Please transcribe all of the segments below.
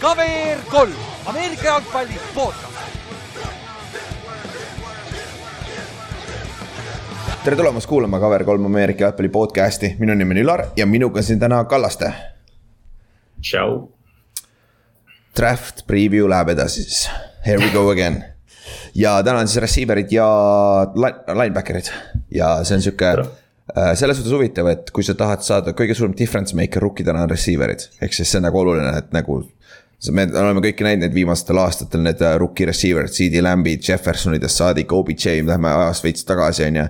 KVR kolm, Ameerika jalgpalli podcast. tere tulemast kuulama KVR3 Ameerika jalgpalli podcast'i, minu nimi on Ülar ja minuga siin täna Kallaste. tšau. Draft preview läheb edasi siis, here we go again. ja täna on siis receiver'id ja linebacker'id ja see on sihuke selles suhtes huvitav, et kui sa tahad saada kõige suurem difference maker rookidena on receiver'id, ehk siis see on nagu oluline, et nagu me oleme kõiki näinud neid viimastel aastatel, need äh, rookie receiver'id, CD Lambid, Jeffersonidest saadik, OBJ, lähme ajas veits tagasi, on ju.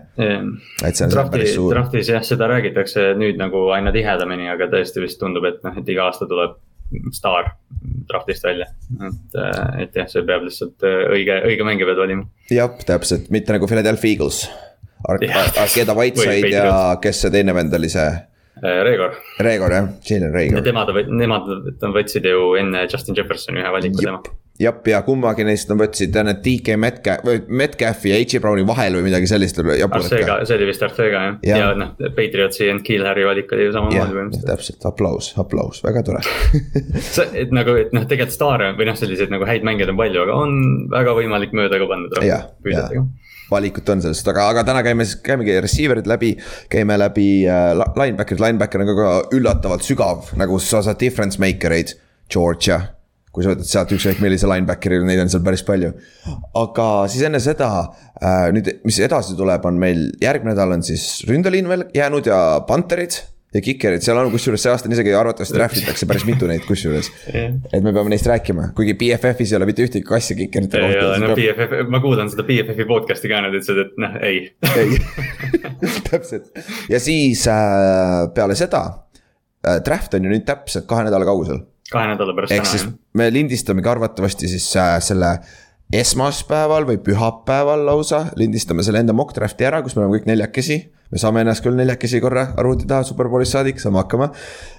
et see on Drafti, päris suur. Draftis jah, seda räägitakse nüüd nagu aina tihedamini, aga tõesti vist tundub, et noh, et iga aasta tuleb staar draftist välja, et, äh, et jah, see peab lihtsalt äh, õige, õige mängija pead valima. jah, täpselt, mitte nagu Philadelphia Eagles. Arkeda Whiteside ja kes see teine vend oli, see Äh, Reegor. Reegor jah, Jalen Reegor. Nemad, nemad võtsid ju enne Justin Jeffersoni ühe valiku tema. jah, ja kummagi neist nad võtsid need DK Metcalf, või Metcalfi ja H.J. Browni vahel või midagi sellist. Arcega, see oli vist Arcega jah ja., ja noh, Patriotsi ja Kill-Harry valik oli ju samamoodi põhimõtteliselt. täpselt, aplaus, aplaus, väga tore see, et nagu, et noh, tegelikult staare või noh, selliseid nagu häid mängijaid on palju, aga on väga võimalik mööda ka panna. jah, jah valikut on sellest, aga, aga täna käime siis, käimegi receiver'id läbi, käime läbi äh, linebacker'id, linebacker on ka, ka üllatavalt sügav, nagu sa saad difference maker eid, Georgia. kui sa võtad sealt ükskõik millise linebackeri, neid on seal päris palju. aga siis enne seda äh,, nüüd, mis edasi tuleb, on meil järgmine nädal on siis ründeliin veel jäänud ja Panterid ja Kikerid, seal on kusjuures see aasta on isegi arvatavasti draft itakse päris mitu neid kusjuures et me peame neist rääkima, kuigi BFF-is ei ole mitte ühtegi kassi Kikerite kohta. ole, no BFF, ma kuulan seda BFF-i podcast'i ka, nad ütlesid, et noh, ei. ei, täpselt ja siis äh, peale seda äh,, draft on ju nüüd täpselt kahe nädala kaugusel. kahe nädala pärast täna. siis me lindistamegi arvatavasti siis äh, selle esmaspäeval või pühapäeval lausa lindistame selle enda mock draft'i ära, kus me oleme kõik neljakesi me saame ennast küll neljakesi korra arvuti taha superbowlis saadik, saame hakkama.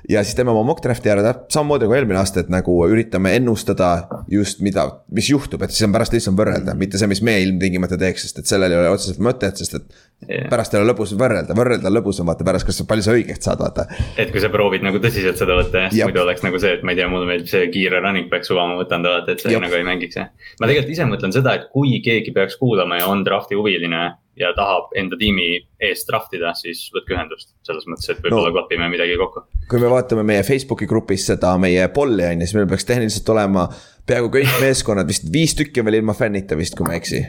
ja siis teeme oma mock draft'i ära samamoodi nagu eelmine aasta, et nagu üritame ennustada just mida, mis juhtub, et siis on pärast lihtsam võrrelda, mitte see, mis me ilmtingimata teeks, sest et sellel ei ole otseselt mõtet, sest et yeah.. pärast ei ole lõbus võrrelda, võrrelda on lõbusam, vaata pärast, kas palju sa õigeks saad, vaata. et kui sa proovid nagu tõsiselt seda võtta jah, muidu oleks nagu see, et ma ei tea, mulle meeldib see kiire running back suva, ma võtan ta vaata, et see Jop. nagu ei mängiks jah. ma tegelikult ise mõtlen seda, et kui keegi peaks kuulama ja on draft'i huviline ja tahab enda tiimi eest draft ida, siis võtke ühendust. selles mõttes, et võib-olla no, klapime midagi kokku. kui me vaatame meie Facebooki grupis seda meie polli on ju, siis meil peaks tehniliselt olema peaaegu kõik meeskonnad, vist viis tükki veel ilma fännita vist, kui ma ei eksi.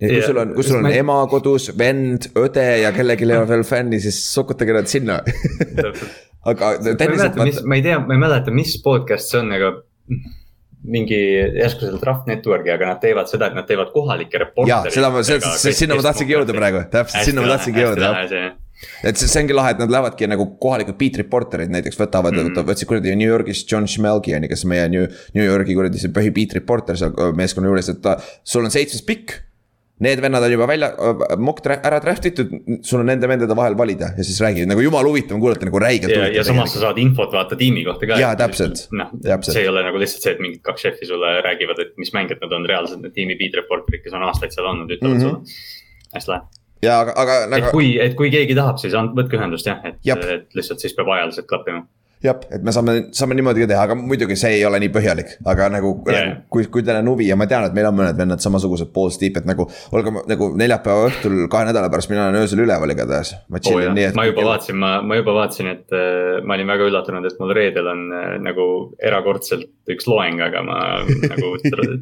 nii et kui sul on, kui sul on ma... ema kodus, vend, õde ja kellelgi ei ole veel fänni, siis sokutage nad sinna aga tehniliselt. ma ei tea, ma ei mäleta, mis podcast see on, aga mingi järsku seal Draft Network'i, aga nad teevad seda, et nad teevad kohalikke reportereid. seda ma, sinna ma tahtsingi jõuda praegu, täpselt sinna ma tahtsingi jõuda, jah et see, see ongi lahe, et nad lähevadki nagu kohalikud beat reporter'id näiteks võtavad mm, -hmm. võtsid kuradi New Yorgis John Schmelgi on ju, kes meie New, New Yorgi kuradi see põhi beat reporter seal meeskonna juures, et ta, sul on seitsmes pikk Need vennad on juba välja, mock ära draft itud, sul on nende vendade vahel valida ja siis räägid nagu jumala huvitav on kuulata nagu räigelt. ja, ja samas sa saad infot vaata tiimi kohta ka. jaa, täpselt. noh, see ei ole nagu lihtsalt see, et mingid kaks šefi sulle räägivad, et mis mängijad nad on reaalselt, need tiimi beat reporter'id, kes on aastaid seal olnud, ütlevad mm -hmm. sulle. hästi lahe. ja aga, aga nagu. et kui, et kui keegi tahab, siis on, võtke ühendust jah, et, et lihtsalt siis peab ajaliselt klappima jah, et me saame, saame niimoodi ka teha, aga muidugi see ei ole nii põhjalik, aga nagu yeah. nagu, kui, kui teil on huvi ja ma tean, et meil on mõned vennad samasugused balls deep, et nagu. olge nagu neljapäeva õhtul kahe nädala pärast, mina olen öösel üleval igatahes. ma oh, nii, et... ma juba vaatasin, ma, ma juba vaatasin, et äh, ma olin väga üllatunud, et mul reedel on äh, nagu erakordselt üks loeng, aga ma nagu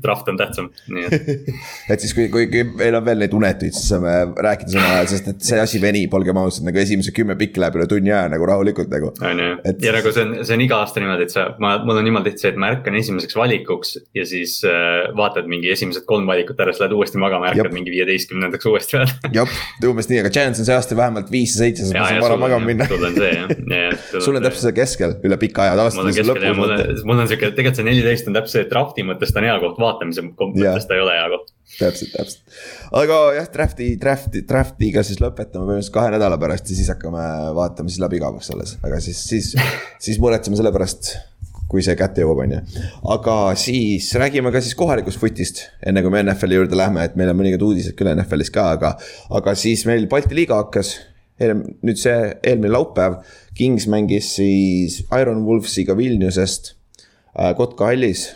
draft on tähtsam, nii et. et siis, kui, kui, kui meil on veel neid unetuid, siis saame rääkida samal ajal, sest et see asi venib, olgem ausad, nagu esimese kümme pikki läheb üle tunni aja nagu rahulikult nagu. on ju, ja nagu see on, see on iga aasta niimoodi, et sa, ma, mul on niimoodi tihti see, et ma ärkan esimeseks valikuks ja siis äh, vaatad mingi esimesed kolm valikut ära, siis lähed uuesti magama, ärkad Jop. mingi viieteistkümnendaks uuesti peale. jah, umbes nii, aga chance on see aasta vähemalt viis ja seitse, sa saad vara magama minna. sul on see jah, jah. sul on täpselt see keskel üle pika aja, tavaliselt on see lõpus. mul on sihuke, tegelikult see neliteist on täpselt see draft'i mõttes ta on hea koht, vaatamise mõttes ta ei ole hea koht täpselt, täpselt. aga jah, draft'i, draft'i, draft'iga siis lõpetame põhimõtteliselt kahe nädala pärast ja siis hakkame vaatama siis läbi igavaks alles, aga siis, siis, siis muretseme selle pärast kui see kätte jõuab, on ju. aga siis räägime ka siis kohalikust footist, enne kui me NFL-i juurde lähme, et meil on mõningad uudised küll NFL-is ka, aga. aga siis meil Balti liiga hakkas nüüd see eelmine laupäev, Kings mängis siis Iron Wolvesiga Vilniusest äh, Kotka hallis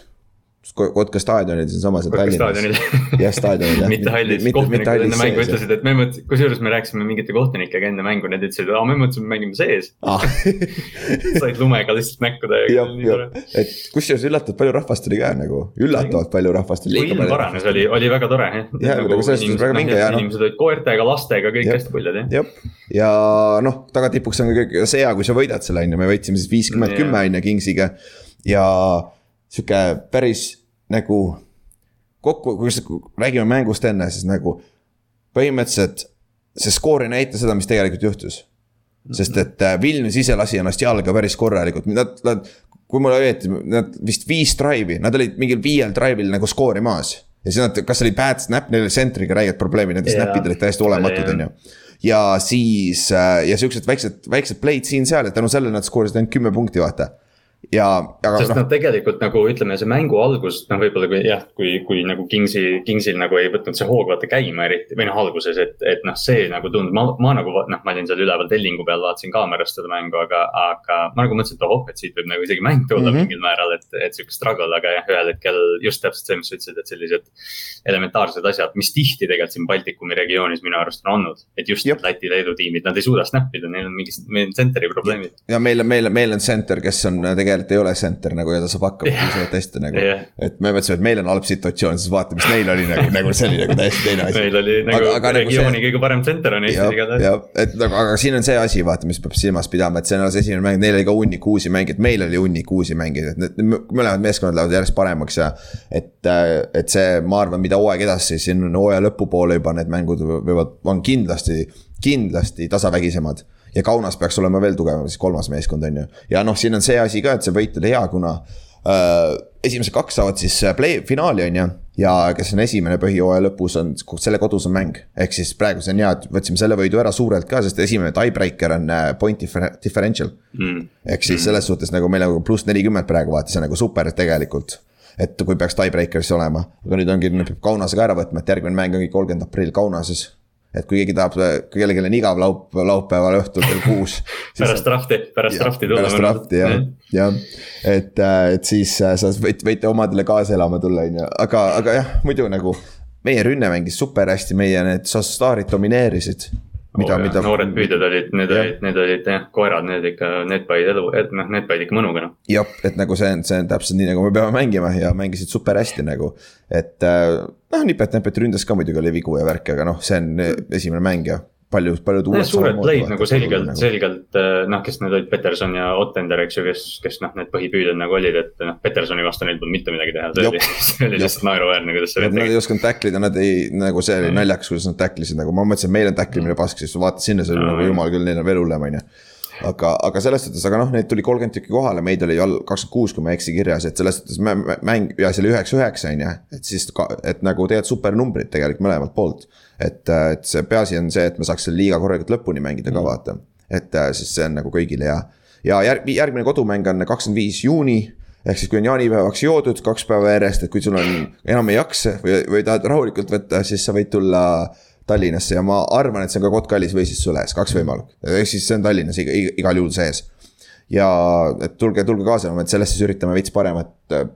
Kotka staadionil siinsamas Tallinnas. jah, staadionil jah. mitte hallis, kohtunikud enne mängu ütlesid, et me mõtlesime, kusjuures me rääkisime mingite kohtunikega enne mängu, need ütlesid, aa, me mõtlesime, mängime sees ah. said lumega lihtsalt näkku täiega. et kusjuures üllatavalt palju rahvast oli ka nagu, üllatavalt palju rahvast oli. ilm paranes, oli, oli väga tore jah. jah, nagu selles suhtes väga vinge ja noh. inimesed olid koertega, lastega, kõik hästi puljad jah. jah, ja noh, tagatipuks on ka see hea, kui sa võidad selle on ju, me võitsime siis viiskümmend kümme on ju Kingsiga ja sihuke päris nagu kokku, kui räägime mängust enne, siis nagu põhimõtteliselt see skoor ei näita seda, mis tegelikult juhtus. sest et äh, Vilnius ise lasi ennast jalga päris korralikult, nad, nad, kui mulle öeldi, nad vist viis drive'i, nad olid mingil viiel drive'il nagu skoori maas. ja siis nad, kas oli bad snap, neil oli centriga räiged probleemid, nende yeah. snap'id olid täiesti olematud, on ju ja siis äh, ja siuksed väiksed, väiksed play'd siin-seal ja tänu sellele nad skoorisid ainult kümme punkti, vaata ja, aga sest noh no, tegelikult nagu ütleme, see mängu algus, noh, võib-olla kui jah, kui, kui nagu Kingsi, Kingsil nagu ei võtnud see hoog vaata käima eriti või noh, alguses, et, et noh, see nagu tundub, ma, ma nagu noh, ma olin seal üleval tellingu peal, vaatasin kaamerast seda mängu, aga, aga ma nagu mõtlesin, et oh, et siit võib nagu isegi mäng tulla mm -hmm. mingil määral, et, et sihuke struggle, aga jah, ühel hetkel just täpselt see, mis sa ütlesid, et sellised elementaarsed asjad, mis tihti tegelikult siin Baltikumi regioonis minu arust on olnud. et just Jop. Läti, Leedu tiimid, nad ei suuda snap ida, neil on mingi, meil on center'i probleemid. ja meil, meil, meil on center, kes on tegelikult tegelikult ei ole center nagu ja ta saab hakkama yeah. piisavalt hästi nagu yeah.. et me mõtlesime, et meil on halb situatsioon, siis vaata, mis neil oli nagu, nagu see oli nagu täiesti teine asi. meil oli nagu aga, aga, regiooni nagu see... kõige parem center on Eestis igatahes. jah, et nagu, aga siin on see asi, vaata, mis peab silmas pidama, et see on alles esimene mäng, neil oli ka hunnik uusi mängijaid, meil oli hunnik uusi mängijaid, et need mõlemad meeskonnad lähevad järjest paremaks ja. et, et see, ma arvan, mida hooaeg edasi, siin on hooaja lõpupoole juba need mängud võivad, on kindlasti, kindlasti tasavägisemad ja Kaunas peaks olema veel tugevam, siis kolmas meeskond on ju. ja noh, siin on see asi ka, et see võit oli hea, kuna äh, esimesed kaks saavad siis äh, play, finaali on ju. ja kes on esimene põhjooaja lõpus on, selle kodus on mäng, ehk siis praegu see on hea, et võtsime selle võidu ära suurelt ka, sest esimene tiebreaker on äh, point differential mm.. ehk siis mm. selles suhtes nagu meil on pluss nelikümmend praegu vaata, see on nagu super tegelikult et kui peaks tiebreaker'is olema, aga nüüd ongi, nüüd peab Kaunase ka ära võtma, et järgmine mäng ongi kolmkümmend aprill Kaunases et kui keegi tahab, kellelgi on igav laup, laupäeval õhtul kell kuus pärast trahvi, pärast trahvi tulla. pärast trahvi jah, jah, et, äh, et siis äh, sa võid, võite omadele kaasa elama tulla, on ju, aga, aga jah, muidu nagu. meie rünne mängis super hästi, meie need staarid domineerisid mida oh,, mida. noored püüdjad olid, need ja. olid, need olid jah, koerad, need ikka, need panid elu, et noh, need panid ikka mõnuga noh. jah, et nagu see on, see on täpselt nii, nagu me peame mängima ja mängisid super hästi nagu. et äh, noh, nipet-näpet ründas ka muidugi oli vigu ja värki, aga noh, see on esimene mäng ja paljud, paljud uued. suured play'd nagu selgelt nagu., selgelt äh, noh, kes need olid, Peterson ja Ottender, eks ju, kes, kes noh, need põhipüüdjad nagu olid, et noh, Petersoni vastu neil polnud mitte midagi teha, see oli, see oli lihtsalt naeruväärne, kuidas see. Nad ei osanud tackle ida, nad ei, nagu see oli mm. naljakas, kuidas nad tackle isid, nagu ma mõtlesin, meil on tackle imine mm. pask, siis vaatad sinna, see oli mm. nagu jumal küll, neil on veel hullem, on ju aga, aga selles suhtes, aga noh, neid tuli kolmkümmend tükki kohale, meid oli all kakskümmend kuus, kui ma ei eksi kirjas, et selles suhtes mäng ja see oli üheksa-üheksa on ju. et siis, et nagu tegelikult supernumbrid tegelikult mõlemalt poolt. Et, et see peaasi on see, et me saaks selle liiga korralikult lõpuni mängida ka mm. vaata. et siis see on nagu kõigile hea. ja järg, järgmine kodumäng on kakskümmend viis juuni ehk siis, kui on jaanipäevaks joodud kaks päeva järjest, et kui sul on, enam ei jaksa või, või tahad rahulikult võtta, siis sa võid tulla Tallinnasse ja ma arvan, et see on ka Kotka-Kallis või siis Sõles, kaks võimalust. ehk siis see on Tallinnas iga, igal juhul sees. Ja et tulge, tulge kaasa, et sellest siis üritame veits paremat,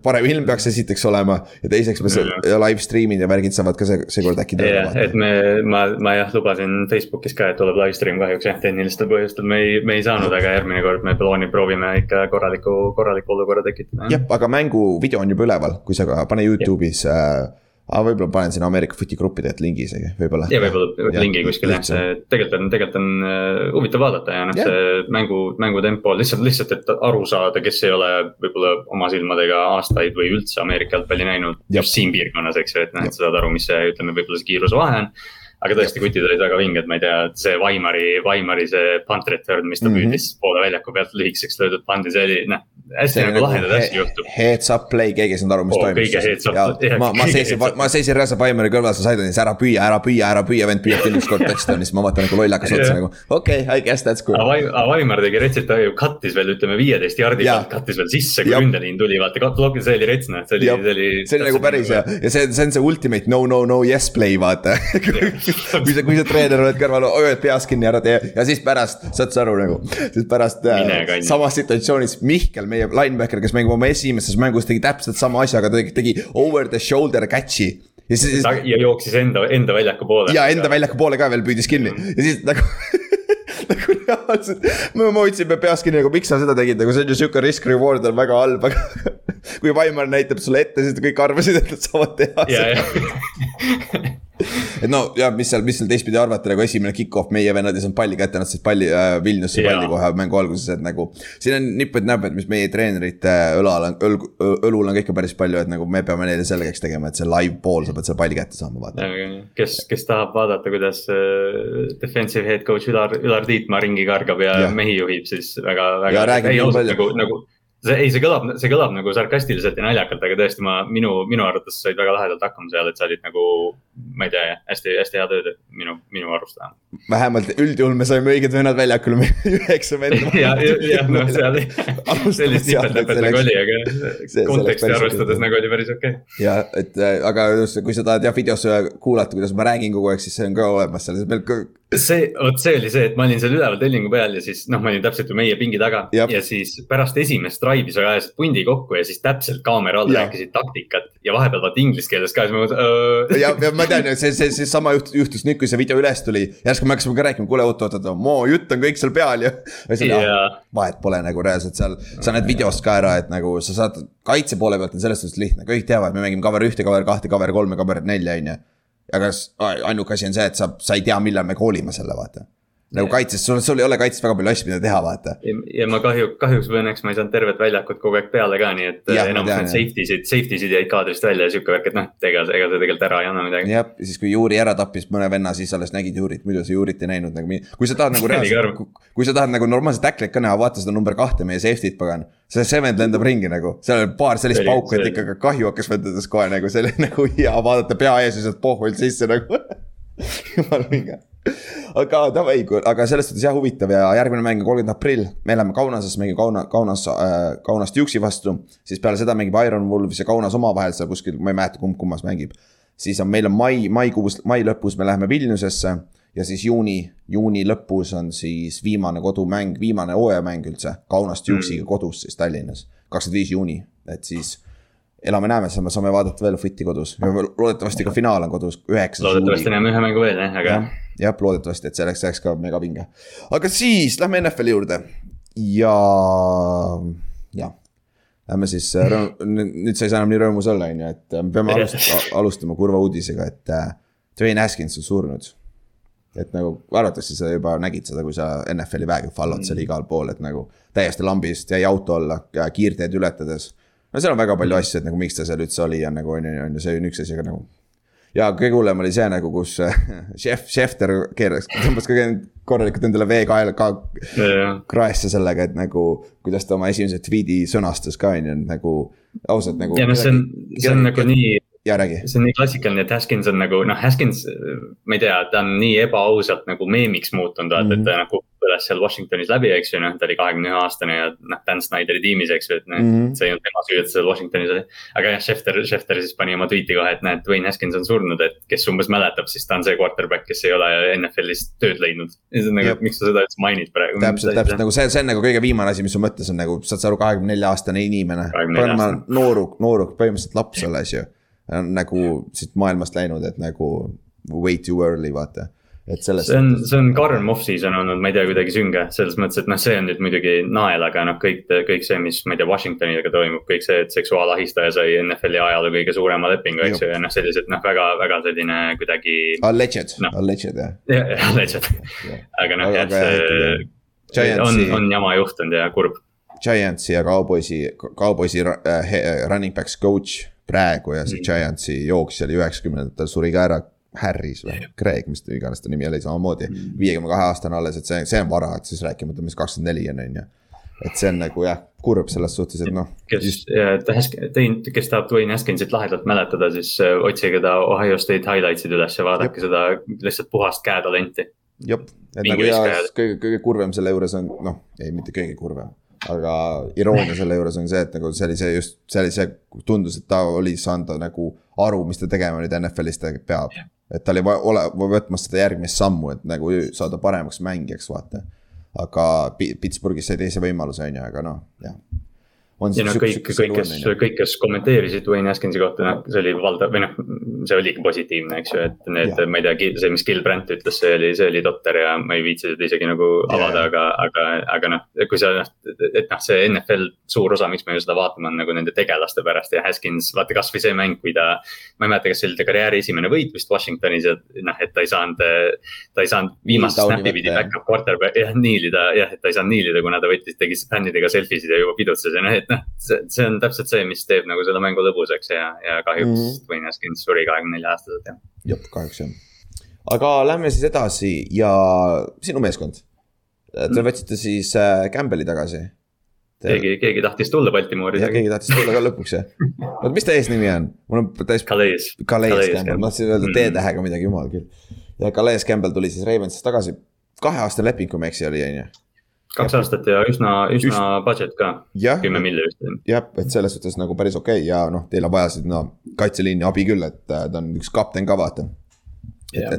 parem ilm peaks esiteks olema. ja teiseks me ja live stream'id ja värgid saavad ka see, seekord äkki tööle vaata. et me, ma, ma jah lubasin Facebookis ka, et tuleb live stream kahjuks jah, tehnilistel põhjustel me ei, me ei saanud, aga järgmine kord me plaani proovime ikka korraliku, korraliku olukorra tekitada. jah, aga mängu video on juba üleval, kui sa ka pane Youtube'is äh, aga võib-olla panen sinna Ameerika footi gruppi tegelikult lingi isegi, võib-olla. ja võib-olla lingi kuskil jah, see tegelikult on, tegelikult on uh, huvitav vaadata ja noh, see mängu, mängutempo lihtsalt, lihtsalt, et aru saada, kes ei ole võib-olla oma silmadega aastaid või üldse Ameerika jalgpalli näinud. just siin piirkonnas, eks ju, et noh, et sa saad aru, mis see, ütleme, võib-olla see kiiruse vahe on aga tõesti, kutid olid väga vinged, ma ei tea, see Vaimari, Vaimari see punt return, mis ta mm -hmm. püüdis poole väljaku pealt lühikeseks löödud pandi, see oli noh, hästi nagu lahedaid asju juhtub. Heads up play, keegi ei saanud aru, mis oh, toimub. ma, ma seisin, ma seisin Reza Paimari kõrval, sa said, ära püüa, ära püüa, ära püüa, vend püüab küll ükskord touchdown'i, siis ma vaatan nagu lollakas otsa nagu. okei okay,, I guess that's good. aga Vaimar tegi retsit, ta ju cut'is veel ütleme viieteist jardi pealt, cut'is veel sisse, kui ründeliin tuli, vaata, see oli rets noh, see oli, see oli. see oli nagu päris hea ja see, see on see ultimate no, no, no yes play vaata kui sa, kui sa treener oled kõrval, hoiad peas kinni, ära tee ja siis pärast, saad sa aru nagu. siis pärast äh, samas situatsioonis Mihkel, meie linebacker, kes mängib oma esimeses mängus, tegi täpselt sama asja, aga ta tegi, tegi over the shoulder catch'i ja siis. ja jooksis enda, enda väljaku poole. ja enda väljaku poole ka veel püüdis kinni mm. ja siis nagu nagu reaalselt, ma hoidsin peas kinni nagu miks sa seda tegid, nagu see on ju sihuke risk reward on väga halb, aga kui Vaimar näitab sulle ette, siis kõik arvasid, et nad saavad teha seda et no ja mis seal, mis seal teistpidi arvata, nagu esimene kick-off, meie vennad ei saanud palli kätte, nad said palli äh,, Vilniusse palli kohe mängu alguses, et nagu. siin on nipud-näpud, mis meie treenerite õlal on, õl-, õlul on ka ikka päris palju, et nagu me peame neile selgeks tegema, et see live pool, sa pead selle palli kätte saama, vaata. kes, kes tahab vaadata, kuidas äh, defensive head coach Ülar, Ülar Tiitmaa ringi kargab ja, ja. mehi juhib, siis väga, väga. nii palju. nagu, nagu see ei, see kõlab, see kõlab nagu sarkastiliselt ja naljakalt, aga tõesti ma, minu, minu arvates said väga lahedalt hakkama seal, et sa olid nagu. Ma ei tea, hästi, hästi hea töö minu, minu arust vähemalt. vähemalt üldjuhul me saime õiged vennad väljakule, üheksa venda. ja, ja noh, seal sellist nipet-näpet nagu oli, aga konteksti arvestades nagu oli päris okei okay.. ja, et äh, aga kui sa tahad jah videos kuulata, kuidas ma räägin kogu aeg, siis see on ka olemas seal, meil see, vot see oli see, et ma olin seal üleval tellingu peal ja siis noh, ma olin täpselt ju meie pingi taga Jab. ja siis pärast esimest drive'i sa ajasid pundi kokku ja siis täpselt kaamera all rääkisid taktikat ja vahepeal vaata inglise keeles ka, siis ma mõtlesin. ja, ja ma tean, see, see, see sama juhtus, nüüd, kui see video üles tuli. järsku me hakkasime ka rääkima, kuule oot, oot, oot, Mo jutt on kõik seal peal ju. vahet pole nagu reaalselt seal, sa näed videost ka ära, et nagu sa saad kaitse poole pealt on selles suhtes lihtne, kõik teavad, me mängime cover ühte, cover kahte, cover kolme, cover nelja, on ju. Aga ainuke asi on see, et sa, sa ei tea, millal me koolime selle, vaata nagu kaitses, sul, sul ei ole kaitses väga palju asju, mida teha, vaata. ja ma kahju, kahjuks või õnneks ma ei saanud tervet väljakut kogu aeg peale ka, nii et ja, enamus need safety sid, safety sid jäid kaadrist välja ja sihuke värk, et noh, ega, ega see tegelikult ära ei anna midagi. jah, siis kui Juuri ära tappis mõne venna, siis alles nägid Juurit, muidu sa Juurit ei näinud nagu, kui sa tahad nagu reaalselt, kui sa tahad nagu normaalset tacklit ka näha, vaata seda number kahte meie safety't pagan. see Cement lendab ringi nagu, seal oli paar sellist pauku, et ikka kahju hakkas vendades kohe nagu, see oli nagu hea vaadata pea ees ja sealt pohvult sisse nagu. Jumal vinge aga davai, aga selles suhtes jah, huvitav ja järgmine mäng on kolmkümmend aprill, me läheme Kaunases, mängime Kauna, Kaunas äh,, Kaunast Juksi vastu. siis peale seda mängib Iron Wolves ja Kaunas omavahel seal kuskil, ma ei mäleta, kumb kummas mängib. siis on, meil on mai, maikuus, mai lõpus me läheme Vilniusesse ja siis juuni, juuni lõpus on siis viimane kodumäng, viimane hooajamäng üldse. Kaunast Juksiga mm. kodus siis Tallinnas, kakskümmend viis juuni, et siis elame-näeme, saame, saame vaadata veel footi kodus ja loodetavasti ka finaal on kodus, üheksas. loodetavasti näeme ühe mängu veel jah, aga ja jah, loodetavasti, et selleks ajaks ka megapinge. aga siis lähme NFL-i juurde ja, jah. Lähme siis, äh, nüüd sa ei saa enam nii rõõmus olla, on ju, et äh, me peame alustama, alustama kurva uudisega, et äh, Dwayne Haskins on surnud. et nagu arvatavasti sa juba nägid seda, kui sa NFL-i väega follow'd seal mm. igal pool, et nagu täiesti lambist jäi auto alla kiirteed ületades. no seal on väga palju asju, et nagu miks ta seal üldse oli ja nagu on ju, on ju, see on üks asi, aga nagu ja kõige hullem oli see nagu, kus šef, Schefter keeras, tõmbas ka korralikult endale vee kaela ka kraesse sellega, et nagu. kuidas ta oma esimese tweet'i sõnastas ka on ju, nagu ausalt nagu. ja noh, see on, see on nagu nii ja räägi. see on nii klassikaline, et Haskins on nagu noh, Haskins, ma ei tea, ta on nii ebaausalt nagu meemiks muutunud, vaata mm, -hmm. et ta mhm. nagu põles seal Washingtonis läbi, eks ju, noh, ta oli kahekümne ühe aastane ja noh, Dan Snyderi tiimis, eks ju, et noh mm -hmm., see ei olnud tema süü, et seal Washingtonis oli. aga jah, Schefter, Schefter siis pani oma tweet'i kohe, et näed, Dwayne Haskins on surnud, et kes umbes mäletab, siis ta on see quarterback, kes ei ole NFL-is tööd leidnud. ja siis on nagu, miks sa seda üldse mainid praegu. täpselt, täpselt nagu see, see on nagu kõige viimane asi, mis su mõttes on nagu, saad sa aru, kahekümne nelja aastane inimene. nooruk, nooruk, põhimõtteliselt laps alles ju on nagu siit maailmast läinud, et nagu way too early, vaata et sellest. see on, see on karm off-season olnud, ma ei tea, kuidagi sünge, selles mõttes, et noh, see on nüüd muidugi nael, aga noh, kõik, kõik see, mis ma ei tea, Washingtoniga toimub, kõik see, et seksuaalahistaja sai NFL-i ajaloo kõige suurema lepingu, eks ju, ja noh, sellised noh, väga, väga selline kuidagi. Alleged no., alleged jah. jah, alleged, aga noh, et see on, on jama juhtunud ja kurb. Giantsi ja Cowboysi, Cowboysi uh, running backs coach praegu ja see mm. Giantsi jooksja oli üheksakümnendatel suri ka ära Harris või Craig, mis iganes ta nimi oli, samamoodi mm. viiekümne kahe aastane alles, et see, see on vara, et siis rääkimata, mis kakskümmend neli on, on ju. et see on nagu jah, kurb selles suhtes, et noh. kes just..., teinud, kes tahab Dwayne Haskinsit lahedalt mäletada, siis äh, otsige ta Ohio State highlights'id üles ja vaadake Jop. seda lihtsalt puhast käetalenti. jep, et nagu ja kõige, kõige kurvem selle juures on, noh, ei mitte kõige kurvem aga iroonia selle juures on see, et nagu see oli see just, see oli see, tundus, et ta oli saanud nagu aru, mis ta tegema nüüd NFL-is peab. Et ta oli ole, võtmas seda järgmist sammu, et nagu saada paremaks mängijaks, vaata. aga Pittsburghis sai teise võimaluse, on ju, aga noh, jah ja noh, kõik, kõik, kes, kõik, kes kommenteerisid Wayne Haskinsi kohta, noh, see oli valdav või noh, see oligi positiivne, eks ju, et need, ma ei tea, see, mis Gil Brandt ütles, see oli, see oli totter ja ma ei viitsi seda isegi nagu avada, aga, aga, aga noh, kui sa noh, et noh, see NFL suur osa, miks me ju seda vaatame, on nagu nende tegelaste pärast ja Haskins, vaata kasvõi see mäng, kui ta. ma ei mäleta, kas see oli ta karjääri esimene võit vist Washingtonis ja noh, et ta ei saanud, ta ei saanud viimast snap'i pidi back-up quarterback, jah, niilida, jah, et ta ei saanud niilida, kuna ta võttis, tegi fännidega selfie sid ja juba pidutses ja noh, et noh, see, see on täpselt see, mis teeb nagu selle mängu lõbusaks ja, ja kahjuks mm -hmm. Dwayne Haskins suri kahekümne nelja aastaselt jah. jah, kahjuks jah. aga lähme siis edasi ja sinu meeskond. Te mm. võtsite siis äh, Campbell'i tagasi. keegi, keegi tahtis tulla Baltimoori. jah, keegi tahtis tulla ka lõpuks jah. oota, mis ta eesnimi on? mul on täis. Calais. Calais Campbell, ma tahtsin öelda T-tähega midagi, jumal küll. ja Calais Campbell tuli siis Ravensist tagasi. kaheaastane leping, kui ma ei eksi, oli on ju kaks aastat ja üsna, üsna Üst... budget ka, kümme milli vist. jah, et selles suhtes nagu päris okei okay. ja noh, teil on vaja siis no kaitseliini abi küll, et äh, ta on üks kapten ka vaata.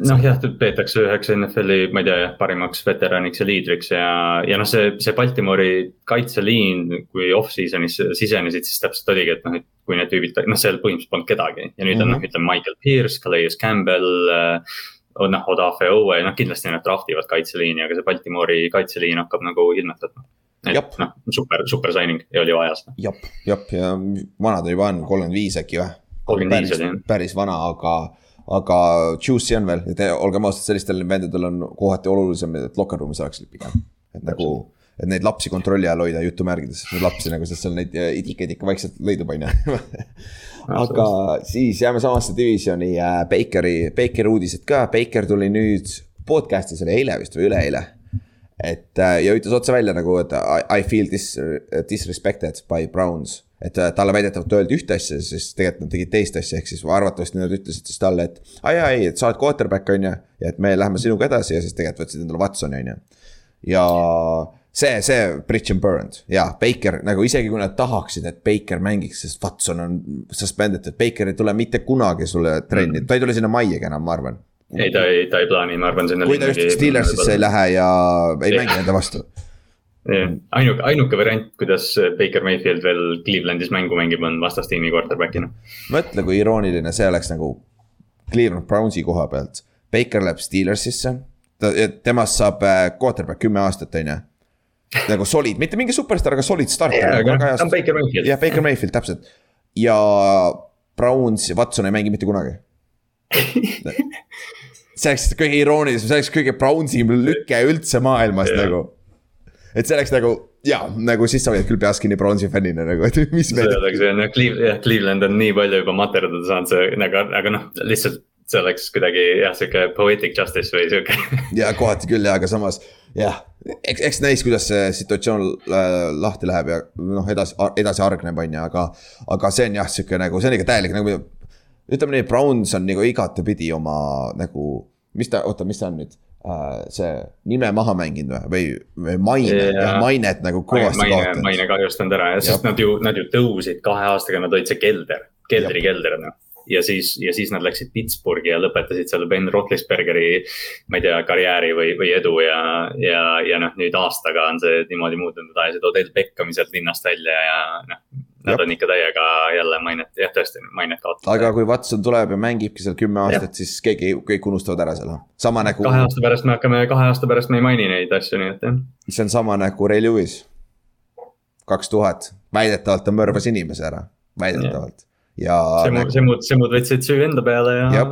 noh jah, peetakse üheks NFL-i, ma ei tea jah, parimaks veteraniks ja liidriks ja, ja noh, see, see Baltimori kaitseliin, kui off-season'is sisenesid, siis täpselt oligi, et noh, et kui need tüübid, noh, seal põhimõtteliselt polnud kedagi ja nüüd mm -hmm. on noh, mhm. ütleme Michael Pierce, Calais Campbell äh, noh, Odafe Owe, noh kindlasti nad draft ivad kaitseliini, aga see Baltimori kaitseliin hakkab nagu ilmet võtma. et noh, super, super signing ja oli ajas. jep, jep ja vana ta juba on, kolmkümmend viis äkki või? kolmkümmend viis oli jah. päris vana, aga, aga juice'i on veel, et olgem ausad, sellistel vendadel on kohati olulisem, et locker room'is oleksid pigem. et nagu, et neid lapsi kontrolli all hoida jutumärgides, neid lapsi nagu, sest seal neid idikaid ikka vaikselt leidub, on ju aga siis jääme samasse divisioni äh, Bakeri, Bakeri uudised ka, Baker tuli nüüd podcast'is oli eile vist või üleeile. et äh, ja ütles otse välja nagu, et I, I feel dis, disrespected by Browns. et äh, talle väidetavalt öeldi ühte asja, siis tegelikult nad tegid teist asja, ehk siis arvatavasti nad ütlesid siis talle, et. aa jaa, ei, et sa oled quarterback on ju, ja et me läheme sinuga edasi ja siis tegelikult võtsid endale Watsoni on ju. ja see, see Bridge and Burned ja Baker nagu isegi kui nad tahaksid, et Baker mängiks, sest Watson on suspended, et Baker ei tule mitte kunagi sulle trenni mm., ta ei tule sinna maiegi enam, ma arvan. ei, ta ei, ta ei plaani, ma arvan, sinna. kui ta just Steelersisse ei lähe ja ei mängi nende vastu. ainuke, ainuke variant, kuidas Baker Mayfield veel Clevelandis mängu mängib, on vastastiimi quarterback'ina. mõtle, kui irooniline see oleks nagu Cleveland Brownsi koha pealt. Baker läheb Steelersisse, ta, temast saab äh, quarterback kümme aastat, on ju nagu solid, mitte mingi superstaar, aga solid starter yeah,. ta on Baker Mayfield. jah, Baker Mayfield, täpselt. ja Browns, Watson ei mängi mitte kunagi see oleks kõige iroonilisem, see oleks kõige Brownsim lüke üldse maailmas yeah. nagu. et see oleks nagu ja nagu siis sa hoiad küll peas kinni Brownsi fännina nagu, et mis. see oleks jah, Cleveland on nii palju juba materdada saanud, see nagu, aga noh, lihtsalt see oleks kuidagi jah, sihuke poetic justice või sihuke ja kohati küll ja, aga samas jah, eks, eks näis, kuidas see situatsioon äh, lahti läheb ja noh, edasi, edasi hargneb, on ju, aga. aga see on jah, sihuke nagu, see on ikka täielik nagu. ütleme nii, Browns on nagu igatepidi oma nagu, mis ta, oota, mis ta on nüüd uh,? see nime maha mänginud või, või maine, jah mainet nagu kõvasti kaotanud. maine kahjustanud ära jah, sest nad ju, nad ju tõusid kahe aastaga, nad olid see kelder, keldri kelder noh ja siis, ja siis nad läksid Pittsburghi ja lõpetasid seal Ben Roethlisbergeri, ma ei tea, karjääri või, või edu ja, ja, ja noh, nüüd aastaga on see niimoodi muutunud, ajasid Odell Beckhami sealt linnast välja ja noh. Nad Jab. on ikka täiega jälle mainet, jah tõesti mainet kaotanud. aga kui Watson tuleb ja mängibki seal kümme aastat, siis keegi, kõik unustavad ära selle, sama nagu. kahe aasta pärast me hakkame, kahe aasta pärast me ei maini neid asju, nii et jah. see on sama nagu Ray Lewis. kaks tuhat, väidetavalt ta mõrvas inimese ära, väidetavalt ja. see nagu... semud, semud võtsid süü enda peale ja,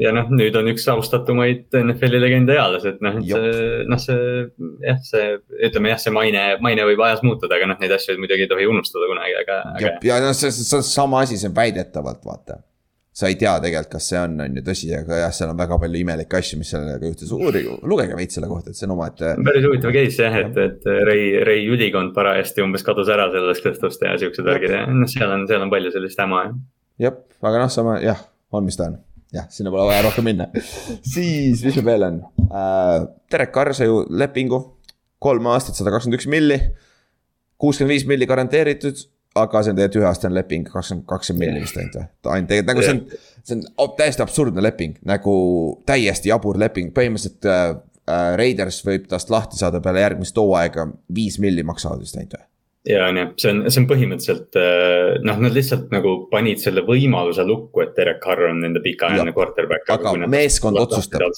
ja noh, nüüd on üks austatumaid NFL-i legende eales, et noh, et see, noh, see jah, see ütleme jah, see maine, maine võib ajas muutuda, aga noh, neid asju muidugi ei tohi unustada kunagi, aga. ja, ja noh, see, see on sama asi, see on väidetavalt vaata. Sa ei tea tegelikult, kas see on, on ju tõsi, aga jah, seal on väga palju imelikke asju, mis sellega juhtus, uurige, lugege veits selle kohta, et see on omaette. päris huvitav case jah, et, et Ray, Ray ülikond parajasti umbes kadus ära sellest kõstust ja siuksed värgid ja noh, seal on, seal on palju sellist häma jah. aga noh, sama jah, on mis ta on jah, sinna pole vaja rohkem minna siis, mis meil veel on äh,? Derek sai ju lepingu, kolm aastat, sada kakskümmend üks milli. kuuskümmend viis milli garanteeritud aga see on tegelikult üheaastane leping, kakskümmend, kakskümmend miljonit vist ainult või? ainult tegelikult nagu see on, see on täiesti absurdne leping, nagu täiesti jabur leping, põhimõtteliselt äh, äh, Raiders võib tast lahti saada peale järgmist hooaega, viis milli maksavad vist ainult või? ja on jah, see on, see on põhimõtteliselt äh, noh, nad lihtsalt nagu panid selle võimaluse lukku, et Derek Carr on nende pikaajaline quarterback. aga meeskond otsustab.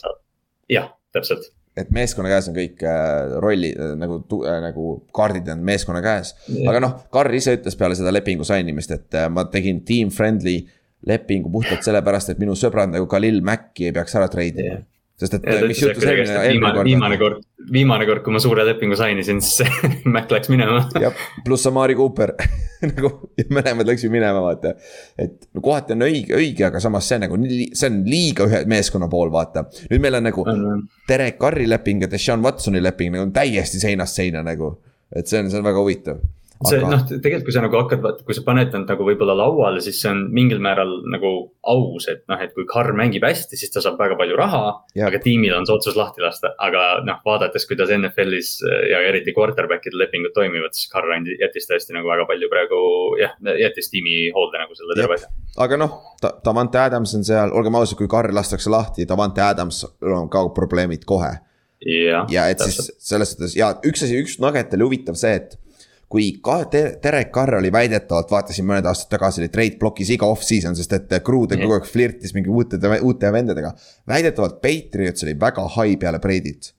jah, täpselt et meeskonna käes on kõik äh, rollid äh, nagu äh,, nagu kaardid on meeskonna käes. Yeah.. aga noh, Karl ise ütles peale seda lepingu sign imist, et äh, ma tegin team friendly lepingu puhtalt sellepärast, et minu sõbrad nagu Khalil Macki ei peaks ära treidima. Yeah sest et ja, mis juhtus eelmine, eelmine kord. viimane kord, viimane kord, kui ma suure lepingu sain, siis Mac läks minema. jah, pluss Amari Cooper nagu mõlemad läksid minema, vaata. et no kohati on õige, õige, aga samas see nagu, see on liiga ühe meeskonna pool, vaata. nüüd meil on nagu mm -hmm. Derek Carri leping ja Deshaun Watsoni leping nagu täiesti seinast seina nagu. et see on, see on väga huvitav see aga... noh, tegelikult kui sa nagu hakkad, kui sa paned nad nagu võib-olla lauale, siis see on mingil määral nagu aus, et noh, et kui Carr mängib hästi, siis ta saab väga palju raha. aga tiimil on see otsus lahti lasta, aga noh, vaadates, kuidas NFL-is ja eriti quarterback'ide lepingud toimivad, siis Carr jättis tõesti nagu väga palju praegu jah, jättis tiimi hoolde nagu selle terve asja. aga noh, Davante Adams on seal, olgem ausad, kui Carr lastakse lahti, Davante Adams on ka probleemid kohe ja, ja et täpselt. siis selles suhtes ja üks asi, üks nugget oli huvitav see, et kui ka Derek Carr oli väidetavalt, vaatasin mõned aastad tagasi, oli trade blokis iga off-season, sest et Cruden kogu aeg flirtis mingi uute, uute vendadega. väidetavalt Patriots oli väga high peale Brady't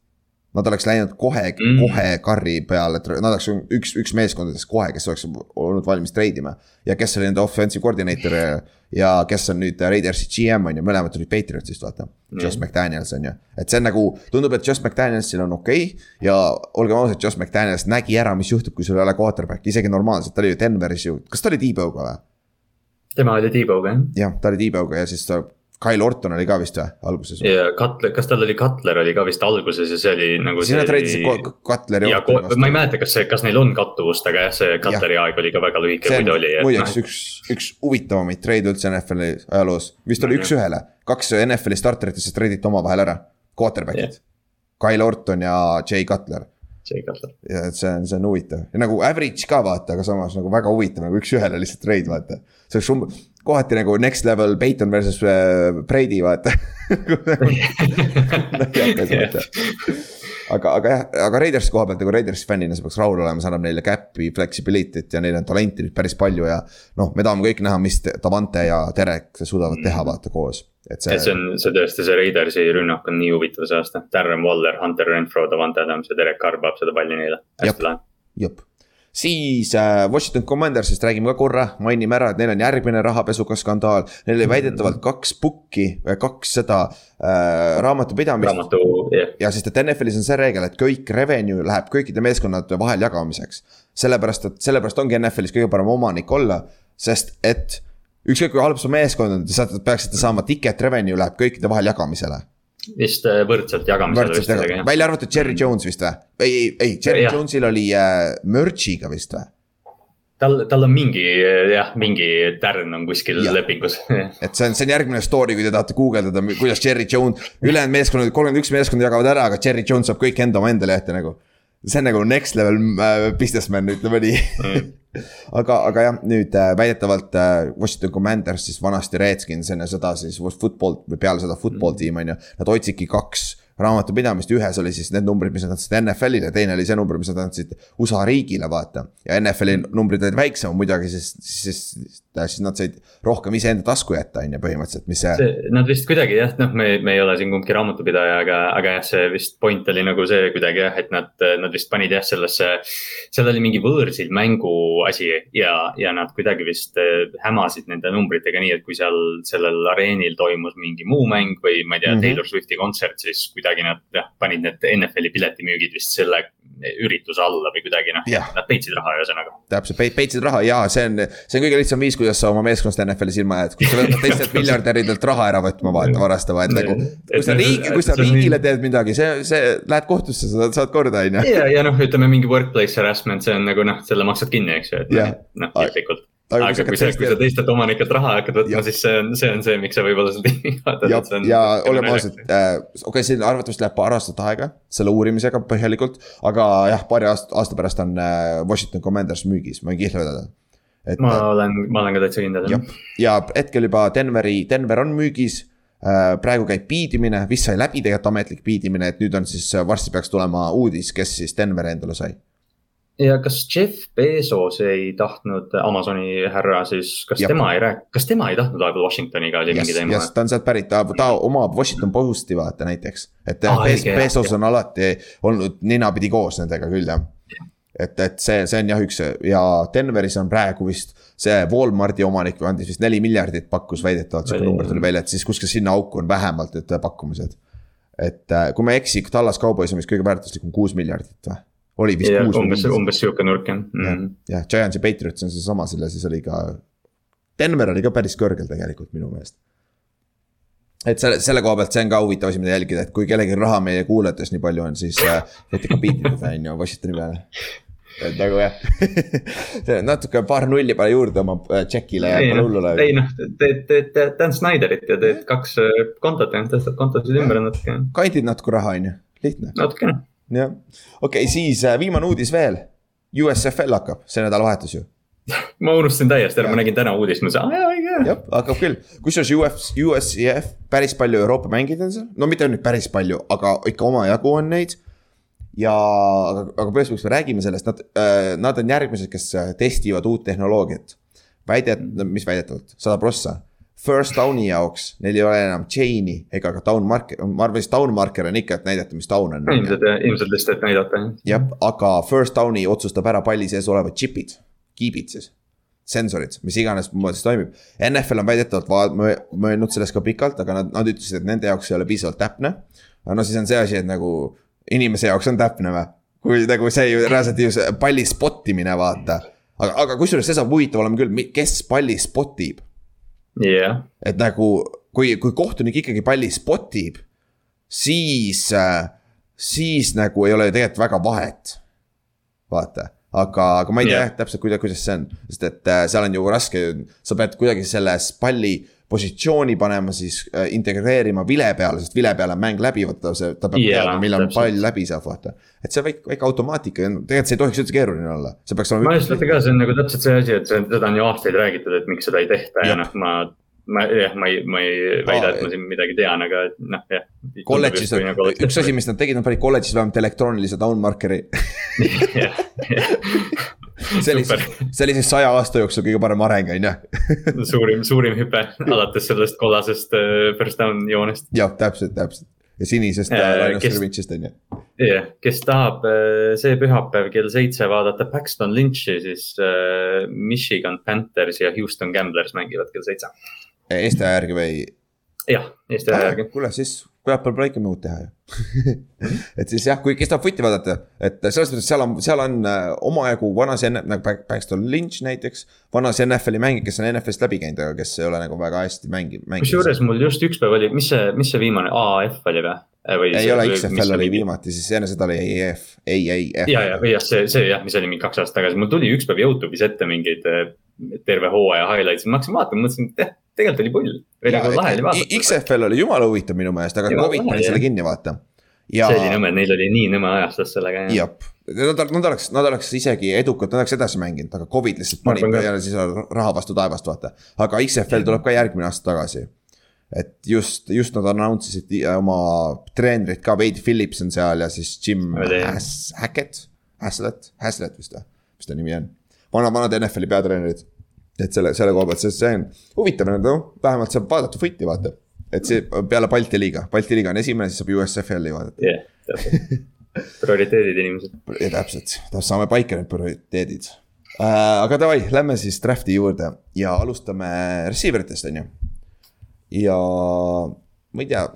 Nad oleks läinud kohe mm., kohe Carri peale, nad oleks üks, üks meeskondadest kohe, kes oleks olnud valmis treidima. ja kes oli nende offensive coordinator ja kes on nüüd Raidersi GM on ju, mõlemad tulid Patriotsist vaata mm.. Josh McDaniels on ju, et see on nagu, tundub, et Josh McDanielsil on okei okay, ja olgem ausad, Josh McDaniels nägi ära, mis juhtub, kui sul ei ole quarterback'i, isegi normaalselt, ta oli ju Denveris ju, kas ta oli T-Bow'ga või? tema oli T-Bow'ga jah. jah, ta oli T-Bow'ga ja siis ta Kyle Orton oli ka vist või, alguses? ja Cutler, kas tal oli Cutler oli ka vist alguses ja see oli nagu. siis nad reidisid Cutleri ma ei mäleta, kas see, kas neil on kattuvust, aga jah, see Cutleri aeg oli ka väga lühike, kui ta oli. muideks no. üks, üks huvitavamaid treide üldse NFL-i ajaloos, vist oli üks-ühele, kaks NFL-i starteritest treiditi omavahel ära, quarterback'id. Kyle Orton ja Jay Cutler Jay Cutler. ja et see on, see on huvitav ja nagu average ka vaata, aga samas nagu väga huvitav nagu üks-ühele lihtsalt trade vaata. see oleks umbes, kohati nagu next level Peiton versus äh, Brady vaata aga, aga jah, aga Raidersi koha pealt nagu Raidersi fännina sa peaks rahul olema, see annab neile cap'i, flexibility't ja neil on talenti nüüd päris palju ja. noh, me tahame kõik näha, mis Davante ja Derek suudavad teha, mm. vaata koos. et see. see on, see tõesti, see Raidersi rünnak on nii huvitav see aasta, Darren Waller, Hunter Renfro, Davante Adams ja Derek Carr paneb seda palli neile, hästi lahe. jep siis äh, Washington Commandersist räägime ka korra, mainime ära, et neil on järgmine rahapesuga skandaal. Neil oli väidetavalt kaks book'i, kaks seda äh, raamatupidamist Raamatu, yeah. ja sest, et NFL-is on see reegel, et kõik revenue läheb kõikide meeskonnade vahel jagamiseks. sellepärast, et sellepärast ongi NFL-is kõige parem omanik olla, sest et ükskõik kui halb su meeskond on, te peaksite saama ticket revenue läheb kõikide vahel jagamisele vist äh, võrdselt jagamisele. võrdselt jagamisele, välja arvatud Cherry Jones vist või? ei, ei, ei, Cherry ja. Jones'il oli äh, merch'iga vist või? tal, tal on mingi jah, mingi tärn on kuskil ja. lepingus et see on, see on järgmine story, kui te tahate guugeldada, kuidas Cherry Jones, ülejäänud meeskonnad, kolmkümmend üks meeskonda jagavad ära, aga Cherry Jones saab kõik enda omaenda lehte nagu. See on nagu next level äh, businessman, ütleme nii mm. aga, aga jah, nüüd äh, väidetavalt äh, Washington Commanders siis vanasti Redskins enne seda siis football või peale seda football tiim on ju. Nad hoidsidki kaks raamatupidamist, ühes oli siis need numbrid, mis nad andsid NFL-ile, teine oli see number, mis nad andsid USA riigile, vaata. ja NFL-i numbrid olid väiksemad muidugi, sest, sest, siis nad said rohkem iseenda tasku jätta, on ju, põhimõtteliselt, mis see, see. Nad vist kuidagi jah, noh, me, me ei ole siin kumbki raamatupidaja, aga, aga jah, see vist point oli nagu see kuidagi jah, et nad, nad vist panid jah sellesse. seal oli mingi võõrsil mängu asi ja, ja nad kuidagi vist eh, hämasid nende numbritega nii, et kui seal sellel areenil toimus mingi muu mäng või ma ei tea mm, -hmm. Taylor Swifti kontsert, siis kuidagi nad jah, panid need NFL-i piletimüügid vist selle ürituse alla või kuidagi noh, nad peitsid raha ühesõnaga. täpselt, peitsid raha ja see on, see on kõige lihtsam viis, kuidas sa oma meeskonnast NFL-is ilma jääd, kui sa võtad teistelt miljardäridelt raha ära võtma, vaata, varastama, et nagu. kui sa riigi, kui sa riigile teed midagi, see, see, lähed kohtusse, sa saad korda, on ju. ja, ja noh, ütleme mingi workplace harassment, see on nagu noh, selle maksad kinni, eks ju, et noh, piltlikult aga, aga kui sa, kui sa teistelt omanikelt raha hakkad võtma, siis see on, see on see, miks sa võib-olla seda ei vaata. ja, ja olgem ausad äh,, okei okay,, siin arvatavasti läheb paar aastat aega selle uurimisega põhjalikult. aga jah, paari aasta, aasta pärast on äh, Washington Commanders müügis, ma võin kihla vedada. Et, ma äh, olen, ma olen ka täitsa kindel. ja, ja hetkel juba Denveri, Denver on müügis äh,. praegu käib biidimine, vist sai läbi tegelikult ametlik biidimine, et nüüd on siis varsti peaks tulema uudis, kes siis Denveri endale sai ja kas Jeff Bezos ei tahtnud, Amazoni härra siis, kas Jab. tema ei rääk-, kas tema ei tahtnud vahepeal Washingtoniga oli yes, mingi teema? jah, ta on sealt pärit, ta, ta omab Washington Posti vaata näiteks. et ah, Bez, Bezos on alati olnud ninapidi koos nendega küll jah. et, et see, see on jah üks ja Denveris on praegu vist see Walmarti omanik andis vist neli miljardit pakkus väidetavalt, sihuke number tuli välja, et siis kuskil sinna auku on vähemalt need pakkumised. et äh, kui ma ei eksi, Tallas Cowboys on vist kõige väärtuslikum kuus miljardit või? Oli vist ja, kuus. umbes, umbes sihuke nurk jah mm.. jah, Giants ja Patriots on seesama, selle siis oli ka. Denver oli ka päris kõrgel tegelikult minu meelest. et selle, selle koha pealt, see on ka huvitav asi, mida jälgida, et kui kellelgi raha meie kuulajatest nii palju on, siis äh, võite ka biitida, on ju, Washingtoni peale et nagu jah natuke paar nulli pane juurde oma tšekile äh, ja pole hullu läheb. ei noh, teed, teed Dan Snyderit ja teed kaks äh, kontot ja tõstad kontosid ümber natuke. kandid natuke raha, on ju, lihtne. natukene jah, okei okay,, siis äh, viimane uudis veel. USFL hakkab, see nädalavahetus ju ma unustasin täiesti ära, ma nägin täna uudist, ma mõtlesin, aa jaa, õige. jah, hakkab küll, kusjuures US, USCF päris palju Euroopa mängijaid on seal, no mitte nüüd päris palju, aga ikka omajagu on neid. ja, aga, aga põhimõtteliselt, me räägime sellest, nad äh,, nad on järgmised, kes äh, testivad uut tehnoloogiat. väidet, mis väidetavalt, sada prossa First down'i jaoks, neil ei ole enam chain'i ega ka down marker, ma arvan, siis down marker on ikka, et näidata, mis down on. ilmselt, ilmselt lihtsalt, et näidata. jah, aga first down'i otsustab ära palli sees olevad chip'id, kiibid siis. sensorid, mis iganes moodi see toimib. NFL on väidetavalt mõelnud sellest ka pikalt, aga nad, nad ütlesid, et nende jaoks ei ole piisavalt täpne. no siis on see asi, et nagu inimese jaoks on täpne või? kui nagu see ju reaalselt ju see palli spot imine, vaata. aga, aga kusjuures see saab huvitav olema küll, kes palli spot ib yeah.. et nagu, kui, kui kohtunik ikkagi palli spot ib, siis, äh, siis nagu ei ole ju tegelikult väga vahet. vaata, aga, aga ma ei tea yeah. täpselt, kuidas, kuidas see on, sest et äh, seal on ju raske, sa pead kuidagi selles palli positsiooni panema siis äh, integreerima vile peale, sest vile peale on mäng läbi, vaata see, ta peab yeah, teadma, millal pall läbi saab, vaata. et see väike, väike automaatika, tegelikult see ei tohiks üldse keeruline olla, see peaks olema. ma just mõtlen ka, see on nagu täpselt see asi, et see, seda on ju aastaid räägitud, et miks seda ei tehta ja, ja noh, ma ma jah, ma ei, ma ei väida, et ma siin midagi tean, aga noh, jah. kolledžis on, nagu üks asi, mis nad tegid, nad panid kolledžis vähemalt elektroonilise downmarker'i see oli, see oli siis saja aasta jooksul kõige parem areng, on ju. suurim, suurim hüpe alates sellest kollasest uh, first down joonest. jah, täpselt, täpselt ja sinisest Linus Scrimmidge'ist on ju. jah, kes tahab äh, see pühapäev kell seitse vaadata Paxton Lynch'i, siis Michigan Panthers ja Houston Gamblers mängivad kell seitse Eesti aja järgi või? jah, Eesti aja järgi. kuule, siis pühapäeval pole ikka muud teha ju et siis jah, kui, kes tahab footi vaadata, et selles mõttes seal on, seal on äh, omajagu vanasi nagu Baxter Lynch näiteks. vanasi NFL-i mängijad, kes on NFL-ist läbi käinud, aga kes ei ole nagu väga hästi mänginud. kusjuures mul just üks päev oli, mis see, mis see viimane AF oli või? Äh, või ei see, ole, XFL oli viimati, siis enne seda oli EAF, EAF. ja, ja, jah, see, see jah, mis oli mingi kaks aastat tagasi, mul tuli üks päev Youtube'is ette mingeid äh, terve hooaja highlights'e, ma hakkasin vaatama, mõtlesin, et jah, tegelikult oli pull. või nagu lahe oli vaadata. XFL oli jumala huvitav minu meelest, aga Covid pani selle kinni, vaata. Ja... see oli nõme, neil oli nii nõme ajastus sellega. jah, nad, nad oleks, nad oleks isegi edukalt, nad oleks edasi mänginud, aga Covid lihtsalt pani peale siis raha vastu taevast, vaata. aga XFL tuleb ka järgmine aasta tagasi. et just, just nad announce isid oma treenerid ka, Wade Phillips on seal ja siis Jim Hackett, Haslett, Haslett vist või, mis ta nimi on. vana, vanad NFL-i peatreenerid et selle, selle koha pealt, sest see on huvitav, noh, vähemalt saab vaadata footi, vaata. et see peale Balti liiga, Balti liiga on esimene, siis saab USFL-i vaadata. jah yeah,, täpselt prioriteedid inimesed. täpselt, saame paika need prioriteedid äh,. aga davai, lähme siis draft'i juurde ja alustame receiver itest, on ju. ja ma ei tea.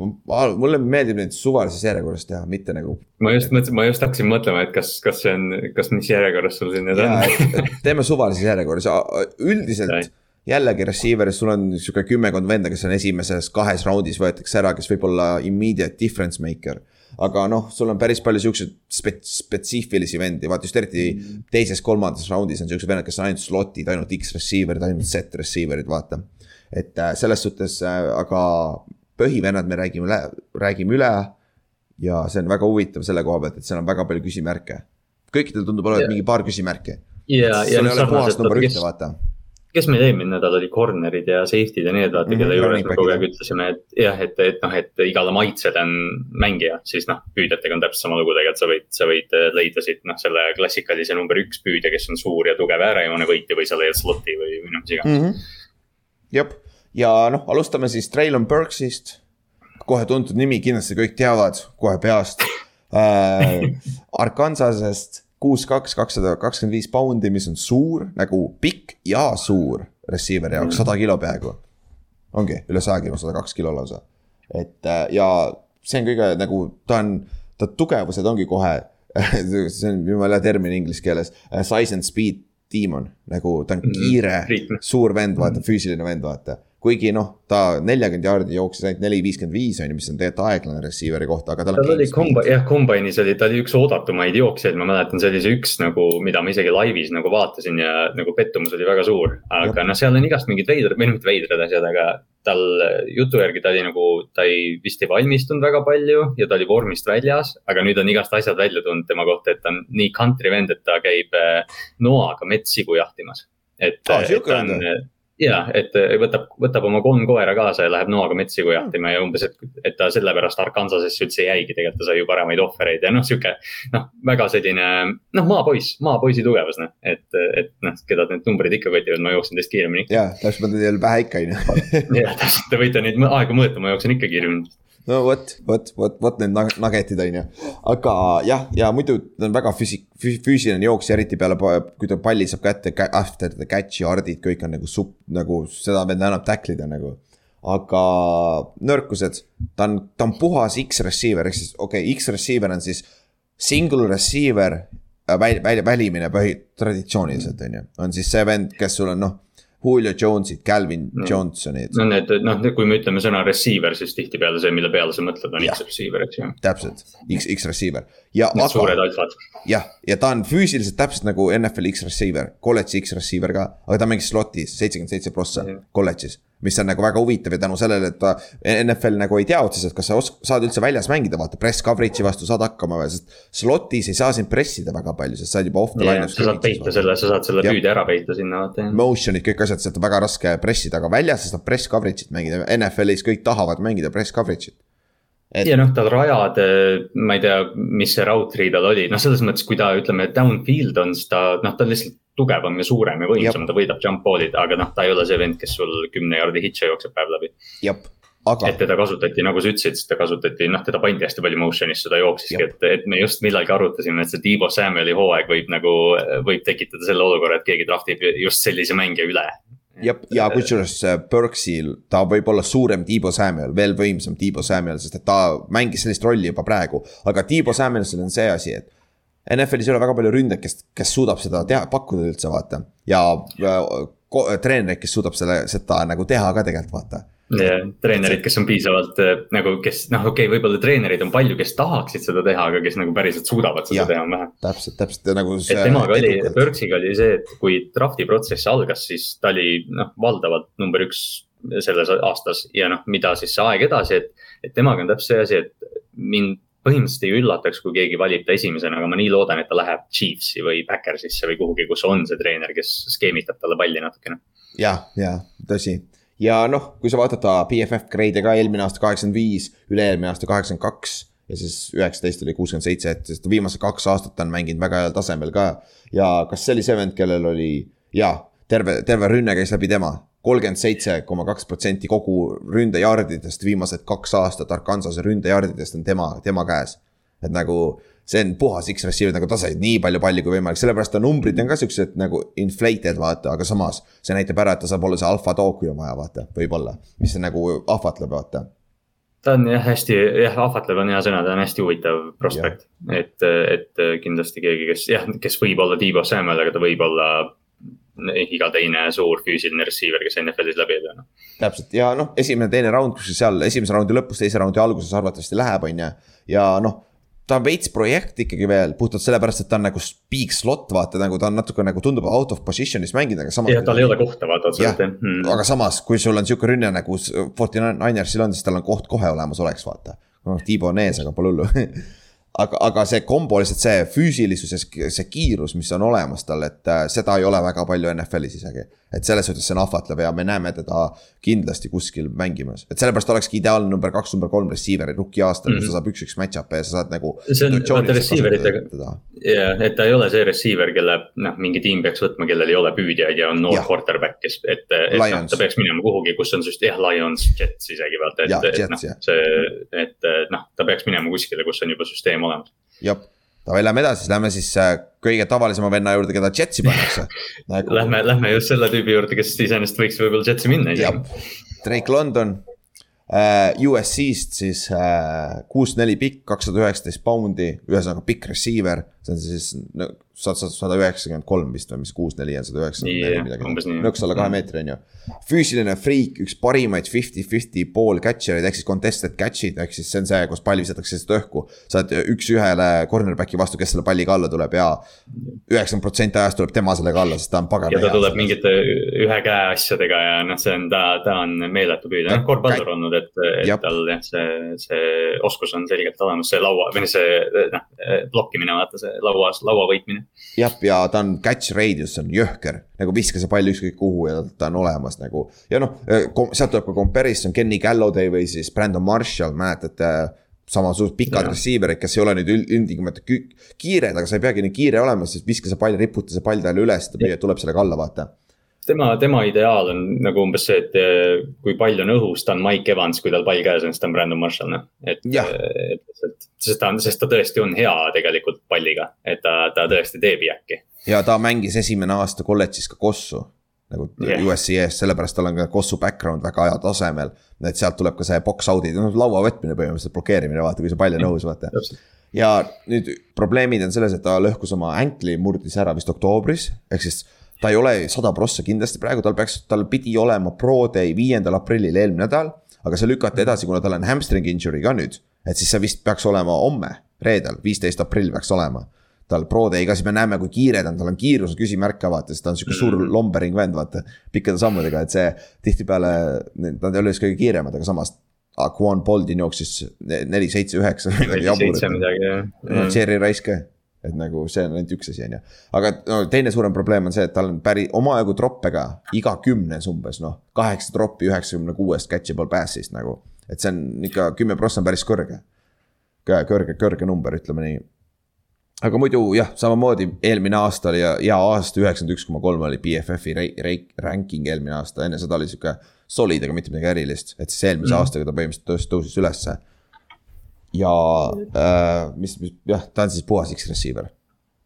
Mulle meeldib neid suvalises järjekorras teha, mitte nagu. ma just mõtlesin, ma just hakkasin mõtlema, et kas, kas see on, kas mis järjekorras sul siin need on. teeme suvalises järjekorras, üldiselt jällegi receiver'is sul on sihuke kümmekond venda, kes on esimeses kahes raundis võetakse ära, kes võib olla immediate difference maker aga noh, sul on päris palju siukseid spets-, spetsiifilisi vendi, vaata just eriti teises-kolmandas raundis on siuksed vennad, kes on ainult slot'id, ainult X-receiver'id, ainult Z-receiver'id, vaata. et äh, selles suhtes, äh, aga põhivennad me räägime, räägime üle. ja see on väga huvitav selle koha pealt, et seal on väga palju küsimärke. kõikidel tundub olevat mingi paar küsimärki. ja, ja noh, sarnaselt, kes, vaata kes meil eelmine nädal oli corner'id ja safety'd ja need, vaata, kelle mhm, juures me kogu aeg ütlesime, et jah, et, et noh, et igale maitsele on mängija, siis noh, püüdjatega on täpselt sama lugu tegelikult, sa võid, sa võid äh, leida siit noh, selle klassikalise number üks püüdja, kes on suur ja tugev äärejoone võitja või sa leiad slot'i või, või noh, mis iganes mm -hmm.. jep, ja noh, alustame siis Traylon Burksist. kohe tuntud nimi, kindlasti kõik teavad kohe peast äh,. Arkansasest kuus, kaks, kakssada kakskümmend viis poundi, mis on suur nagu pikk ja suur receiver'i jaoks, sada kilo peaaegu. ongi üle saja kilo, sada kaks kilo lausa. et äh, ja see on kõige nagu, ta on, ta tugevused ongi kohe see on jumala termin inglise keeles, äh, size and speed demon, nagu ta on mhm. kiire mm, suur vend, vaata, füüsiline vend, vaata kuigi noh, ta neljakümmend jaardi jooksis ainult neli viiskümmend viis on ju, mis on tegelikult aeglane receiver'i kohta, aga tal. tal oli komba-, jah, kombine'is oli, ta oli üks oodatumaid jooksjaid, ma mäletan, see oli see üks nagu, mida ma isegi laivis nagu vaatasin ja nagu pettumus oli väga suur. aga noh, seal on igast mingid veidrad, või noh, mitte veidrad asjad, aga tal jutu järgi ta oli nagu, ta ei, vist ei valmistunud väga palju ja ta oli vormist väljas. aga nüüd on igast asjad välja tulnud tema kohta, et ta on nii country vend, et ta käib eh, noaga metssigu jahtimas. et ah,, et ta on ja, et võtab, võtab oma kolm koera kaasa ja läheb noaga metssigu jahtima ja umbes, et, et ta sellepärast Arkansasesse üldse jäigi, tegelikult ta sai ju paremaid ohvereid ja noh, sihuke. noh, väga selline noh, maapoiss, maapoisi tugevus noh, et, et noh, keda need numbrid ikka kotivad, ma jooksen teist kiiremini. ja, täpselt, ma teen teile pähe ikka on ju. ja täpselt, te võite neid aegu mõõta, ma jooksen ikka kiiremini no vot, vot, vot, vot need nuggetid on ju. aga jah, ja muidu ta on väga füüsik-, füüsiline jooksja, eriti peale, kui ta palli saab kätte, after the catch yard'id, kõik on nagu supp, nagu seda venda annab tacklida nagu. aga nõrkused, ta on, ta on puhas X-receiver, ehk siis okei okay,, X-receiver on siis single receiver äh, väl-, väl-, välimine põhi, traditsiooniliselt on ju, on siis see vend, kes sul on noh Julio Jones'id, Calvin no. Johnsonid. no need, noh, kui me ütleme sõna receiver, siis tihtipeale see, mille peale sa mõtled, on X-receiver, eks ju. täpselt, X, X-receiver. Ja. Need aga, suured alfad. jah, ja ta on füüsiliselt täpselt nagu NFL X-receiver, kolledži X-receiver ka, aga ta mängis slot'is seitsekümmend seitse prossa kolledžis mis on nagu väga huvitav ja tänu sellele, et ta NFL nagu ei tea otseselt, kas sa osk-, saad üldse väljas mängida, vaata press coverage'i vastu saad hakkama, sest. Slot'is ei saa sind pressida väga palju, sest sa oled juba off the line. sa saad peita selle, sa saad selle püüde ära peita sinna vaata. Motion'id, kõik asjad, sealt on väga raske pressida, aga väljas sa saad press coverage'it mängida, NFL-is kõik tahavad mängida press coverage'it et.... ja noh, tal rajad, ma ei tea, mis see raudtee tal oli, noh, selles mõttes, kui ta ütleme, downfield on, siis ta noh, ta on lihtsalt tugevam ja suurem ja võimsam, ta võidab jump ball'id, aga noh, ta ei ole see vend, kes sul kümne jaardi hitše jookseb päev läbi. Aga... et teda kasutati, nagu sa ütlesid, siis ta kasutati, noh, teda pandi hästi palju motion'is, seda jooksiski, et, et me just millalgi arutasime, et see Tiibo Samueli hooaeg võib nagu, võib tekitada selle olukorra, et keegi draftib just sellise mängija üle. Jah, ja kusjuures Burksil äh, ta võib olla suurem Tiibo Samuel, veel võimsam Tiibo Samuel, sest et ta mängis sellist rolli juba praegu. aga Tiibo Samuelsil on see asi, et NFL-is ei ole väga palju ründajaid, kes, kes suudab seda teha, pakkuda üldse, vaata. ja äh, treenereid, kes suudab selle, seda nagu teha ka tegelikult, vaata. Jah, treenerid, kes on piisavalt äh, nagu, kes noh, okei okay,, võib-olla treenereid on palju, kes tahaksid seda teha, aga kes nagu päriselt suudavad seda ja, teha, on vähe. täpselt, täpselt nagu. et temaga oli, Burksiga oli see, et kui draft'i protsess algas, siis ta oli noh, valdavalt number üks selles aastas ja noh, mida siis see aeg edasi, et, et temaga on täpselt see asi, et mind põhimõtteliselt ei üllataks, kui keegi valib ta esimesena, aga ma nii loodan, et ta läheb Chiefsi või Backersisse või kuhugi, kus on see treener, kes skeemitab talle palli natukene. jah, ja tõsi ja noh, kui sa vaatad ta BFF grade'e ka eelmine aasta kaheksakümmend viis, üle-eelmine aasta kaheksakümmend kaks ja siis üheksateist oli kuuskümmend seitse, et sest viimased kaks aastat on mänginud väga heal tasemel ka. ja kas see oli see vend, kellel oli, jaa, terve, terve rünne käis läbi tema kolmkümmend seitse koma kaks protsenti kogu ründejardidest viimased kaks aastat Arkansase ründejardidest on tema, tema käes. et nagu see on puhas X-receiver, nagu ta sai nii palju palli kui võimalik, sellepärast ta numbrid on ka siuksed nagu inflated, vaata, aga samas. see näitab ära, et ta saab olla see alfa dog, kui on vaja, vaata, võib-olla, mis nagu ahvatleb, vaata ta on jah, hästi, jah, ahvatlev on hea sõna, ta on hästi huvitav prospekt. et, et kindlasti keegi, kes jah, kes võib olla Tiibo Samuel, aga ta võib olla iga teine suur füüsiline receiver, kes NFL-is läbi ei löö. täpselt ja noh, esimene, teine round, kus seal esimese raundi lõpus, teise raundi alguses arvatavasti läheb, on ju. ja noh, ta on veits projekt ikkagi veel puhtalt sellepärast, et ta on nagu big slot, vaata nagu ta on natuke nagu tundub out of position'is mängida, aga samas. jah, tal ei ole kohta vaata otseselt jah hmm.. aga samas, kui sul on sihuke rünne nagu Forty Ninersil on, siis tal on koht kohe olemas oleks, vaata. noh, Tiibo on ees, aga pole hullu aga, aga see kombo lihtsalt see füüsilisus ja see kiirus, mis on olemas tal, et äh, seda ei ole väga palju NFL-is isegi. Et selles suhtes see on ahvatlev ja me näeme teda kindlasti kuskil mängimas, et sellepärast olekski ideaalne number kaks, number kolm receiver rookie aastal mm, -hmm. kus ta mhm. saab üks-üks match-up'e ja sa saad nagu. see on vaata receiver'itega, jah, et ta ei ole see receiver, kelle noh, mingi tiim peaks võtma, kellel ei ole püüdjaid ja on noor quarterback, kes, et, et noh, ta peaks minema kuhugi, kus on just jah, Lions, Jets isegi vaata, et, et noh, see, et noh, ta peaks minema kuskile, kus on juba süsteem olemas. jah Davai, lähme edasi, siis lähme siis äh, kõige tavalisema venna juurde, keda Jetsi pannakse nagu.... Lähme, lähme just selle tüübi juurde, kes iseenesest võiks võib-olla Jetsi minna isegi. Drake London uh,, USC-st siis uh, kuus, neli pikk, kakssada üheksateist poundi, ühesõnaga pikk receiver. See on siis no, sada üheksakümmend kolm vist või mis kuus, neli on sada üheksakümmend neli midagi. nõks alla kahe mm. meetri on ju. füüsiline friik, üks parimaid fifty-fifty pool catcher eid ehk siis contested catch'id, ehk siis see on see, kus pall visatakse lihtsalt õhku. sa oled üks-ühele cornerback'i vastu, kes selle palliga alla tuleb ja üheksakümmend protsenti ajast tuleb tema sellega alla, sest ta on pagan. ja ta tuleb mingite ühe käe asjadega ja noh, see on, ta, ta on meeletu püüdja, noh Butler olnud, et, et Jab. tal jah, see, see oskus on selgelt olemas, see laua või see noh, blokkimine, vaata see lauas, laua võitmine. Jah, ja ta on catch radius on jõhker, nagu viska see pall ükskõik kuhu ja ta on olemas nagu. ja noh, sealt tuleb ka comparison Kenny Galladay või siis Brandon Marshall, mäletate samasugused pikad receiver'id, kes ei ole nüüd ilmtingimata kiired, aga sa ei peagi nii kiire olema, sest viska see pall, riputa see pall talle üles, ta tuleb sellega alla, vaata. Tema, tema ideaal on nagu umbes see, et eh, kui pall on õhus, ta on Mike Evans, kui tal pall käes on, siis ta on Brandon Marshall, noh. et, eh, et, sest ta on, sest ta tõesti on hea tegelikult palliga, et ta, ta tõesti teeb jääki. ja ta mängis esimene aasta kolledžis ka Kossu nagu yeah. USC-s, sellepärast tal on ka Kossu background väga hea tasemel. et sealt tuleb ka see box out'i, noh laua võtmine põhimõtteliselt, blokeerimine, vaata, kui see pall on õhus, vaata. ja nüüd probleemid on selles, et ta lõhkus oma ankli, murdis ära vist oktoobris, ehk siis ta ei ole sada prossa kindlasti praegu, tal peaks, tal pidi olema Pro Day viiendal aprillil eelmine nädal. aga see lükati edasi, kuna tal on hamstring injury ka nüüd, et siis see vist peaks olema homme, reedel, viisteist aprill peaks olema tal Pro Day'ga, siis me näeme, kui kiire ta on, tal on kiiruse küsimärk ka vaata, sest ta on sihuke suur mm. lombering vend, vaata. pikkade sammudega, et see tihtipeale, nad ei ole just kõige kiiremad, aga samas. Aquan Boldin jooksis neli, seitse, üheksa. neli, seitse midagi jah. Cherry Rice ka et nagu see on ainult üks asi, on ju. aga no teine suurem probleem on see, et tal on päris omajagu troppe ka, iga kümnes umbes noh, kaheksa troppi üheksakümne kuuest catchable pass'ist nagu. et see on ikka kümme prossa on päris kõrge. Kõrge, kõrge number, ütleme nii. aga muidu jah, samamoodi eelmine aasta oli ja, ja aasta üheksakümmend üks koma kolm oli BFF-i ranking eelmine aasta, enne seda oli sihuke solid, aga mitte midagi erilist, et siis eelmise mm. aastaga ta põhimõtteliselt tõusis ülesse ja äh, mis, mis jah, ta on siis puhas X-receiver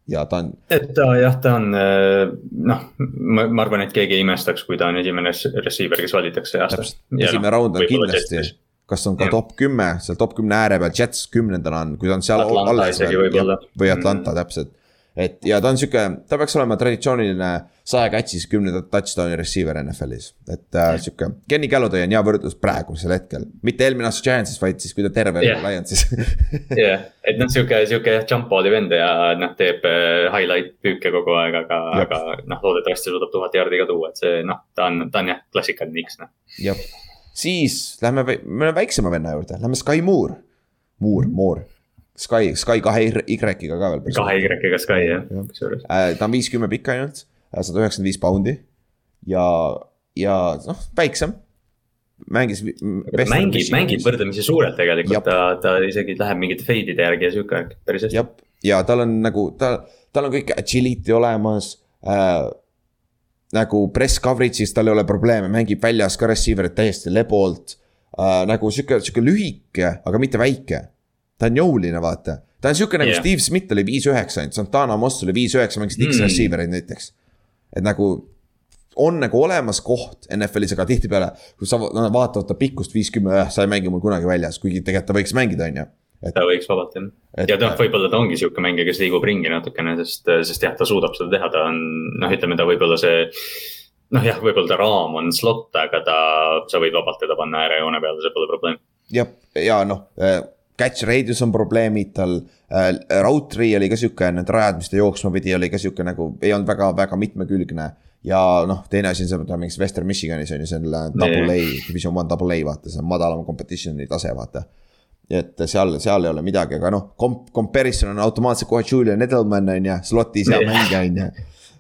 ja ta on. et ta jah, ta on äh, noh, ma, arvan, et keegi ei imestaks, kui ta on esimene receiver, kes valitakse aastas. esimene no, raund on kindlasti, kas on ka ja. top kümme, seal top kümne ääre peal, Jets kümnendana on, kui ta on seal alles veel. või Atlanta mm. täpselt et ja ta on sihuke, ta peaks olema traditsiooniline saja catch'is kümne touchdown'i receiver NFL-is. et äh, sihuke, Kenny Galladay on hea võrdlus praegusel hetkel, mitte eelmine aasta Giantsis, vaid siis, kui ta terve yeah. Lionsis jah, et noh, sihuke, sihuke jump ball'i vend ja noh, teeb äh, highlight püüke kogu aeg, aga, aga noh, loodetavasti suudab tuhat jaardi ka tuua, et see noh, ta on, ta on jah, klassikaline X noh. jah, siis lähme, me oleme väiksema venna juurde, lähme Sky Moore, Moore, Moore Sky, Sky kahe Y-ga ka veel. kahe Y-ga Sky jah, kusjuures. Äh, ta on viiskümmend pikk ainult, äh, sada üheksakümmend viis poundi ja, ja noh, väiksem mängis. mängib, mängib võrdlemisi suurelt tegelikult, ta, ta isegi läheb mingite fade'ide järgi ja sihuke, päris hästi. ja tal on nagu, ta, tal on kõik agility olemas äh,. Nagu press coverage'is tal ei ole probleeme, mängib väljas ka receiver'id täiesti lebolt äh,. nagu sihuke, sihuke lühike, aga mitte väike ta on jõuline, vaata. ta on sihuke nagu yeah. Steve Smith oli viis üheksa ainult, Santana Moss oli viis üheksa, mängisid mm. X-receiver eid näiteks. et nagu on nagu olemas koht NFL-is, aga tihtipeale, kui sa no, vaatavad ta pikkust viiskümmend, sa ei mängi mul kunagi väljas, kuigi tegelikult ta võiks mängida, on ju. Et, ta võiks vabalt jah, ja noh, võib-olla ta ongi sihuke mängija, kes liigub ringi natukene, sest, sest jah, ta suudab seda teha, ta on noh, ütleme ta võib-olla see. noh jah, võib-olla ta raam on slot, aga ta, sa võid vabalt teda panna äärejoone peale, see pole probleem. jah, ja noh äh, catch radius on probleemid tal äh,, route tree oli ka sihuke, need rajad, mis ta jooksma pidi, oli ka sihuke nagu, ei olnud väga, väga mitmekülgne ja noh, teine asi on see, et ta mängis Western Michiganis on ju, see on double A, division one double A vaata, see on madalam competition'i tase, vaata. Et seal, seal ei ole midagi, aga noh, komp-, comparison on automaatselt kohe Julian Edelman on ju, slot'is hea mängija on ju.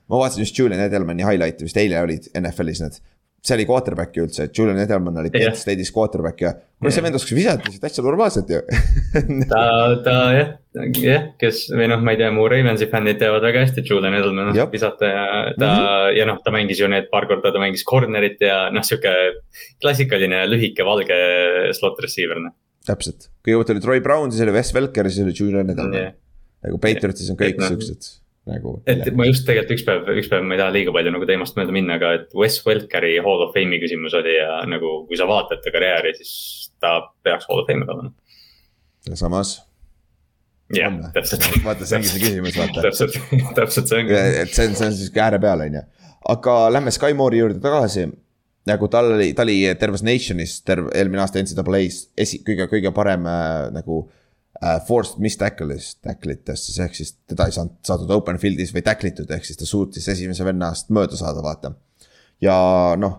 ma vaatasin just Julian Edelmani highlight'i vist eile olid NFL-is need see oli quarterback'i üldse, et Julian Edelman oli Kent State'is quarterback ja. kuule, see vend oskas visata täitsa normaalselt ju ta, ta jah, jah, kes või noh, ma ei tea, mu Ravensi fännid teavad väga hästi, et Julian Edelman oskab visata ja ta mm -hmm. ja noh, ta mängis ju need paar korda, ta mängis corner'it ja noh, sihuke klassikaline lühike valge slot receiver noh. Täpselt, kõigepealt oli Troy Brown, siis oli Wes Welker siis oli Julian Edelman yeah.. nagu Patriotis on kõik no, siuksed nagu. et ma just tegelikult üks päev, üks päev ma ei taha liiga palju nagu teemast mööda minna, aga et Wes Welkeri Hall of Fame'i küsimus oli ja nagu, kui sa vaatad ta karjääri, siis ta peaks Hall of Fame'i olema. ja samas. jah, täpselt. vaata, see ongi see küsimus, vaata. täpselt, täpselt see ongi. et see on, see on siis ääre peal, on ju. aga lähme Sky Moore'i juurde tagasi nagu tal oli, ta oli terves Nationis terve eelmine aasta NCAA-s esi, kõige, kõige parem äh, nagu äh, forced miss tackle'is, tackle itest siis ehk siis teda ei saanud saadud open field'is või tackle itud, ehk siis ta suutis esimese vennast mööda saada, vaata. ja noh,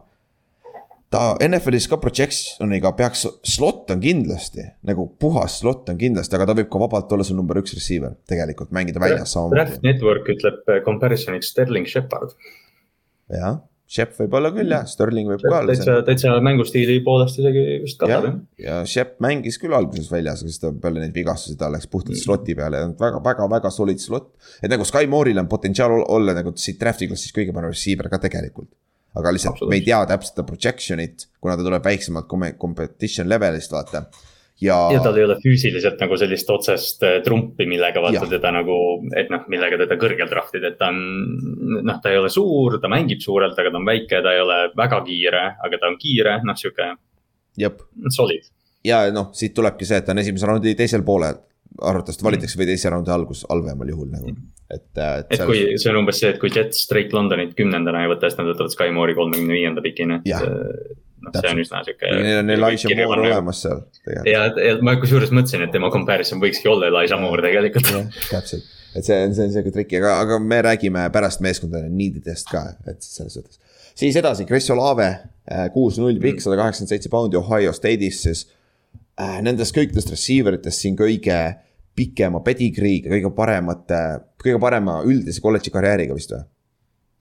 ta NFL-is ka projection'iga peaks, slot on kindlasti nagu puhas slot on kindlasti, aga ta võib ka vabalt olla see number üks receiver tegelikult mängida väljas samamoodi. Draft Network ütleb comparison'iks Sterling Shepard. jah Shep võib olla küll jah, Sterling võib Shep ka olla. täitsa, täitsa mängustiili poolest isegi vist katab jah. ja Shep mängis küll alguses väljas, aga siis ta peale neid vigastusi ta läks puhtalt slot'i peale ja väga, väga, väga solid slot. et nagu Sky Moore'il on potentsiaal olla nagu siit draft'i klassis kõige parem receiver ka tegelikult. aga lihtsalt me ei tea täpselt seda projection'it, kuna ta tuleb väiksemalt competition level'ist vaata ja. ja tal ei ole füüsiliselt nagu sellist otsest äh, trumpi, millega vaata teda nagu, et noh, millega teda kõrgelt draftida, et ta on. noh, ta ei ole suur, ta mängib suurelt, aga ta on väike, ta ei ole väga kiire, aga ta on kiire, noh sihuke. Solid. ja noh, siit tulebki see, et ta on esimese raundi teisel poolel arvatavasti valitakse või teise raundi algus halvemal juhul nagu, et. Äh, et, et seal... kui see on umbes see, et kui Jets Drake Londonit kümnendana ei võta, siis nad võtavad Sky Moore'i kolmekümne viienda pikina, et noh, see on üsna sihuke. Neil on Elijah Moore olemas seal. ja, ja ma kusjuures mõtlesin, et tema comparison võikski olla Elijah Moore tegelikult. täpselt, et see on, see on sihuke triki, aga, aga me räägime pärast meeskondade needidest ka, et selles suhtes. siis edasi, Chris Olave, äh, kuus-null pikk, sada kaheksakümmend seitse poundi Ohio State'is siis äh,. Nendest kõikidest receiver itest siin kõige pikema pedigree'ga, kõige paremate, kõige parema üldise kolledži karjääriga vist või?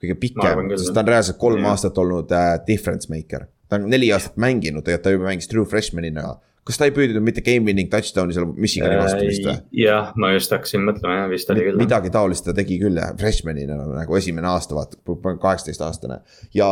kõige pikem, sest ta on reaalselt kolm ja. aastat olnud äh, difference maker ta on neli aastat mänginud, tegelikult ta juba mängis true freshman'ina. kas ta ei püüdnud mitte game winning touchdown'i seal Michigani vastu vist või? jah, ma just hakkasin mõtlema jah, vist oli küll. midagi taolist ta tegi küll jah, freshman'ina nagu esimene aasta vaata, kaheksateist aastane ja.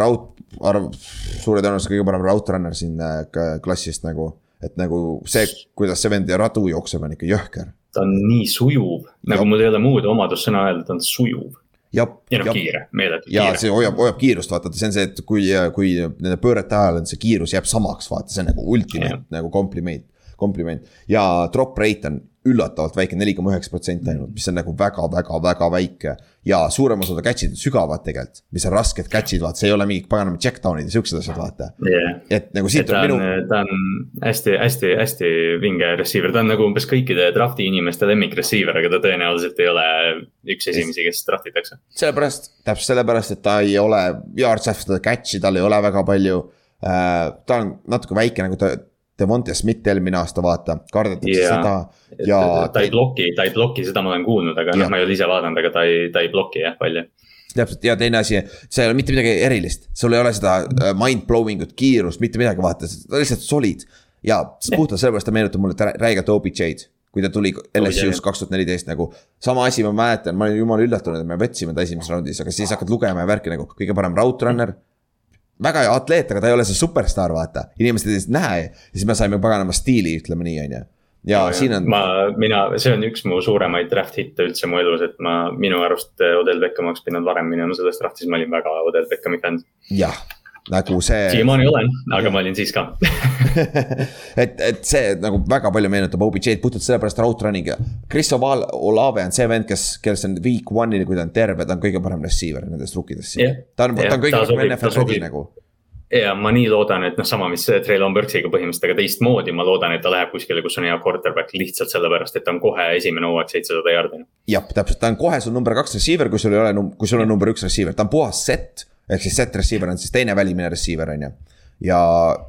raud, arv, suure tõenäosusega kõige parem route runner siin äh, klassist nagu, et nagu see, kuidas see vend radu jookseb, on ikka jõhker ta on nii sujuv, nagu mul ei ole muud omadussõna öelda, ta on sujuv ja, ja noh, kiire, meeletult kiire. ja see hoiab, hoiab kiirust, vaata, see on see, et kui, kui nende pöörete ajal on see kiirus jääb samaks, vaata, see on nagu ultimate nagu kompliment, kompliment. ja drop rate on üllatavalt väike, neli koma üheksa protsenti ainult, mis on nagu väga-väga-väga väike. ja suurem osa catch'id on sügavad tegelikult, mis on rasked catch'id, vaata, see ei ole mingid paganama checkdown'id ja siuksed asjad, vaata yeah.. et nagu siit on minu. ta on hästi, hästi, hästi vinge receiver, ta on nagu umbes kõikide draft'i inimeste lemmik receiver, aga ta tõenäoliselt ei ole üks esimesi, kes draft itakse. sellepärast, täpselt sellepärast, et ta ei ole, yards after catch'i tal ei ole väga palju äh,. ta on natuke väike nagu ta Devonte Smith eelmine aasta, vaata, kardetakse yeah. seda ja. ta ei bloki, ta ei bloki, seda ma olen kuulnud, aga noh, ma ei ole ise vaadanud, aga ta ei, ta ei bloki jah palju täpselt ja teine asi, see ei ole mitte midagi erilist, sul ei ole seda äh, mind blowing ut, kiirust, mitte midagi, vaata, lihtsalt solid. ja puhtalt sellepärast ta meenutab mulle räigelt OBJ-d, kui ta tuli LSU-s kaks tuhat neliteist nagu. sama asi ma mäletan, ma olin jumala üllatunud, et me võtsime ta esimeses raundis, aga siis hakkad lugema ja värki nagu kõige parem route runner väga hea atleet, aga ta ei ole see superstaar, vaata. inimesed ei näe ja siis me saime paganama stiili, ütleme nii, on ju. ja no, siin on. ma, mina, see on üks mu suuremaid draft hitte üldse mu elus, et ma minu arust Odel Beckham oleks pidanud varem minema selles draftis, ma olin väga Odel Beckhami fänn. jah, nagu see. siiamaani olen, aga ma olin siis ka et, et see nagu väga palju meenutab OBJ-d puhtalt sellepärast route running'i. Chris Oval, Olave on see vend, kes, kes on week one'ini, kui ta on terve, ta on kõige parem receiver nendest rookidest siin yeah.. ta on yeah,, ta on kõige parem NFL ready nagu ja ma nii loodan, et noh, sama, mis Traylon Burksiga põhimõtteliselt, aga teistmoodi, ma loodan, et ta läheb kuskile, kus on hea quarterback lihtsalt sellepärast, et ta on kohe esimene hooaeg seitsesada jaardi. jah, täpselt, ta on kohe sul number kaks receiver, kui sul ei ole, kui sul on number üks receiver, ta on puhas set. Ehk siis set receiver on siis teine välimine receiver, on ju. ja,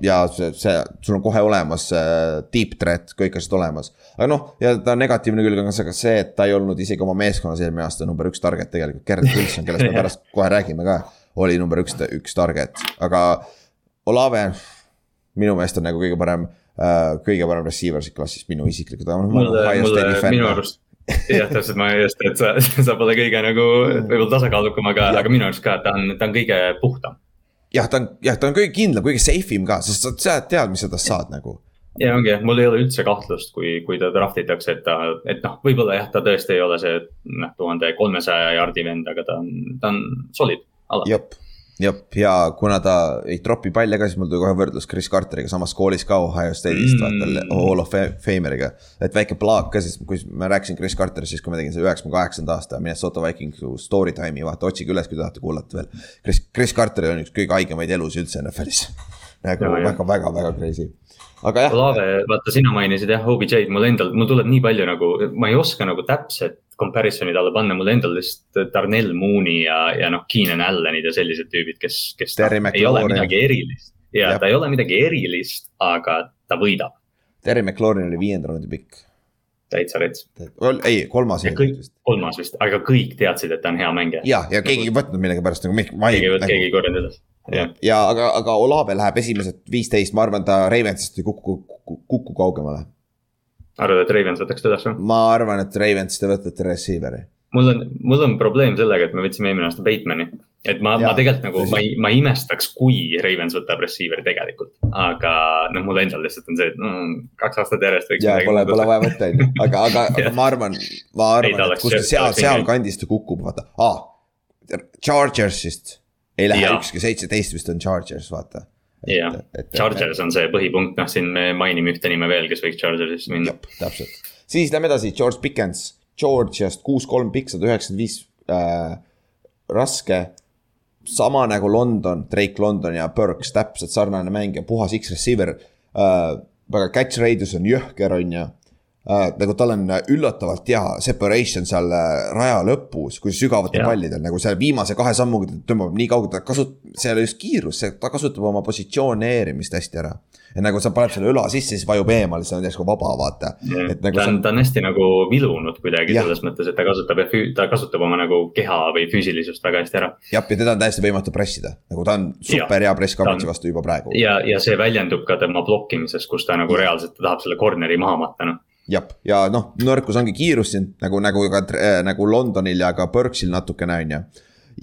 ja see, see, sul on kohe olemas äh, deep threat, kõik asjad olemas. aga noh, ja ta negatiivne külg on ka see, et ta ei olnud isegi oma meeskonnas eelmine aasta number üks target tegelikult, Gerrit Wilson, kellest me pärast kohe räägime ka oli number üks, üks target, aga Olave minu meelest on nagu kõige parem äh,, kõige parem receiver siit klassist minu isiklikult. mulle, mulle minu arust jah, täpselt, ma just, et sa, sa pole kõige nagu võib-olla tasakaalukam, aga, aga minu arust ka, ta on, ta on kõige puhtam. jah, ta on, jah, ta on kõige kindlam, kõige safe im ka, sest sa, sa tead, mis sa tast saad nagu. ja ongi, mul ei ole üldse kahtlust, kui, kui ta draft itakse, et ta, et noh, võib-olla jah, ta tõesti ei ole see noh, tuhande kolmesaja jaardi vend, aga ta on, ta on solid alati. Jep ja kuna ta ei tropi palle ka, siis mul tuli kohe võrdlus Chris Carteriga samas koolis ka Ohio State'ist mm., vaata Hall of Fameriga. et väike plaag ka, siis kui ma rääkisin Chris Carterist, siis kui ma tegin selle üheksakümne kaheksanda aasta Minnesota Vikingsi story time'i, vaata otsige üles, kui tahate kuulata veel. Chris, Chris Carter on üks kõige haigemaid elusid üldse NFL-is nagu väga-väga-väga crazy aga jah. Olave, vaata sina mainisid jah, OBJ-d, mul endal, mul tuleb nii palju nagu, ma ei oska nagu täpset comparison'i talle panna, mul endal lihtsalt Darnell Mooney ja, ja noh, Keenan Allanid ja sellised tüübid, kes, kes ta, ei ole midagi erilist. ja ta ei ole midagi erilist, aga ta võidab. Terry McLaurin oli viienda raundi pikk. täitsa rets. ei, kolmas. kolmas vist, aga kõik teadsid, et ta on hea mängija. ja, ja keegi ei võtnud millegipärast nagu. keegi ei võtnud, keegi ei korjanud edasi ja, ja aga, aga Olave läheb esimesed viisteist, ma arvan, ta Ravensist ei kuku, kuku, kuku kaugemale arvad, et Ravens võtaks teda vastu? ma arvan, et Ravens te võtate receiver'i. mul on, mul on probleem sellega, et me võtsime eelmine aasta Batemani. et ma, ma tegelikult nagu, ma ei, ma ei imestaks, kui Ravens võtab receiver'i tegelikult. aga noh, mul endal lihtsalt on see, et mm, kaks aastat järjest võiks. ja pole, pole vaja võtta, on ju, aga, aga ma arvan, ma arvan, et kuskil seal, sealkandist ta kukub, vaata ah,. Chargersist ei lähe ükski, seitseteist vist on Chargers, vaata. Jah, Chargers on see põhipunkt, noh siin me mainime ühte nime veel, kes võiks Chargersisse minna. täpselt, siis lähme edasi, George Pickens, Georgiast kuus-kolm pikk, sada üheksakümmend viis äh, raske. sama nagu London, Drake London ja Burks, täpselt sarnane mängija, puhas X-receiver äh,. väga catch radius on jõhker, on ju äh,. nagu tal on üllatavalt hea separation seal äh, raja lõpus, kui sügavatel pallidel, nagu seal viimase kahe sammuga tõmbab nii kaugele, ta kasut-, see ei ole just kiirus, ta kasutab oma positsioneerimist hästi ära. et nagu sa paned selle õla sisse, siis vajub eemale, siis on järsku vaba, vaata. Nagu ta on, ta on hästi nagu vilunud kuidagi ja. selles mõttes, et ta kasutab, ta kasutab oma nagu keha või füüsilisust väga hästi ära. jah, ja teda on täiesti võimatu pressida, nagu ta on super ja, hea press coverage'i vastu juba praegu. ja, ja see väljendub ka tema blokkimises, kus ta nagu reaalselt ta tahab selle corner'i maha matta, noh jah, ja noh, nõrkus ongi kiirus siin nagu, nagu ka äh, nagu Londonil ja ka Berksil natukene on ju.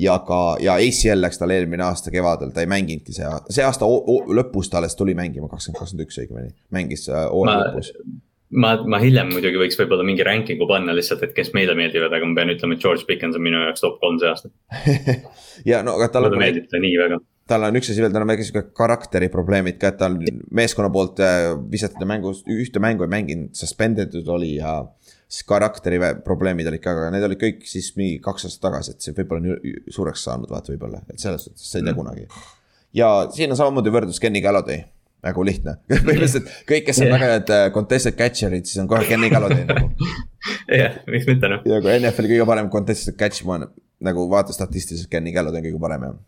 ja ka, ja ACL läks tal eelmine aasta kevadel, ta ei mänginudki see, see aasta lõpus ta alles tuli mängima, kakskümmend, kakskümmend üks õigemini, mängis äh, hooaja lõpus ma, ma hiljem muidugi võiks võib-olla mingi ranking'u panna lihtsalt, et kes meile meeldivad, aga ma pean ütlema, et George Pickens on minu jaoks top kolm see aasta ja no aga tal on. mulle meeldib ta nii väga tal on üks asi veel, tal on väike sihuke karakteri probleemid ka, et tal meeskonna poolt äh, visati mängus, ühte mängu ei mänginud, suspended oli ja. siis karakteri probleemid olid ka, aga need olid kõik siis mingi kaks aastat tagasi, et see võib-olla on suureks saanud, vaata võib-olla, et selles suhtes sa ei tea mm. kunagi. ja siin on samamoodi võrdlus Kenny Galladay nagu lihtne põhimõtteliselt kõik, kes on yeah. väga head äh, contested catcher'id, siis on kohe Kenny Galladay nagu. jah, miks mitte noh. ja kui NFL-i kõige parem contested catch, ma nagu vaata statistiliselt Kenny Galladay on kõige parem jah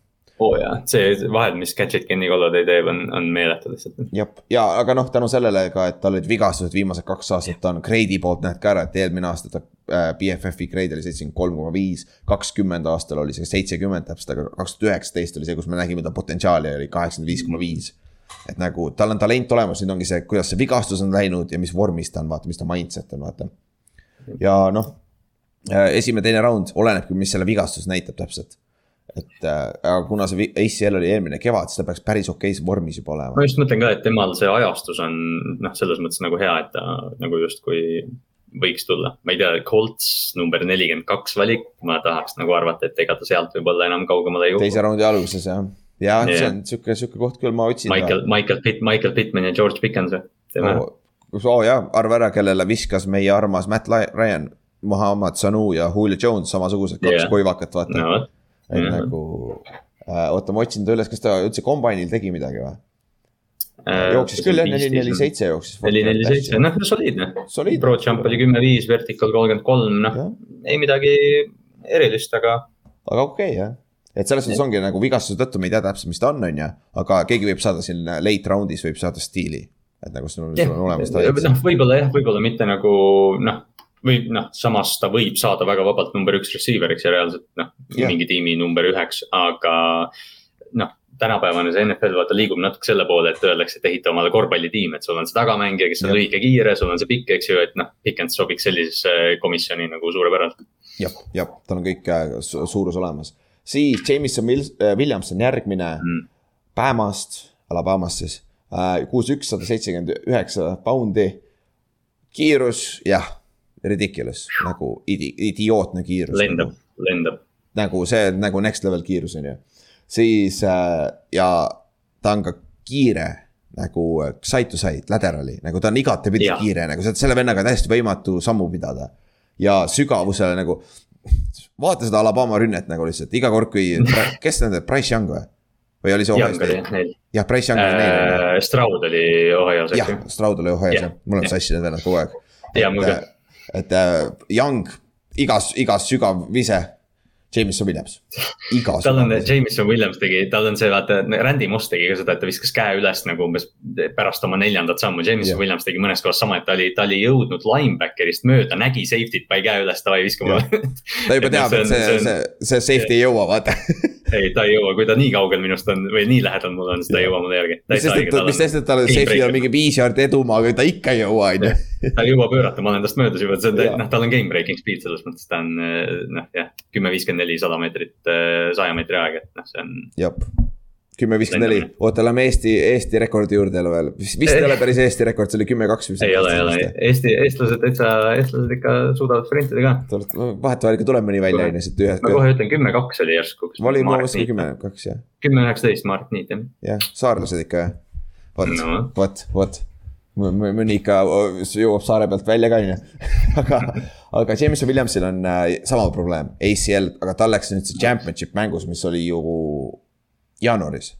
oo oh, see vahed, mis Gadget Kenny Golladay teeb, on, on meeletu lihtsalt. jah, ja aga noh, tänu sellele ka, et tal olid vigastused viimased kaks aastat, ta on grade'i poolt näed ka ära, et eelmine aasta ta äh, BFF-i grade oli seitsekümmend kolm koma viis. kakskümmend aastal oli see seitsekümmend täpselt, aga kaks tuhat üheksateist oli see, kus me nägime ta potentsiaali oli kaheksakümmend viis koma viis et nagu tal on talent olemas, nüüd ongi see, kuidas see vigastus on läinud ja mis vormis ta on, vaata, mis ta mindset on, vaata. ja noh, äh, esimene, teine round olenebki, mis selle vigastus näitab täpselt et äh, aga kuna see ACL oli eelmine kevad, siis ta peaks päris okeis vormis juba olema. ma just mõtlen ka, et temal see ajastus on noh, selles mõttes nagu hea, et ta nagu justkui võiks tulla, ma ei tea, Colts number nelikümmend kaks valik, ma tahaks nagu arvata, et ega ta sealt võib-olla enam kaugemale ei jõua. teise raundi alguses jah, ja yeah. see on sihuke, sihuke koht küll, ma otsin. Michael, Michael Pitt, Michael Pittman ja George Pickens või? oo oh, oh jah, arva ära, kellele viskas meie armas Matt Ryan, Muhamed Sanu ja Julio Jones samasugused kaks yeah. koivakat, vaata no et mm -hmm. nagu äh,, oota, ma otsin ta üles, kas ta üldse kombainil tegi midagi või äh,? jooksis küll jah, neli, neli, seitse jooksis. neli, neli, seitse, noh soliidne. Pro jump oli kümme, viis, vertical kolmkümmend kolm, noh ei midagi erilist, aga. aga okei okay, jah et selles suhtes ongi nagu vigastuse tõttu me ei tea täpselt, mis ta on, on ju, aga keegi võib saada siin late round'is võib saada stiili. et nagu sul on olemas. noh, võib-olla jah, võib-olla mitte nagu noh, või noh, samas ta võib saada väga vabalt number üks receiver'iks ja reaalselt noh yeah., mingi tiimi number üheks, aga noh tänapäevane see NFL vaata liigub natuke selle poole, et öeldakse, et ehita omale korvpallitiim, et sul on see tagamängija, kes on lühike, kiire, sul on see pikk, eks ju, et noh, Pikens sobiks sellisesse komisjoni nagu suurepäraselt. jah, jah, tal on kõik äh, suurus olemas, siis Jameson äh, Williamson järgmine mm. Bamast, Alabamast siis, äh, kuus üks, sada seitsekümmend üheksa poundi. kiirus, jah ridiculous, nagu idi-, idiootne kiirus. lendab, lendab. nagu see nagu next level kiirus on ju. siis äh, ja ta on ka kiire nagu äh, side to side, laterally, nagu ta on igatepidi kiire, nagu selle vennaga täiesti võimatu sammu pidada. ja sügavusele nagu, vaata seda Alabama rünnet nagu lihtsalt iga kord, kui, kes nende, Price Young või? või oli see Ohio's State? jah, Price Young oli neil äh,. Stroud oli Ohio's. jah, Stroud oli Ohio's jah, mul on sassi need vennad kogu aeg. ja mul ka et äh, Young igas, igas sügav vise. Jameson Williams, igas. tal on, Jameson Williams tegi, tal on see vaata, Randy Moss tegi ka seda, et ta viskas käe üles nagu umbes pärast oma neljandat sammu. Jameson yeah. Williams tegi mõnes kohas sama, et ta oli, ta oli jõudnud linebacker'ist mööda, nägi safety't, pani käe üles, davai viskame ta juba teab, et see, see, see safety ei jõua, vaata ei, ta ei jõua, kui ta nii kaugel minust on või nii lähedal mul on, siis ta ei jõua mulle järgi. mis sest, et, tal safety on mingi viis jaardi edumaa, aga ta ikka ei jõua, on ju. ta ei jõua pöörata, ma olen tast möödas juba, see on, noh, tal on game breaking speed selles mõttes, ta on noh, jah, kümme, viiskümmend neli, sada meetrit, äh, saja meetri aeg, et noh, see on. jep kümme viiskümmend neli, oota, lähme Eesti, Eesti rekordi juurde jälle veel, vist ei ole päris Eesti rekord, see oli kümme kaks. ei ole, ei ole, Eesti, eestlased täitsa, eestlased ikka suudavad sprintida ka. vahetevahel ikka tuleb mõni välja, on ju, siit ühest. ma kohe ütlen, kümme kaks oli järsku. oli, ma mõtlesin kümme kaks jah. kümme üheksateist, Mart Niit jah. jah, saarlased ikka jah. vot no., vot, vot mõni ikka jõuab saare pealt välja ka, on ju. aga, aga Jameson Williamsil on äh, sama probleem, ACL, aga tal läks nüüd see championship mängus, mis oli ju jaanuaris.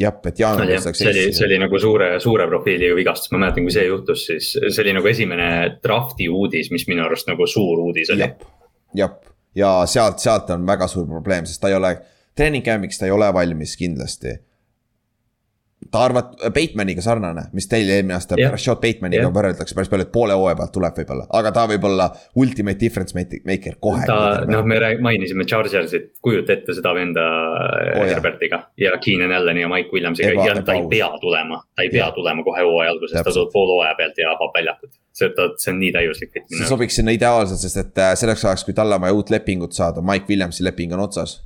jah, et jaanuaris läks. see oli, see oli nagu suure, suure profiiliga vigastus, ma mäletan, kui see juhtus, siis see oli nagu esimene draft'i uudis, mis minu arust nagu suur uudis oli. jah, ja sealt, sealt on väga suur probleem, sest ta ei ole, treening camp'iks ta ei ole valmis kindlasti ta arvad, Batemaniga sarnane, mis teil eelmine aasta yeah. Rashad Batemaniga yeah. võrreldakse päris palju, et poole hooaja pealt tuleb võib-olla, aga ta võib olla ultimate difference maker kohe. ta, noh, me mainisime Chargersit, kujuta ette seda venda oh, Herbertiga ja Keenan Allan'i ja Mike Williamsiga Eba, ja ta ei pea tulema. ta ei pea yeah. tulema kohe hooaja alguses, ta tuleb poole hooaja pealt ja avab väljakut. see, ta, see on nii täiuslik fit. see sobiks sinna ideaalselt, sest et äh, selleks ajaks, kui talle on vaja uut lepingut saada, Mike Williamsi leping on otsas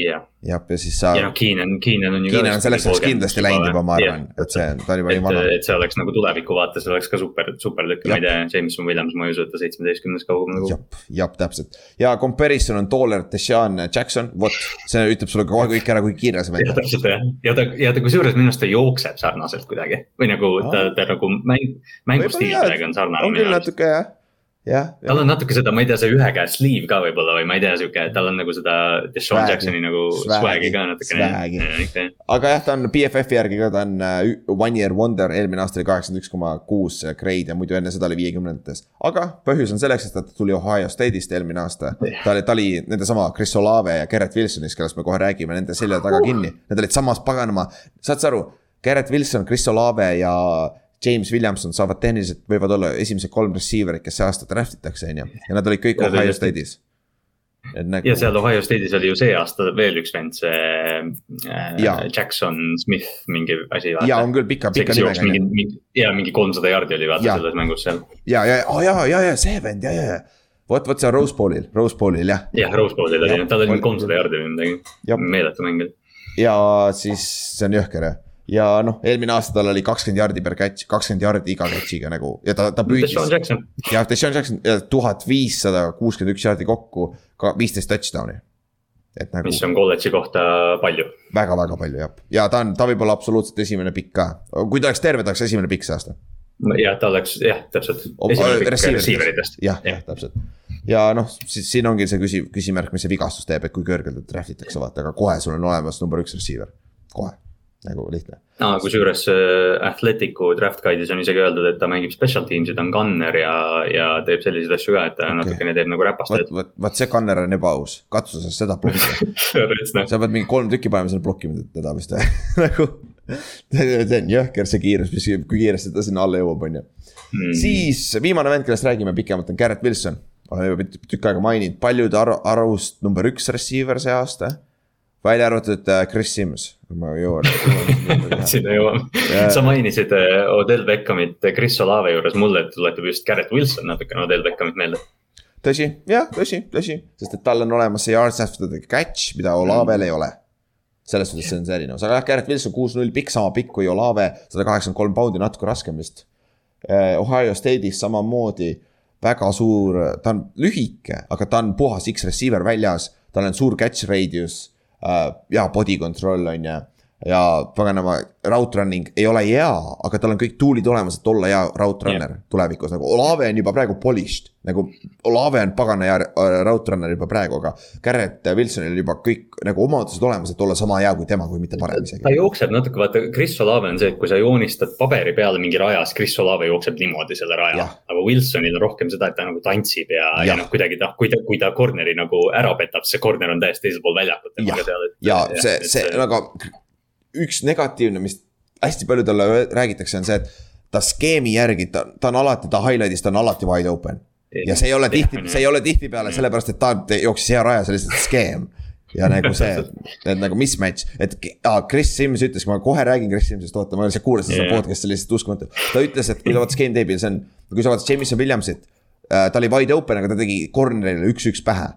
jah. ja siis sa. ja noh, Keenan, Keenan on ju. Keenan on selleks ajaks kindlasti läinud juba, ma arvan, et see, ta on juba nii vana. et see oleks nagu tuleviku vaates oleks ka super, super lükk, ma ei tea, Jameson Williams, ma ei usu, et ta seitsmeteistkümnes kaugem nagu. jah, jah, täpselt ja comparison on taller Deshaun Jackson, vot, see ütleb sulle kohe kõik ära, kui kiire see mängib. täpselt jah, ja ta, ja ta kusjuures minu arust ta jookseb sarnaselt kuidagi või nagu ta, ta nagu mäng, mängustiil kuidagi on sarnane. on küll natuke jah tal on natuke seda, ma ei tea, see ühe käe sleeve ka võib-olla või ma ei tea, sihuke, tal on nagu seda Deshaun Jacksoni nagu swag'i ka natukene. aga jah, ta on BFF-i järgi ka, ta on uh, one year wonder, eelmine aasta oli kaheksakümmend üks koma kuus grade ja muidu enne seda oli viiekümnendates. aga põhjus on selleks, et ta tuli Ohio State'ist eelmine aasta. ta oli, ta oli nende sama Chris Olave ja Gerrit Wilsonist, kellest me kohe räägime, nende selja taga kinni. Need olid samas paganama, saad sa aru, Gerrit Wilson, Chris Olave ja James Williamson saavad tehniliselt, võivad olla esimesed kolm receiver'it, kes see aasta draft itakse, on ju, ja nad olid kõik Ohio State'is. Nagu... ja seal Ohio State'is oli ju see aasta veel üks vend, see äh, Jackson Smith mingi asi. ja on küll pika, pika nimega. mingi, ja mingi kolmsada jaardi oli vaata ja. selles mängus seal. ja, ja oh,, ja, ja, ja see vend ja, ja, ja vot, vot see on Rose Bowl'il, Rose Bowl'il jah. jah, Rose Bowl'il oli, tal oli kolmsada jardi või midagi, meeletu mäng oli. ja siis see on jõhker jah ja noh, eelmine aasta tal oli kakskümmend jardi per catch, kakskümmend jardi iga catch'iga nagu ja ta, ta püüdis. jah, Deshaun Jackson, tuhat viissada kuuskümmend üks jardi kokku, ka viisteist touchdown'i. Nagu, mis on kolledži kohta palju väga,. väga-väga palju jah, ja ta on, ta võib olla absoluutselt esimene pikk ka, kui ta oleks terve, ta oleks esimene pikk see aasta. jah, ta oleks jah, täpselt. jah, jah, täpselt ja noh, siis siin ongi see küsi-, küsimärk, mis see vigastus teeb, et kui kõrgelt draft itakse, vaata, aga kohe sul on olemas number üks receiver, kohe nagu lihtne. aa, kusjuures äh, Athleticu draft guide'is on isegi öeldud, et ta mängib special teams'i, ta on gunner ja, ja teeb selliseid asju ka, et ta okay. natukene teeb nagu räpast. vot, vot, vot see gunner on ebaaus, katsu sa seda blokkida sa pead mingi kolm tükki panema sinna blokkima teda vist nagu see on jõhker see kiirus, mis, kui kiiresti ta sinna alla jõuab, on ju. Hmm. siis viimane vend, kellest räägime pikemalt, on Garrett Wilson. oleme juba tükk aega maininud, paljude arvust number üks receiver see aasta välja arvatud äh, Chris Sims, ma jõuan sinna jõuame, sa mainisid äh, Odell Beckhamit äh, Chris Olave juures, mulle tuletab just Garrett Wilson natukene Odell Beckhamit meelde. tõsi, jah, tõsi, tõsi, sest et tal on olemas see yards after the catch, mida Olavel mm. ei ole. selles suhtes see on see erinevus, aga jah, Garrett Wilson kuus-null pikk, sama pikk kui Olave, sada kaheksakümmend kolm poundi, natuke raskem vist. Ohio State'is samamoodi väga suur, ta on lühike, aga ta on puhas X-receiver väljas, tal on suur catch radius äh, ja body control on ju ja paganama, route running ei ole hea, aga tal on kõik tool'id olemas, et olla hea route runner yeah. tulevikus, nagu Olave on juba praegu polished. nagu Olave on pagana hea äh, route runner juba praegu, aga Garrett Wilsonil on juba kõik nagu omadused olemas, et olla sama hea kui tema, kui mitte parem isegi. ta jookseb natuke, vaata, Chris Olave on see, et kui sa joonistad paberi peale mingi raja, siis Chris Olave jookseb niimoodi selle raja. aga Wilsonil on rohkem seda, et ta nagu tantsib ja, ja, ja noh, kuidagi ta, kui ta, kui ta corner'i nagu ära petab, see corner on täiesti teisel pool väljakut. ja, ja see, see, see nagu üks negatiivne, mis hästi palju talle räägitakse, on see, et ta skeemi järgi, ta, ta on alati, ta highlight'is, ta on alati wide open. ja see ei ole tihti, see ei ole tihtipeale mm. sellepärast, et ta jooksis hea raja, see on lihtsalt skeem. ja nagu see, et nagu mismatch, et ah, Chris Sims ütles, ma kohe räägin Chris Simsist, oota, ma lihtsalt kuulasin seda podcast'i lihtsalt uskumatu. ta ütles, et kui sa vaatad skeem tape'i, see on, kui sa vaatad Jameson Williamsit äh,. ta oli wide open, aga ta tegi corner'ile üks-üks pähe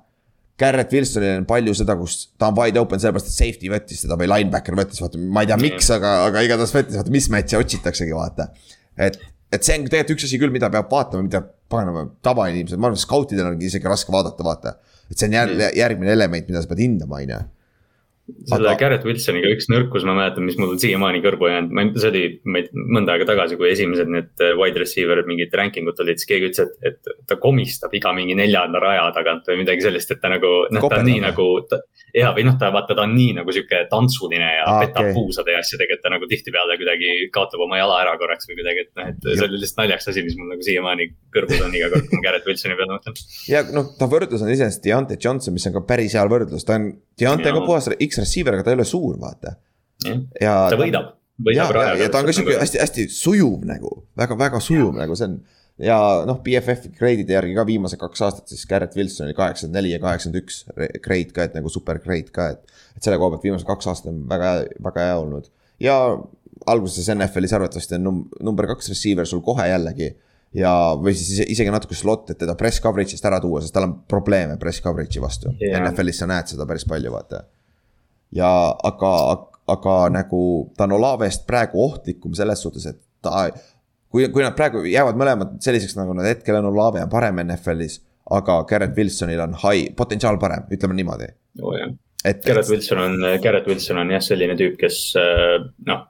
Garrett Wilsonil on palju seda, kus ta on wide open sellepärast, et safety võttis teda või linebacker võttis, vaata, ma ei tea, miks, aga, aga igatahes võttis, vaata, mismatch'i otsitaksegi, vaata. et, et see on tegelikult üks asi küll, mida peab vaatama, mida paganama tavainimesed, ma arvan, scoutidel on isegi raske vaadata, vaata. et see on jälle järgmine element, mida sa pead hindama, on ju selle aga... Garrett Wilsoniga üks nõrkus, ma mäletan, mis mul on siiamaani kõrvu jäänud, ma, see oli mõnda aega tagasi, kui esimesed need äh, wide receiver'id, mingid ranking ud olid, siis keegi ütles, et, et ta komistab iga mingi neljanda raja tagant või midagi sellist, et ta nagu, noh, ta on nii nagu. Ja, või noh, ta vaata, ta on nii nagu sihuke tantsuline ja ah, petab okay. puusade ja asjadega, et ta nagu tihtipeale kuidagi kaotab oma jala ära korraks või kuidagi, et noh, et see oli lihtsalt naljakas asi, mis mul nagu siiamaani kõrvus on iga kord, kui ma Garrett Wilsoni peale mõtlen. ja noh, ta võrdlus on iseenesest Deontay Johnson, mis on ka päris hea võrdlus, ta on, Deontay on ka puhas X üks receiver, aga ta ei ole suur, vaata. ja ta võidab, võidab rajaga. ja ta on ka sihuke hästi-hästi sujuv nagu, väga-väga sujuv ja. nagu see on. Ja noh, BFF grade'ide järgi ka viimased kaks aastat siis Garrett Wilson oli kaheksakümmend neli ja kaheksakümmend üks grade ka, et nagu super grade ka, et. et selle koha pealt viimased kaks aastat on väga, väga hea olnud ja alguses NFL-is arvatavasti on num-, number kaks receiver sul kohe jällegi ja, või siis isegi natuke slot, et teda press coverage'ist ära tuua, sest tal on probleeme press coverage'i vastu yeah.. NFL-is sa näed seda päris palju, vaata ja aga, aga nagu ta on Olavest praegu ohtlikum selles suhtes, et ta. Kui, kui nad praegu jäävad mõlemad selliseks, nagu nad hetkel on, Olave on parem NFL-is. aga Garrett Wilsonil on high, potentsiaal parem, ütleme niimoodi oh,. et. Garrett Wilson on, Garrett Wilson on jah, selline tüüp, kes äh, noh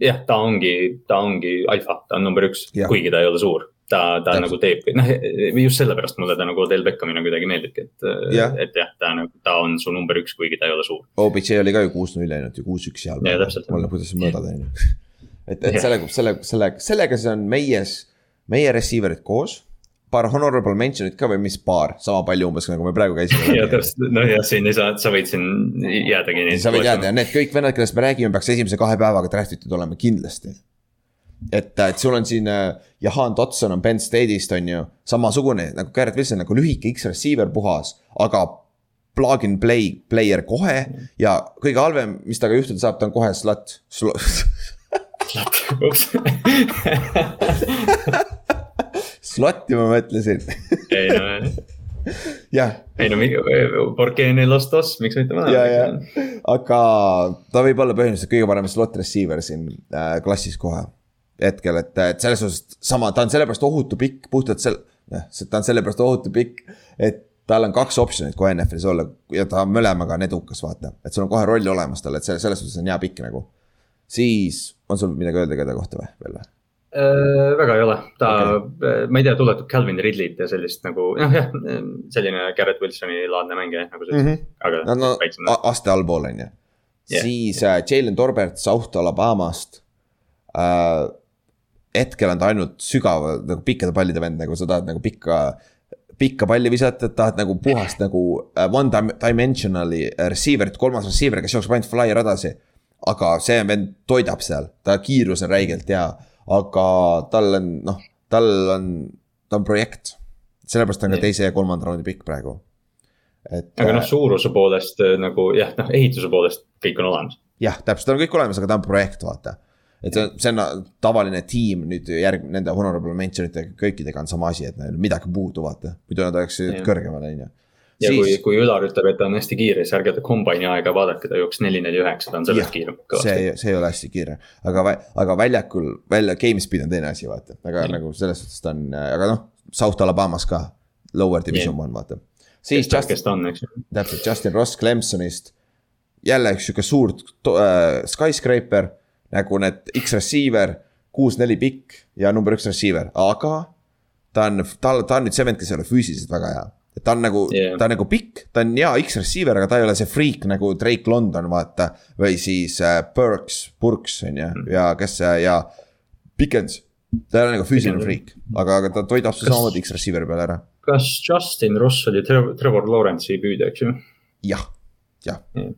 jah, ta ongi, ta ongi alfa, ta on number üks, kuigi ta ei ole suur ta, ta Täpselt. nagu teeb, noh just sellepärast mulle ta nagu Odell Beckhamina kuidagi meeldibki, et yeah., et jah, ta nagu, ta on su number üks, kuigi ta ei ole suur. OBJ oli ka ju kuus-null ainult ju, kuus-üks seal. mulle, kuidas sa mõõdad, on ju. Et, et sellega, selle, selle, sellega see on meies, meie receiver'id koos. Paar honorable mention'it ka või mis paar, sama palju umbes nagu me praegu käisime. ja täpselt, noh jah, siin ei saa, sa võid siin jäädagi. sa võid jääda ja need kõik vennad, kellest me räägime, peaks esimese kahe päevaga draft itud olema kindlasti. Et, et sul on siin äh, Jahan Dotson on Penn State'ist on ju, samasugune nagu Garrett Wilson nagu lühike X-receiver puhas, aga plug and play player kohe. Ja kõige halvem, mis temaga juhtuda saab, ta on kohe slut. Slot'i ma mõtlesin ei no, jah, ei no, porque en los dos, miks mitte ja, ja mõlemad. aga ta võib olla põhimõtteliselt kõige parem slot receiver siin äh, klassis kohe. hetkel, et, et selles suhtes sama, ta on sellepärast ohutu pikk, puhtalt sel-, jah, ta on sellepärast ohutu pikk, et tal on kaks optsioonit kohe NFL-is olla ja ta on mõlemaga on edukas, vaata, et sul on kohe roll olemas tal, et selle, selles suhtes on hea pikk nagu. siis on sul midagi öelda keda kohta või, veel või? Äh, väga ei ole, ta okay., ma ei tea, tuletab Calvin Ridley't ja sellist nagu, noh jah, selline Garrett Wilsoni laadne mängija, nagu sa ütlesid mm, -hmm. aga no, no väiksem. aste allpool on ju yeah.. Siis äh, Jalen Torbert South Alabamast äh,. hetkel on ta ainult sügava nagu pikkade pallide vend, nagu sa tahad nagu pikka, pikka palli visata, tahad nagu puhast nagu äh, one dim- dimensional'i receiver'it, kolmas receiver, kes jookseb ainult fly radasi. Aga see vend toidab seal, ta kiirus on räigelt hea, aga tal on noh, tal on, ta on projekt. sellepärast on ka teise ja kolmanda raundi pikk praegu. et. aga noh, suuruse poolest äh, nagu jah, noh ehituse poolest kõik on olemas. jah, täpselt, on kõik olemas, aga ta on projekt, vaata. et see on, see on tavaline tiim nüüd järg-, nende honorable mention itega kõikidega on sama asi, et neil midagi puudu, vaata. muidu nad oleksid kõrgemal, on ju. Ja siis... kui kui Ülar ütleb, et ta on hästi kiire, siis ärge ta kombaini aega vaadake, ta jooksis neli, neli, üheksa, ta on sellest kiirem see see ei ole hästi kiire, aga, aga väljakul, välja, game speed on teine asi, vaata, aga nagu selles suhtes ta on, aga noh, South Alabamas ka, lower division one, vaata. siis kes Justin kes, ta on, eks ju. täpselt Justin Ross Clemsonist. jälle üks sihuke suur äh, skyscraper nagu need X-receiver, kuus-neli pikk ja number üks receiver, aga ta on, ta, ta on nüüd see vend, kes ei ole füüsiliselt väga hea. Et ta on nagu yeah., ta on nagu pikk, ta on hea X-receiver, aga ta ei ole see freak nagu Drake London, vaata. või siis äh, Burks, Burks on ju, ja kes see ja Pickens. ta ei ole nagu füüsiline freak, aga, aga ta toidab Kas- samamoodi X-receiver'i peale ära. kas Justin Ross oli Trevor, Lawrence'i püüdja, eks ju? jah, jah Jah.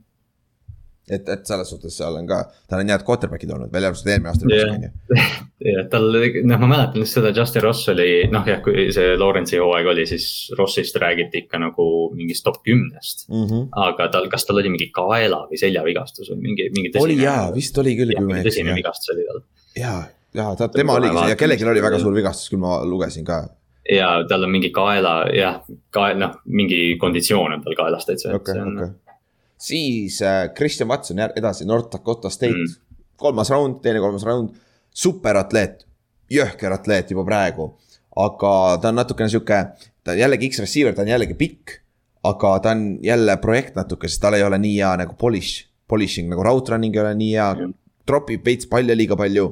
et, et selles suhtes seal on ka, tal on head quarterback'id olnud, välja arvatud eelmine aasta Jah. on ju. ja tal, noh, ma mäletan lihtsalt seda Justin Ross oli, noh jah, kui see Lawrence'i hooaeg oli, siis Rossist räägiti ikka nagu mingist top kümnest. Mhm. aga tal, kas tal oli mingi kaela või seljavigastus või mingi, mingi tõsine. oli jaa, vist oli küll, ei tõsine vigastus oli tal. jaa, jaa, ta, tema oligi see ja kellelgi oli väga suur vigastus, küll ma lugesin ka. ja tal on mingi kaela, jah, ka noh, mingi konditsioon on tal kaelas täitsa. okei, okei. Siis äh, Christian Watson edasi, North Dakota State Mm. mm., kolmas round, teine kolmas round, superatleet, jõhker atleet juba praegu. aga ta on natukene sihuke, ta on jällegi X-receiver, ta on jällegi pikk. aga ta on jälle projekt natuke, sest tal ei ole nii hea nagu polish, polishing nagu route running ei ole nii hea Jah.. tropib veits palli liiga palju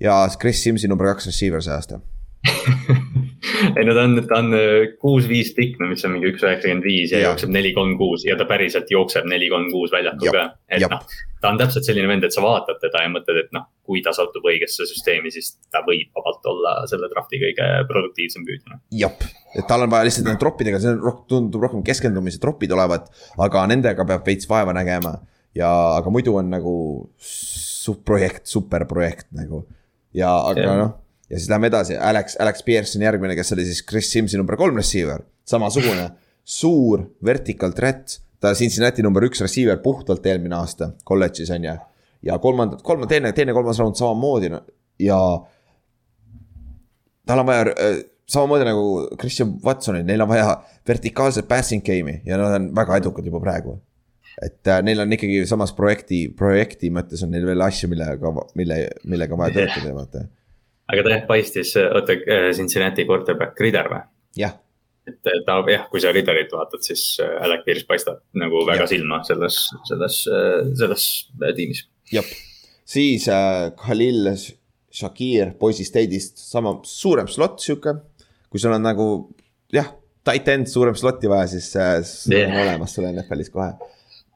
ja Chris Simsi number kaks receiver see aasta. ei no ta on, ta on äh, kuus-viis pikk, no mis on mingi üks üheksakümmend viis ja jookseb neli, kolm, kuus ja ta päriselt jookseb neli, kolm, kuus väljakul ka. et noh, ta on täpselt selline vend, et sa vaatad teda ja mõtled, et noh, kui ta satub õigesse süsteemi, siis ta võib vabalt olla selle drafti kõige produktiivsem püüdja. noh. jah, et tal on vaja lihtsalt nende troppidega, see on tundub rohkem keskendumise tropid olevat, aga nendega peab veits vaeva nägema. ja, aga muidu on nagu su- projekt, superprojekt nagu ja, aga noh, ja siis lähme edasi, Alex, Alex Pearson järgmine, kes oli siis Chris Simsi number kolm receiver, samasugune, suur vertical threat. ta Cincinnati number üks receiver puhtalt eelmine aasta kolledžis on ju. ja kolmandad, kolm, teine, teine, kolmas round samamoodi ja tal on vaja äh, samamoodi nagu Christian Watsonil, neil on vaja vertikaalset passing game'i ja nad on väga edukad juba praegu. et äh, neil on ikkagi samas projekti, projekti mõttes on neil veel asju, millega, mille, millega on vaja töötada, vaata. Aga ta jah paistis, oota, Cincinnati quarterback Rider või? jah, et et ta jah, kui sa Riderit vaatad, siis äh, Alec Pierce paistab nagu väga Jah. silma selles, selles, selles äh, tiimis. jep. siis äh, Khalil Shakir Boise State'ist, sama suurem slot sihuke. kui sul on nagu jah, tight end suurem slot'i vaja, siis äh, see on Jah. olemas sul NFL-is kohe.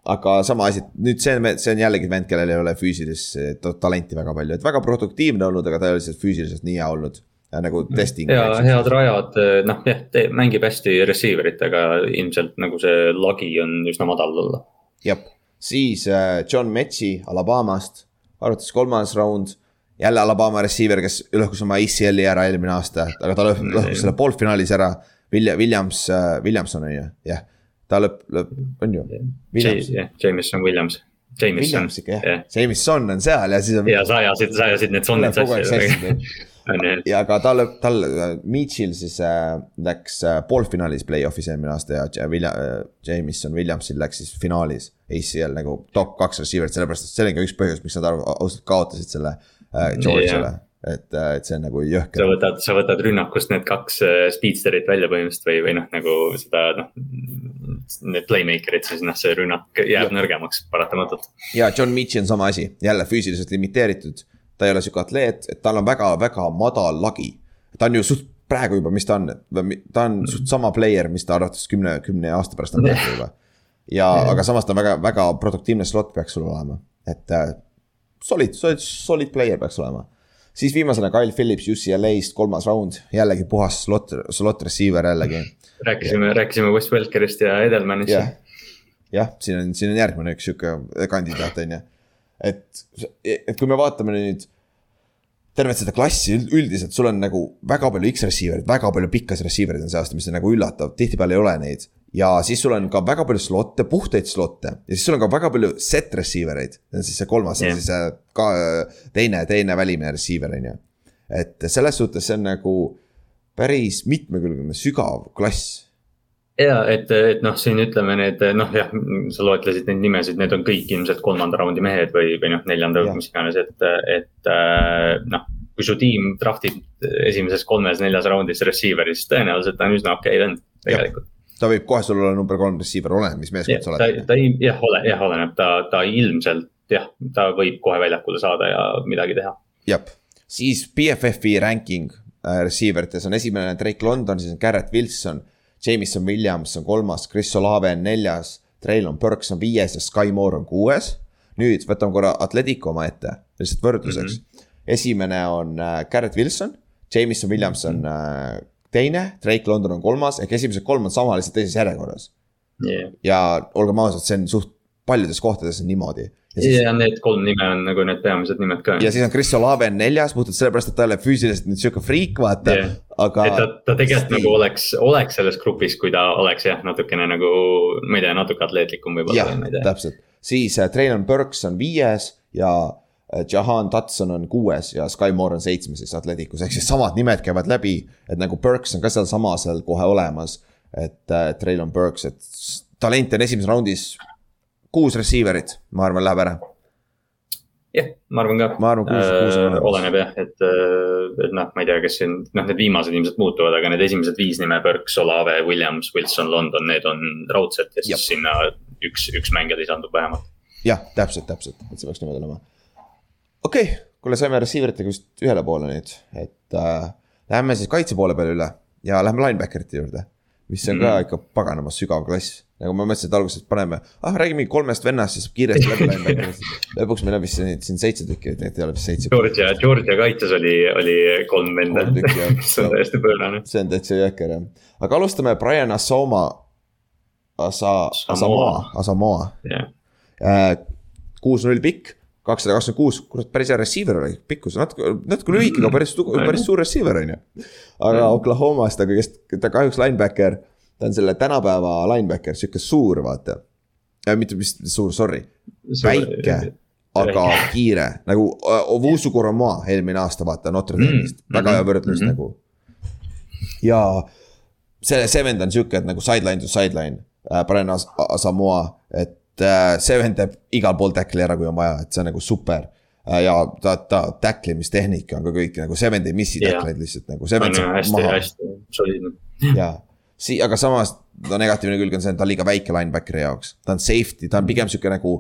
Aga sama asi, nüüd see see on jällegi vend, kellel ei ole füüsilist ta- talenti väga palju, et väga produktiivne olnud, aga ta ei ole lihtsalt füüsiliselt nii hea olnud. nagu testing. ja head rajad, noh jah, mängib hästi receiver itega, ilmselt nagu see lagi on üsna madal olla. jah, siis äh, John Metsi Alabamast, arvates kolmas round. jälle Alabama receiver, kes lõhkus oma ACL-i ära eelmine aasta, aga ta lõh- lõhkus selle poolfinaalis ära. Williams äh,, Williamson on ju, jah, ta lõpp, lõpp, on ju. Williams, Jameson Williams, Jameson jah, Jameson on seal ja siis on. ja sa ajasid, sa ajasid need sonnid sassi. ja ka tal, tal, Mitchell siis äh, läks äh, poolfinaalis play-off'is eelmine aasta ja William äh,, Jameson Williamsil läks siis finaalis. ACL nagu top kaks receiver'it, sellepärast et see oli ka üks põhjus, miks nad ausalt kaotasid selle äh, Georgia'le yeah et, äh, et see on nagu jõhker. sa võtad, sa võtad rünnakust need kaks äh, speedster'it välja põhimõtteliselt või, või noh, nagu seda noh. Need playmaker'id, siis noh, see rünnak jääb ja. nõrgemaks paratamatult. ja John Mitchell on sama asi, jälle füüsiliselt limiteeritud ta ei ole sihuke atleet, et tal on väga-väga madal lagi. ta on ju suht praegu juba, mis ta on, ta on suht sama player, mis ta arvates kümne, kümne aasta pärast on praegu juba. ja, aga samas ta on väga, väga produktiivne slot peaks sul olema, et äh, solid, solid, solid player peaks olema. Siis viimasena Kyle Phillips UCLA-st, kolmas round, jällegi puhas slot, slot receiver jällegi. rääkisime, rääkisime West Welkerist ja Edelmanist. jah, jah, siin on, siin on järgmine üks sihuke kandidaat, on ju et, et kui me vaatame nüüd tervet seda klassi üldiselt, sul on nagu väga palju X-receiver'id, väga palju pikkasid receiver'id on see aasta, mis on nagu üllatav, tihtipeale ei ole neid. Ja siis sul on ka väga palju slot'e, puhtaid slot'e ja siis sul on ka väga palju set receiver eid. see on siis see kolmas yeah., siis ka teine, teine välimine receiver on ju. et selles suhtes see on nagu päris mitmekülgne, sügav klass ja et, et noh, siin ütleme need noh, jah, sa loetlesid neid nimesid, need on kõik ilmselt kolmanda raundi mehed või, või noh, neljanda mis iganes, et, et äh, noh. kui su tiim draftib esimeses kolmes-neljas raundis receiver'i, siis tõenäoliselt ta on üsna okei okay vend tegelikult. Ta võib kohe sul olla number kolm receiver, oleneb, mis meeskond sa oled. ta, ei, jah, ole, jah, oleneb, ta, ta ilmselt jah, ta võib kohe väljakule saada ja midagi teha. jah, siis BFF-i ranking äh, receiver ites on esimene Drake London, siis on Garrett Wilson Jameson Williams on kolmas, Chris Olave on neljas, Traylon Burks on viies ja Sky Moore on kuues. nüüd võtame korra Atletico omaette, lihtsalt võrdluseks mm. -hmm. esimene on äh, Garrett Wilson, Jameson Williams on äh, teine, Drake London on kolmas, ehk esimesed kolm on sama, lihtsalt teises järjekorras yeah.. ja olgem ausad, see on suht paljudes kohtades on niimoodi ja, siis... ja need kolm nime on nagu need peamised nimed ka. ja siis on Chris Olave on neljas, puhtalt sellepärast, et ta ei ole füüsiliselt nüüd sihuke friik, vaata yeah., aga. ta, ta tegelikult nagu oleks, oleks selles grupis, kui ta oleks jah, natukene nagu, ma ei tea, natuke atleetlikum võib-olla. jah, täpselt, siis äh, Traylon Burks on viies ja Jahan Tatson on kuues ja Sky Moore on seitsmes siis Atleticus, ehk siis samad nimed käivad läbi. et nagu Burks on ka sealsama seal kohe olemas, et äh, Traylon Burks, et talent on esimeses raundis kuus receiver'it, ma arvan, läheb ära. jah, ma arvan ka. ma arvan, kuus, kuus on olemas. oleneb jah, et, äh, et noh, ma ei tea, kes siin, noh, need viimased ilmselt muutuvad, aga need esimesed viis nime, Burks, Olave, Williams, Wilson, London, need on raudselt ja siis Jab. sinna üks, üks mängija lisandub vähemalt. jah, täpselt, täpselt, et see peaks niimoodi olema. Okei okay., kuule, saime receiver itega vist ühele poole nüüd, et äh, läheme siis kaitse poole peale üle ja lähme linebacker'ite juurde mis on mm. ka ikka paganama sügav klass. nagu ma mõtlesin, et alguses paneme, ah räägime kolmest vennast, siis kiiresti läbi läinud lõpuks meil on vist siin, siin seitse tükki, et ei ole vist seitse. Georgia, Georgia kaitses oli, oli kolm venda, mis on täiesti pöörane. see on täitsa jõhker jah, aga alustame Brian Asoma. Asa, Asamoa, Asamoa yeah.. Äh, kuus-null pikk kakssada kakskümmend kuus, kurat, päris hea receiver oli, pikkus natuke, natuke lühike, aga päris, päris suur receiver on ju. aga Oklahomast, aga kes, ta kahjuks linebacker, ta on selle tänapäeva linebacker, sihuke suur, vaata. mitte vist suur, sorry, väike, aga kiire nagu Ovusu Koromaa eelmine aasta, vaata Notre Dame'ist mm., väga hea võrdlus mm -hmm. nagu. ja see, see vend on sihuke, et nagu sideline to sideline äh,, Brian Asamoa, et Äh, see vend teeb igal pool tackli ära, kui on vaja, et see on nagu super. Äh, ja ta, ta tacklimistehnika on ka kõik nagu, see vend ei missi tackleid lihtsalt nagu, see vend saab hästi, maha. hästi soliidne. ja, sii-, aga samas no negatiivne külg on see, et ta on liiga väike linebackeri jaoks, ta on safety, ta on pigem sihuke nagu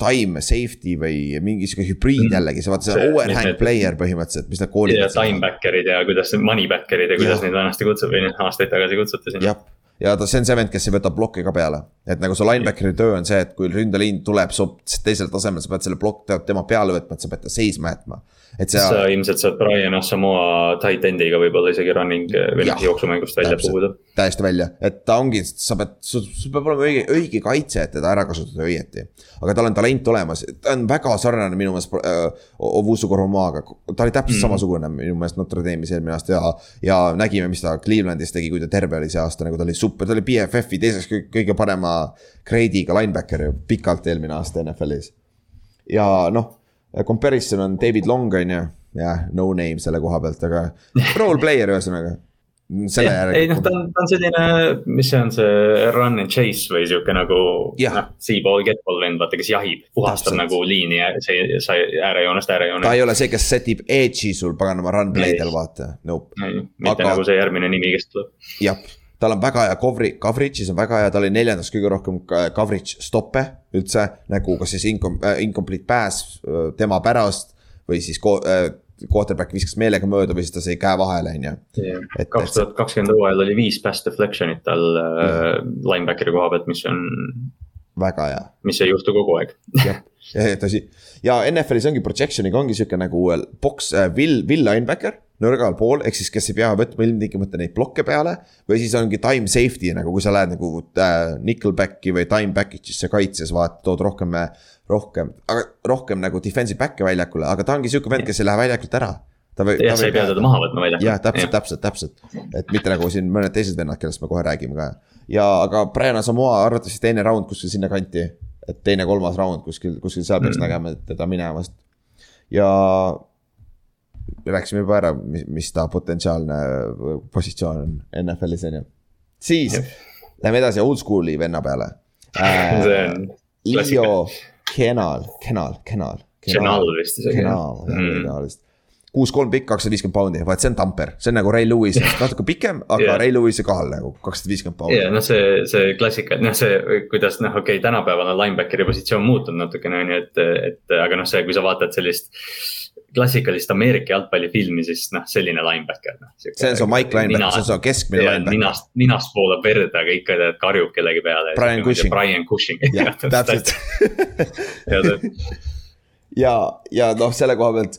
time safety või mingi sihuke hübriid mm. jällegi, see vaata see overhang need, player põhimõtteliselt, mis nad koolivad. timebacker'id ja kuidas moneybacker'id ja kuidas neid vanasti kutsuti, noh aastaid tagasi kutsuti siin. jah, ja ta, see on see vend, kes ei võta plokki ka peale. et nagu su linebackeri töö on see, et kui ründeliin tuleb su teisel tasemel, sa pead selle plokk tema peale võtma, et sa pead ta seisma jätma et see. sa ilmselt saad Brian Asamoa tight end'iga võib-olla isegi running või noh jooksumängust välja puhuda. täiesti välja, et ta ongi, sa pead, sul peab olema õige, õige kaitse, et teda ära kasutada õieti. aga tal on talent olemas, ta on väga sarnane minu meelest äh, Ovusu Koromaga, ta oli täpselt mm. samasugune minu meelest Notre Dame'is eelmine aasta ja. ja nägime, mis ta Clevelandis tegi, kui ta terve oli see aasta, nagu ta oli super, ta oli BFF-i teiseks kõige parema grade'iga linebacker ju pikalt eelmine aasta NFL-is. ja noh Comparison on David Long on ju, jah, no name selle koha pealt, aga role player ühesõnaga selle järgi. ei noh, ta on, ta on selline, mis see on, see run and chase või sihuke nagu noh, see-ball, get-ball vend, vaata, kes jahib, puhastab Täpselt. nagu liini, see, sa äärejoonest äärejoone. ta ei ole see, kes setib edge'i sul paganama run play'del, vaata, nope. mitte Aga... nagu see järgmine nimi, kes tuleb. jah, tal on väga hea cover'i, coverage'is on väga hea, ta oli neljandas kõige rohkem coverage stopp'e üldse. nagu kas siis incom-, äh, incomplete pass äh, tema pärast või siis äh, quarterback viskas meelega mööda või siis ta sai käe vahele, on ju. kaks tuhat kakskümmend hooajal oli viis pass deflection'it tal äh, linebackeri koha pealt, mis on. Väga hea. mis ei juhtu kogu aeg. jah, tõsi ja NFL-is ongi projection'iga ongi sihuke nagu äh, box äh,, will, will linebacker nõrgal pool, ehk siis kes ei pea võtma ilmtingimata neid blokke peale. või siis ongi time safety nagu, kui sa lähed nagu äh, nickelback'i või time package'isse kaitses, vaata, tood rohkem äh, rohkem, aga rohkem nagu defensive back'e väljakule, aga ta ongi sihuke vend, kes ei lähe väljakult ära. Jah, sa ei pea teda maha võtma väljakult. jah, täpselt, täpselt, täpselt, et mitte nagu siin mõned teised vennad, kellest me kohe räägime ka. ja, aga Brian Asamoa arvatavasti teine round kuskil sinnakanti, et teine-kolmas round kuskil, kuskil seal peaks mm. nägema teda minemas. ja rääkisime juba ära, mis, mis ta potentsiaalne positsioon on NFL-is on ju. siis lähme edasi oldschool'i venna peale äh,. see on. Leo Kenal, Kenal, Kenal. Kenal vist isegi. Kenal, jah, Kenal vist kuus, kolm pikk, kakssada viiskümmend poundi, vaat see on tamper, see on nagu Ray Lewis, natuke pikem, aga yeah. Ray Lewis'i kohal nagu kakssada viiskümmend poundi. ja noh, see, see klassika, noh, see, kuidas noh, okei okay,, tänapäeval on linebackeri positsioon muutunud natukene on ju, et, et aga noh, see, kui sa vaatad sellist klassikalist Ameerika jalgpallifilmi, siis noh, selline linebacker noh. see on su Mike linebacker, see on su keskmine linebacker. ninast, ninast voolab verd, aga ikka tead karjub kellegi peale. Brian Cushing. Brian Cushing. jah, täpselt ja, ja noh, selle koha pealt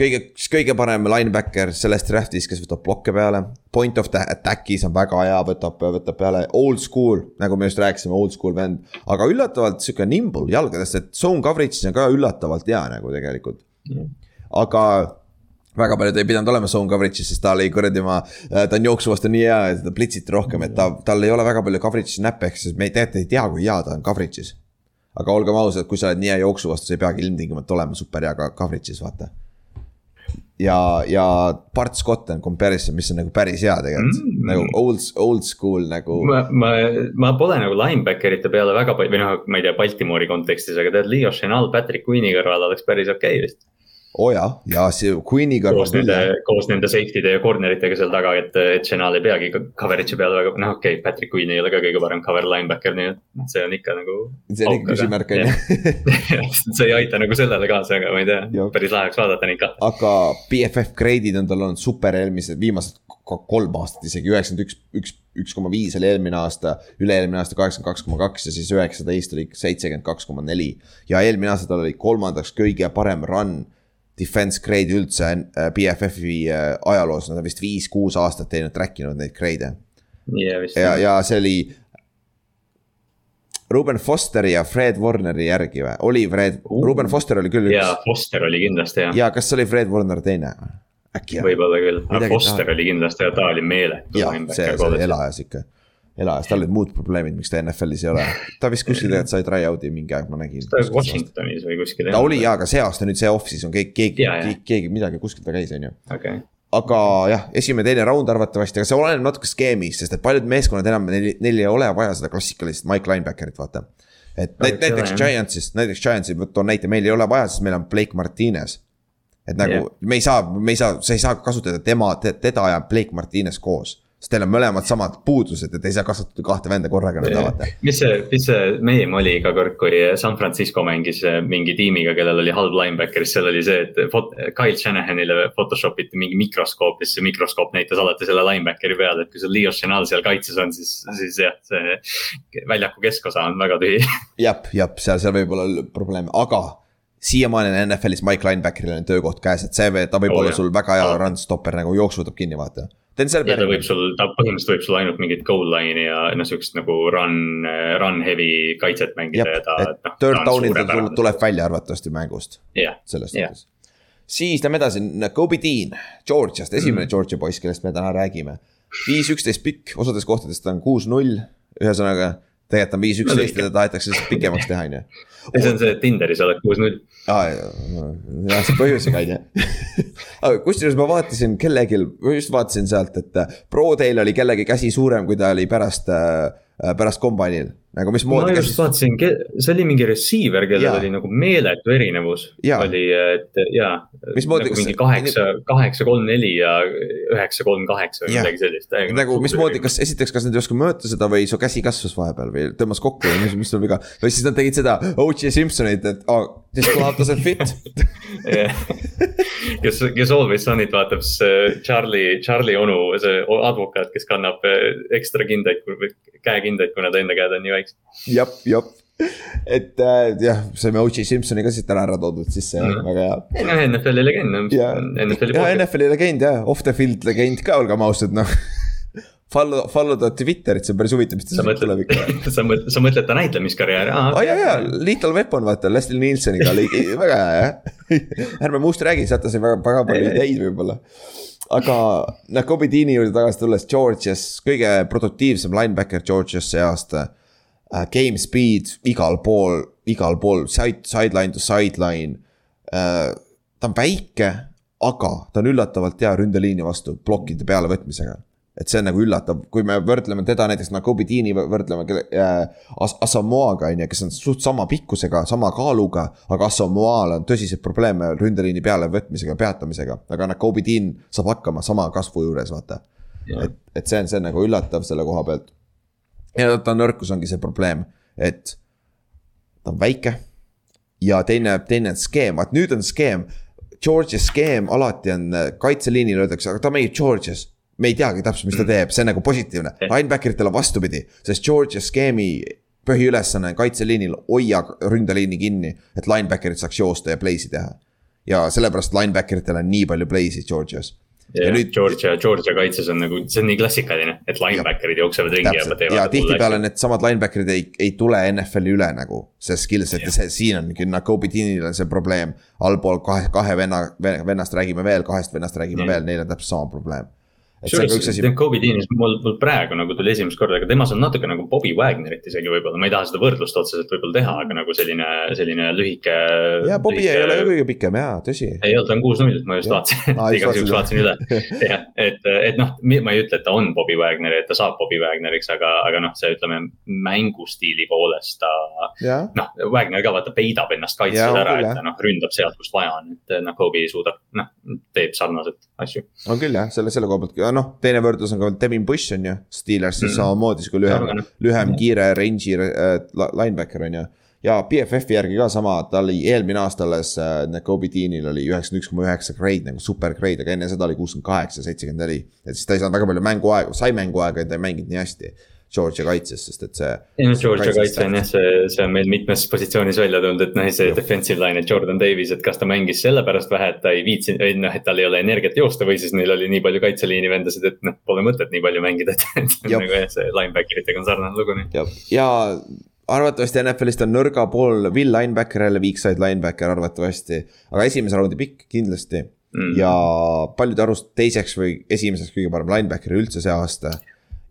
kõige, kõige parem linebacker selles draft'is, kes võtab blokke peale. Point of attack'is on väga hea, võtab, võtab peale old school, nagu me just rääkisime, old school vend. aga üllatavalt sihuke nimble jalgadest, et zone coverage'is on ka üllatavalt hea nagu tegelikult aga väga paljud ei pidanud olema zone coverage'is, sest ta oli kuradi ma, äh, ta on jooksu vastu nii hea ja teda plitsiti rohkem, et ta, tal ei ole väga palju coverage'i snap'e, ehk siis me tegelikult ei tea, kui hea ta on coverage'is. aga olgem ausad, kui sa oled nii hea jooksu vastu, sa ei peagi ilmtingimata olema super hea ka coverage'is, vaata. Ja, ja Bart Scott on comparison, mis on nagu päris hea tegelikult mm, -hmm. nagu old, old school nagu. ma, ma, ma pole nagu linebacker'ite peale väga palju, või noh, ma ei tea, Baltimore'i kontekstis, aga tead, Leo Chenal Patrick Queen'i kõrval oleks päris okei okay vist oo oh jaa, ja see Queen'iga. koos nende, koos nende safety'de ja corner itega seal taga, et, et Chenal ei peagi coverage'i peale väga, noh okei okay,, Patrick Queen ei ole ka kõige parem cover linebacker, nii et noh, see on ikka nagu. see on ikka küsimärk on ju. see ei aita nagu sellele kaasa, aga ma ei tea, päris lahe oleks vaadata neid kahte. aga BFF grade'id on tal olnud super eelmised, viimased kolm aastat isegi, üheksakümmend üks, üks, üks koma viis oli eelmine aasta. üle-eelmine aasta kaheksakümmend kaks koma kaks ja siis üheksateist oli seitsekümmend kaks koma neli. ja eelmine aasta tal oli kolmandaks kõige parem run defense grade üldse äh, BFF-i äh, ajaloos, nad on vist viis-kuus aastat teinud, track inud neid grade'e ja, ja see oli. Ruben Fosteri ja Fred Warneri järgi või, oli Fred uh., Ruben Foster oli küll üks. jaa, Foster oli kindlasti jah. ja kas oli Fred Warner teine? äkki jah. võib-olla küll, aga Foster taha. oli kindlasti ja ta oli meeletu. jaa, see, see oli elajas ikka elajas, tal olid muud probleemid, miks ta NFL-is ei ole. ta vist kuskil tegelikult sai try-out'i mingi aeg, ma nägin. ta Washingtonis või kuskil. ta oli jaa, aga see aasta nüüd see off-season on keegi, keegi, keegi, keegi midagi kuskil ta käis, on ju. Okay. aga jah, esimene, teine round arvatavasti, aga see oleneb natuke skeemist, sest et paljud meeskonnad enam, neil, neil ei ole vaja seda klassikalist Mike linebacker'it, vaata. et no, näiteks Giantsist, näiteks Giantsi, toon näite, meil ei ole vaja, sest meil on Blake Martinez et nagu yeah. me ei saa, me ei saa, sa ei saa kasutada tema, teda ja Blake Martinez koos sest teil on mõlemad samad puudused, et ei saa kasutada kahte venda korraga nõnda vaata. mis see, mis see meem oli iga kord, kui San Francisco mängis eh, mingi tiimiga, kellel oli halb linebacker, siis seal oli see, et Kyle Shanahanile Photoshop iti mingi mikroskoop ja siis see mikroskoop näitas alati selle linebackeri peale, et kui see Leo Chenal seal kaitses on, siis, siis jah, see väljaku keskosa on väga tühi. jah, jah, seal, seal võib olla probleeme, aga siiamaani on NFL-is Mike Linebackeril on töökoht käes, et see, ta võib oh, olla jah. sul väga hea oh. run stopper nagu jooksu võtab kinni, vaata ja ta võib sul, ta põhimõtteliselt võib sul ainult mingit goal line'i ja noh, sihukest nagu run, run heavy kaitset mängida ja ta. No, third down'il tuleb, tuleb välja arvatavasti mängust yeah.. selles suhtes yeah.. siis lähme edasi, Kobe Dean, Georgiast, esimene mm. Georgia poiss, kellest me täna räägime. viis, üksteist pikk, osades kohtades ta on kuus-null, ühesõnaga tegelikult on viis üksteist ja tahetakse lihtsalt pikemaks teha, on ju. see on see, et Tinderis oled kuus-null. aa, jah, see põhjusega on ju. aga kusjuures ma vaatasin kellelgi, ma just vaatasin sealt, et Pro Teil oli kellegi käsi suurem, kui ta oli pärast, pärast kombainil nagu mismoodi. ma just vaatasin, see oli mingi receiver, kellel ja. oli nagu meeletu erinevus. oli, et jaa. mismoodi nagu. mingi kaheksa, kaheksa, kolm, neli ja üheksa, kolm, kaheksa või midagi sellist. nagu mismoodi, kas esiteks, kas nad ei oska mõõta seda või su käsi kasvas vahepeal või tõmbas kokku või mis, mis on viga. või siis nad tegid seda O.J. Simpsonit, et oh, this glove doesn't fit kes, kes Always Sunit vaatab, see Charlie, Charlie onu, see advokaat, kes kannab ekstra kindaid, käekindaid, kuna ta enda käed on nii väiksed. Jep, jep et äh, jah, saime O.J. Simpsoni ka siit täna ära toodud sisse mm., väga hea. noh, NFL-i legend. ja, NFL-i legend jah, off the field legend ka, olgem ausad, noh Follow, follow ta Twitterit, see on päris huvitav, mis ta sealt tuleb ikka. sa mõtled, sa mõtled ta näitlemiskarjääri, aa. aa jaa, jaa, Little Weapon vaata, Leslie Nielseniga oli väga hea jah. ärme muust räägi, sealt sai väga, väga palju ideid võib-olla. aga noh, Kobe Deani juurde tagasi tulles, Georgias kõige produktiivsem linebacker Georgias see aasta uh,. Game speed igal pool, igal pool, side, sideline to sideline uh,. ta on väike, aga ta on üllatavalt hea ründeliini vastu plokkide pealevõtmisega et see on nagu üllatav, kui me võrdleme teda näiteks Nakobe Deani võrdleme äh, As Asamoaga on ju, kes on suht sama pikkusega, sama kaaluga. aga Asamoal on tõsiseid probleeme ründeliini peale võtmisega, peatamisega, aga Nakobe Dean saab hakkama sama kasvu juures, vaata. et, et see on, see on nagu üllatav selle koha pealt. Ja ta nõrkus ongi see probleem, et ta on väike. ja teine, teine on skeem, vaat nüüd on skeem. Georgia skeem alati on kaitseliinil öeldakse, aga ta mängib Georgias me ei teagi täpselt, mis ta mm. teeb, see on nagu positiivne. Linebacker itel on vastupidi, sest Georgia skeemi põhiülesanne kaitseliinil hoia ründeliini kinni, et linebacker'id saaks joosta ja play'si teha. ja sellepärast linebacker itel on nii palju play'sid Georgias. Ja, ja nüüd. Georgia, Georgia kaitses on nagu, see on nii klassikaline, et linebacker'id jooksevad ringi ja teevad. ja tihtipeale needsamad linebacker'id ei, ei tule NFL-i üle nagu, see skillset ja see, siin on nagu Kobe Deanil on see probleem. allpool kahe, kahe venna, vennast räägime veel, kahest vennast räägime ja. veel, neil on täpselt sama probleem kusjuures Kobe Deanis mul, mul praegu nagu tuli esimest korda, aga temas on natuke nagu Bobby Wagnerit isegi võib-olla, ma ei taha seda võrdlust otseselt võib-olla teha, aga nagu selline, selline lühike. ja Bobby lühike... ei ole kõige pikem ja, tõsi. ei olnud, ta on kuus-null, ma just vaatasin igaks juhuks vaatasin üle. jah, et, et noh, ma ei ütle, et ta on Bobby Wagner, et ta saab Bobby Wagneriks, aga, aga noh, see ütleme mängustiili poolest ta. noh, Wagner ka vaata peidab ennast kaitses ära, et ta noh, ründab sealt, kust vaja on, et noh, Kobe suudab, noh, teeb sarnaselt asju. on küll jah, selle, selle koha pealt noh, teine võrdlus on ka Devin Bush on ju, Steelersis mm. samamoodi sihuke lühem, lühem, kiire range'i äh, linebacker on ju. ja BFF-i järgi ka sama, ta oli eelmine aasta alles äh,, Kobe Deanil oli üheksakümmend üks koma üheksa grade nagu super grade, aga enne seda oli kuuskümmend kaheksa, seitsekümmend neli. et siis ta ei saanud väga palju mänguaega, sai mänguaega ja ta ei mänginud nii hästi Georgia kaitses, sest et see. no Georgia kaitse on jah, see, see on meil mitmes positsioonis välja tulnud, et noh, see defensive line, et Jordan Davis, et kas ta mängis sellepärast vähe, et ta ei viitsinud, või noh, et tal ei ole energiat joosta või siis neil oli nii palju kaitseliini vendasid, et noh, pole mõtet nii palju mängida, et, et nagu jah, see linebacker itega on sarnane lugu nii. ja, arvatavasti NFL-ist on nõrga pool Will linebacker jälle, weak side linebacker arvatavasti, aga esimese raundi pikk kindlasti. Mm.. ja paljude arust teiseks või esimeseks kõige parem linebacker üldse see aasta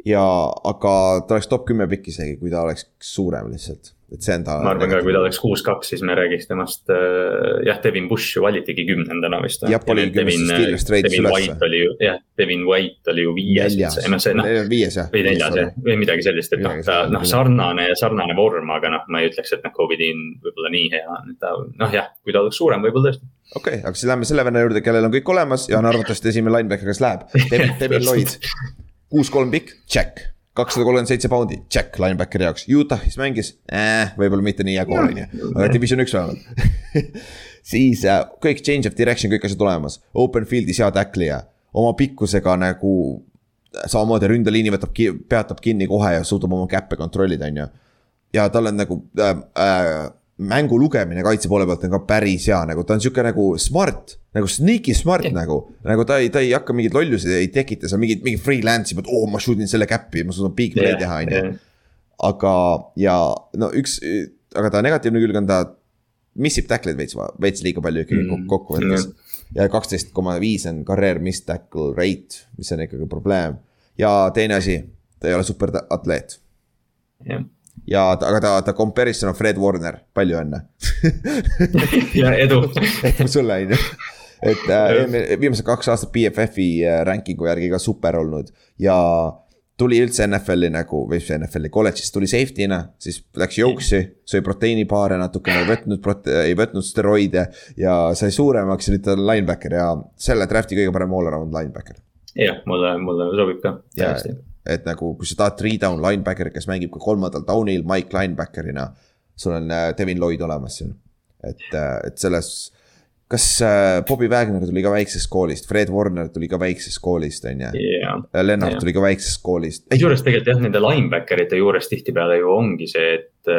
ja, aga ta oleks top kümme pikk isegi, kui ta oleks suurem lihtsalt, et see on ta. ma arvan ka, kui ta oleks kuus-kaks, siis me räägiks temast äh,, jah, Devin Bush ju valitigi kümnendana vist. jah, oli kümnes, siis Steelist reidis ülesse. oli jah, Devin White oli ju viies. noh, see noh. viies jah. või neljas jah, või midagi sellist, et noh, ta noh, sarnane, sarnane vorm, aga noh, ma ei ütleks, et noh, Kobe Dean võib-olla nii hea on, et ta noh, jah, kui ta oleks suurem, võib-olla tõesti. okei okay,, aga siis lähme selle venna juurde, kellel on kõik olemas ja on arvatavasti esimene linebacker, kes läheb, Devin, Devin Lloyd kuus-kolm pikk, check. kakssada kolmkümmend seitse poundi, check linebackeri jaoks, Utah'is mängis äh,, võib-olla mitte nii hea kool on ju, aga division üks vähemalt. Siis äh, kõik change of direction, kõik asjad olemas, open field'is hea tackle'ija, oma pikkusega nagu samamoodi ründeliini võtab, peatab kinni kohe ja suudab oma käppe kontrollida, on ju. ja tal on nagu äh, äh, mängu lugemine kaitse poole pealt on ka päris hea, nagu ta on sihuke nagu smart, nagu sneaky smart yeah. nagu. nagu ta ei, ta ei hakka mingeid lollusi, ei tekita seal mingit, mingit freelance'i, et oo oh,, ma shoot in selle cap'i, ma suudan big play yeah, teha, on ju. aga, ja no üks, aga ta negatiivne külg on ta, missib tackle'id veits, veits liiga palju ikkagi mm. kokkuvõttes mm.. ja kaksteist koma viis on career miss tackle rate, mis on ikkagi probleem. ja teine asi, ta ei ole superatleet yeah ja ta, aga ta, ta comparison on Fred Warner, palju õnne ja edu. Edu sulle, on ju et äh, viimased kaks aastat BFF-i äh, ranking'u järgi ka super olnud. Ja tuli üldse NFL-i nagu, või mis NFL-i, kolledžis tuli safety'na, siis läks jooksi, sõi proteiinipaare natukene, ei võtnud prote-, ei võtnud steroide ja sai suuremaks ja nüüd ta on linebacker ja selle draft'i kõige parem all-around linebacker. jah, mulle, mulle sobib ka täiesti. Et nagu, kui sa tahad three down linebacker, kes mängib ka kolmandal down'il Mike linebacker'ina, sul on äh, Devin Lloyd olemas siin. et, äh, et selles kas äh, Bobby Wagner tuli ka väiksest koolist, Fred Warner tuli ka väiksest koolist, on ju yeah,. Lennart yeah. tuli ka väiksest koolist. kusjuures tegelikult jah, nende linebacker ite juures tihtipeale ju ongi see, et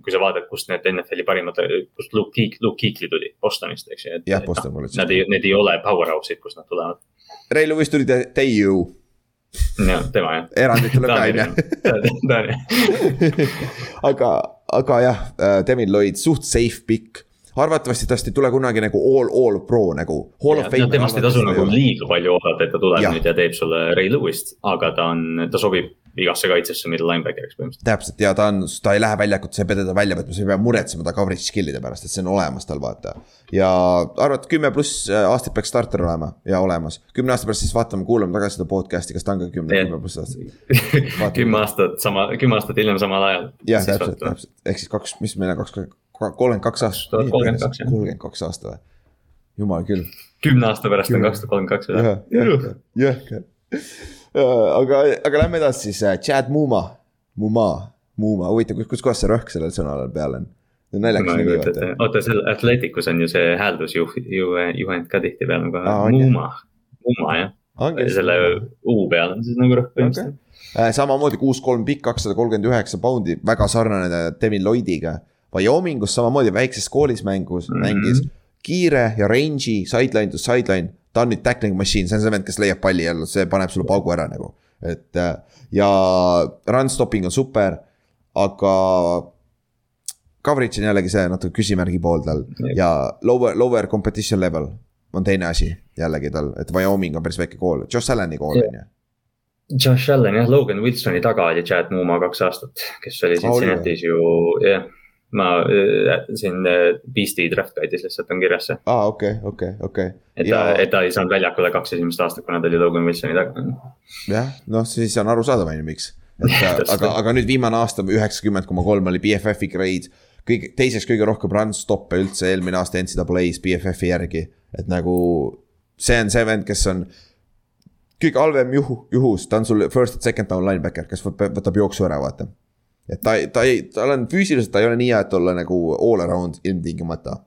kui sa vaatad, kust need NFL-i parimad, kust Luke Keek, Luke Keekli tuli, Bostonist, eks ju. jah, Boston kolledžist. Nad ei, need ei ole powerhouse'id, kust nad tulevad. Ray Lewis tuli Teiu. Jah, tema jah. erandid tuleb ka, on ju. aga, aga jah, Devin Lloyd, suht safe pick arvatavasti tast ei tule kunagi nagu all, all pro nagu. No, temast ei tasu nagu liiga palju oodata, et ta tuleb ja. nüüd ja teeb sulle Ray Lewis't, aga ta on, ta sobib igasse kaitsesse middle linebacker'iks põhimõtteliselt. täpselt ja ta on, ta ei lähe väljakut, sa ei pea teda välja võtma, sa ei pea muretsema ta coverage skill'ide pärast, et see on olemas tal vaata. ja arvad, kümme pluss äh, aastat peaks starter olema ja olemas, kümne aasta pärast siis vaatame, kuulame tagasi seda podcast'i, kas ta on ka kümne, kümme pluss aastat kümme aastat sama, kümme aastat hiljem samal ajal. jah, täpselt, täpselt, ehk siis kaks, mis meil on kaks, kolmkümmend kaks aastat. kolmkümmend kaks jah. kolmkümmend kaks aastat või? jumal küll. kümne aasta pärast on kaks tuhat kolmkümmend kaks või? jõhker. aga, aga lähme edasi siis, äh, Chad Muma, Muma, Muma, huvitav, kus, kus kohas see rõhk sellel sõnal peal on? naljakas nimi vaata. oota, seal Atleticus on ju see hääldusjuht, ju, juhend ka tihtipeale nagu Muma, Muma jah. selle U peal on siis nagu rõhk põhimõtteliselt okay. samamoodi kuus, kolm pikk, kakssada kolmkümmend üheksa poundi, väga sarnane Devin Lloydiga Wyomingus samamoodi väikses koolis mängus mm, -hmm. mängis kiire ja range'i, sideline to sideline. ta on nüüd tackling machine, see on see vend, kes leiab palli jälle, see paneb sulle paugu ära nagu. et äh, ja run stopping on super, aga. Coverage on jällegi see natuke küsimärgi pool tal ja lower, lower competition level on teine asi jällegi tal, et Wyoming on päris väike kool, Josh Allan'i kool on ju. Josh Allan jah, Logan Wilsoni taga oli Chad Muma kaks aastat, kes oli Cincinnati's ju, jah yeah ma äh, siin äh, Beast'i draft guide'is lihtsalt on kirjas see. aa, okei, okei, okei. et ta ja..., et ta ei saanud väljakule kaks esimest aastat, kuna ta oli Logan Wilsoni taga. jah, noh, siis on arusaadav, on ju, miks. et aga, aga nüüd viimane aasta üheksakümmend koma kolm oli BFF-i grade. kõige, teiseks kõige rohkem run stop'e üldse eelmine aasta NCAA-s BFF-i järgi. et nagu see on see vend, kes on kõige halvem juhu, juhus, ta on sul first and second down linebacker, kes võtab jooksu ära, vaata et ta, ta ei, tal on füüsiliselt, ta ei ole nii hea, et olla nagu all around ilmtingimata.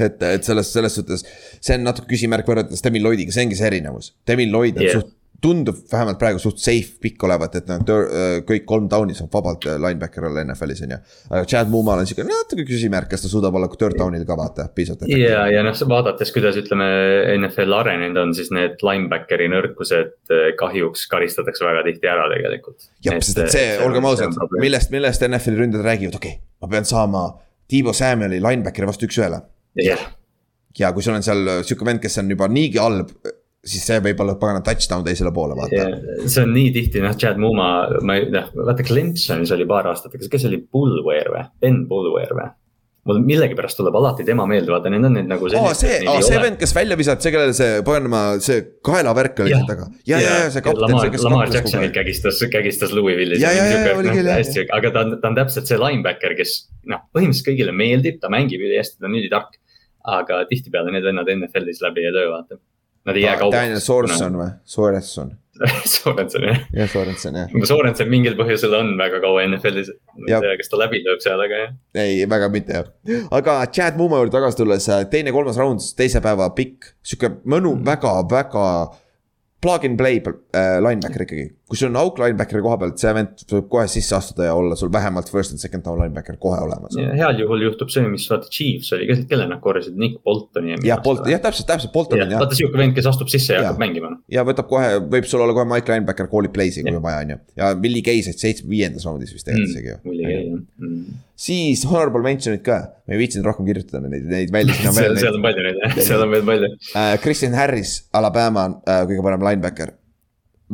et, et selles, selles suhtes, see on natuke küsimärk võrreldes Devin Lloydiga, see ongi see erinevus. Devin Lloyd on yeah. suht tundub vähemalt praegu suht safe pikk olevat, et nad äh, kõik kolm down'i saab vabalt äh, linebacker olla NFL-is on ju. aga Chad Mumal on sihuke natuke küsimärk, kas ta suudab olla third down'il ka vaata, piisavalt. ja, ja noh, vaadates, kuidas ütleme, NFL arenenud on, siis need linebackeri nõrkused äh, kahjuks karistatakse väga tihti ära tegelikult. jah, sest et see, olgem ausad, millest, millest NFL-i ründajad räägivad, okei okay,, ma pean saama Tiibo Samueli linebackeri vastu üks-ühele. jah yeah. ja kui sul on seal sihuke vend, kes on juba niigi halb siis see võib olla pagana touchdown teisele poole, vaata yeah,. see on nii tihti, noh, Chad Muma, ma ei, noh, vaata Clemsonis oli paar aastat, kas, kes oli Bullware või, Ben Bullware või? mul millegipärast tuleb alati tema meelde, vaata, need on need nagu. aa, see, aa, see vend, kes välja visati, see, kellel see, paganama, see kaelavärk oli seal taga. ja, ja, ja see kapten. Lamar, Lamar Jacksonit kägistas, kägistas Louisville'is. ja, ja, ja, oli küll jah. aga ta on, ta on täpselt see linebacker, kes noh, põhimõtteliselt kõigile meeldib, ta mängib ülihästi, ta on ülitark. aga tihtipeale need vennad NFL-is läbi ei löö, vaata Nad ei jää kaugeks. Daniel Sorenson või, Sorenson Sorenson jah. jah, Sorenson jah. Sorenson mingil põhjusel on väga kaua NFL-is, ma ei tea, kas ta läbi lööb seal, aga jah. ei, väga mitte jah, aga Chad Muma juurde tagasi tulles, teine-kolmas round, teise päeva pikk, sihuke mõnu mm., väga, väga plug and play äh, linebacker ikkagi, kui sul on auk linebackeri koha pealt, see vend võib kohe sisse astuda ja olla sul vähemalt first and second down linebacker kohe olemas. heal juhul juhtub see, mis vaata Chiefs oli, kelle nad korjasid, Nick Boltoni. jah, Bolt, jah, täpselt, täpselt, Bolton on jah. vaata sihuke vend, kes astub sisse ja, ja hakkab mängima. ja võtab kohe, võib sul olla kohe Mike linebacker call'i play'si, kui on vaja, on ju. ja Willie Gay said seitsme, viiendas raundis vist tegelikult isegi ju. Willie Gay jah mm siis honorable mention'id ka, ma ei viitsinud rohkem kirjutada neid, neid välja, veel. seal on palju neid jah, seal on veel palju uh,. Christian Harris, Alabama uh, kõige parem linebacker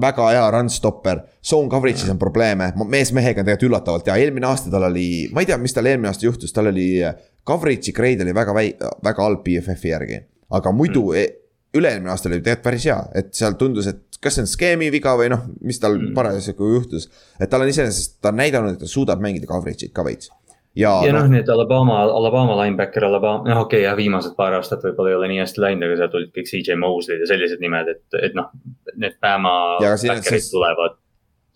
väga hea run stopper, zone coverage'is on probleeme, mees mehega on tegelikult üllatavalt hea, eelmine aasta tal oli, ma ei tea, mis tal eelmine aasta juhtus, tal oli. Coverage'i grade oli väga väi-, väga halb BFF-i järgi, aga muidu mm. üle-eelmine aasta oli tegelikult päris hea, et seal tundus, et kas see on skeemi viga või noh, mis tal mm. parasjagu juhtus. et tal on iseenesest, ta on näidanud, et ta suudab mängida coverage'it ka veits ja, ja noh, need Alabama, Alabama linebacker, Alabama, noh okei okay, jah, viimased paar aastat võib-olla ei ole nii hästi läinud, aga seal tulid kõik CJ Mosley'd ja sellised nimed, et, et noh, need Bama backer'id siis... tulevad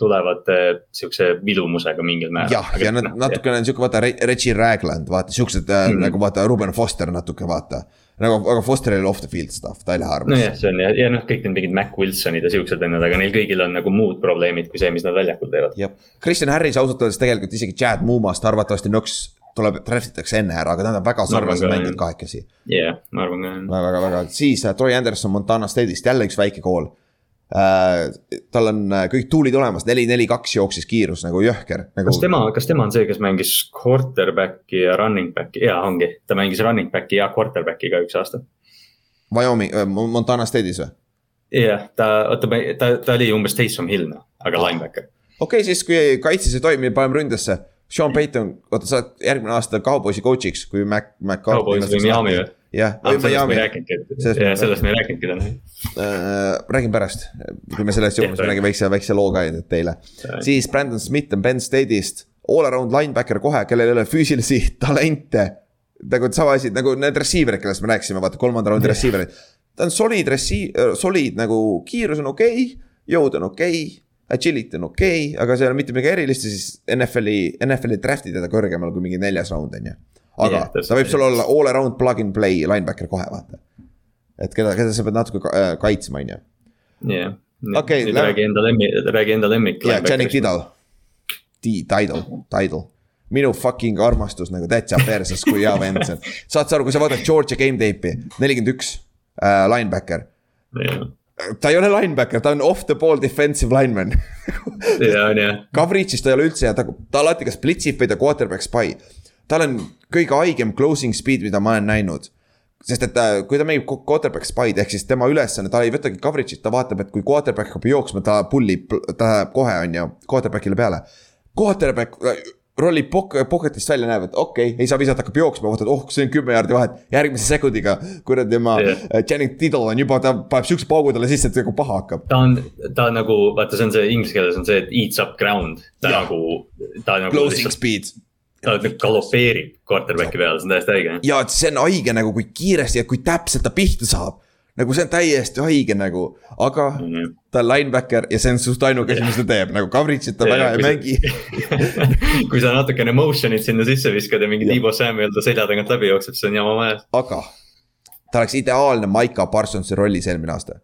tulevad äh, sihukese vilumusega mingil määral. jah, ja nad natukene on sihuke vaata Reggie Ragland, vaata siuksed mm -hmm. nagu vaata Ruben Foster natuke vaata nagu, aga Fosteril off the field stuff, ta ei lähe arvesse. nojah, see on ja, ja noh, kõik need mingid Mac Wilsonid ja siuksed vennad, aga neil kõigil on nagu muud probleemid kui see, mis nad väljakul teevad. jah, Kristjan Harris ausalt öeldes tegelikult isegi Chad Mumast arvatavasti nõks tuleb, draft itakse enne ära, aga nad on väga sarnased mängijad kahekesi. jah yeah,, ma arvan ka. väga, väga, väga, siis uh, Troy Anderson Montana State'ist jälle üks väike kool äh,. Tal on äh, kõik tuulid olemas, neli, neli, kaks jooksis kiirus nagu jõhker nagu.... kas tema, kas tema on see, kes mängis quarterback'i ja running back'i, jaa ongi, ta mängis running back'i ja quarterback'i ka üks aasta Wyoming äh,, Montana State'is või? jah, ta, oota, ta, ta oli umbes Taysom Hill noh, aga linebacker. okei okay,, siis kui kaitses ei toimi, paneme ründesse. Sean Payton, oota, sa oled järgmine aasta Cowboysi coach'iks, kui Mac, Mac. Cowboys või Miami või? jah ah,. rääkinudki, jah, sellest me ei rääkinudki täna äh,. räägin pärast, kui me sellest jõuame, siis ma räägin väikse, väikse loo ka teile. siis Brandon Smith on Penn State'ist, all around linebacker kohe, kellel ei ole füüsilisi talente nagu sama asi nagu need receiver'id, kellest me rääkisime, vaata kolmanda raundi receiver'id. ta on solid receiver, solid nagu kiirus on okei okay,, jõud on okei okay,, agility on okei okay,, aga see ei ole mitte midagi erilist ja siis NFL-i, NFL-i draft'i teda kõrgemal kui mingi neljas round on ju. aga yeah, ta võib sul olla all around plug and play linebacker kohe vaata. Et keda, keda sa pead natuke äh, kaitsma, on ju. jah, nüüd räägi enda lemmik, räägi enda lemmik. jah, Channing Tidal. Tidal, Tidal minu fucking armastus nagu täitsa perses, kui hea vend see on. saad sa aru, kui sa vaatad Georgia game tape'i, nelikümmend üks äh, linebacker yeah.. ta ei ole linebacker, ta on off the ball defensive lineman ja, on jah. Coverage'is ta ei ole üldse hea, ta, ta alati kas blitsib või ta quarterback spy. tal on kõige haigem closing speed, mida ma olen näinud sest et äh, kui ta mängib quarterback spy'd ehk siis tema ülesanne, ta ei võtagi coverage'it, ta vaatab, et kui quarterback hakkab jooksma, ta pull ib, ta läheb kohe, on ju, quarterback'ile peale. Quarterback rollib pok-, pocket'ist välja, näeb, et okei okay,, ei saa visata, hakkab jooksma, vaatad, oh, see on kümme jaardi vahet. järgmise sekundiga, kuradi tema yeah. Äh, Channing Tiddle on juba, ta paneb siukse paugu talle sisse, et nagu paha hakkab. ta on, ta on nagu, vaata, see on see inglise keeles on see, et eats up ground. ta ja. nagu, ta nagu. Closing lihtsalt, speed. Ta nagu galopeerib quarterback'i peale, see on täiesti haige. ja, et see on haige nagu, kui kiiresti ja kui täpselt ta pihta saab nagu see on täiesti haige nagu, aga mm -hmm. ta on linebacker ja see on suht ainuke asi, mis ta teeb, nagu coverage'it ta väga ei mängi kui sa natukene motion'it sinna sisse viskad ja mingi Tiibo Samuel ta selja tagant läbi jookseb, siis on jama majas. aga ta oleks ideaalne Maika Parsonsi rollis eelmine aasta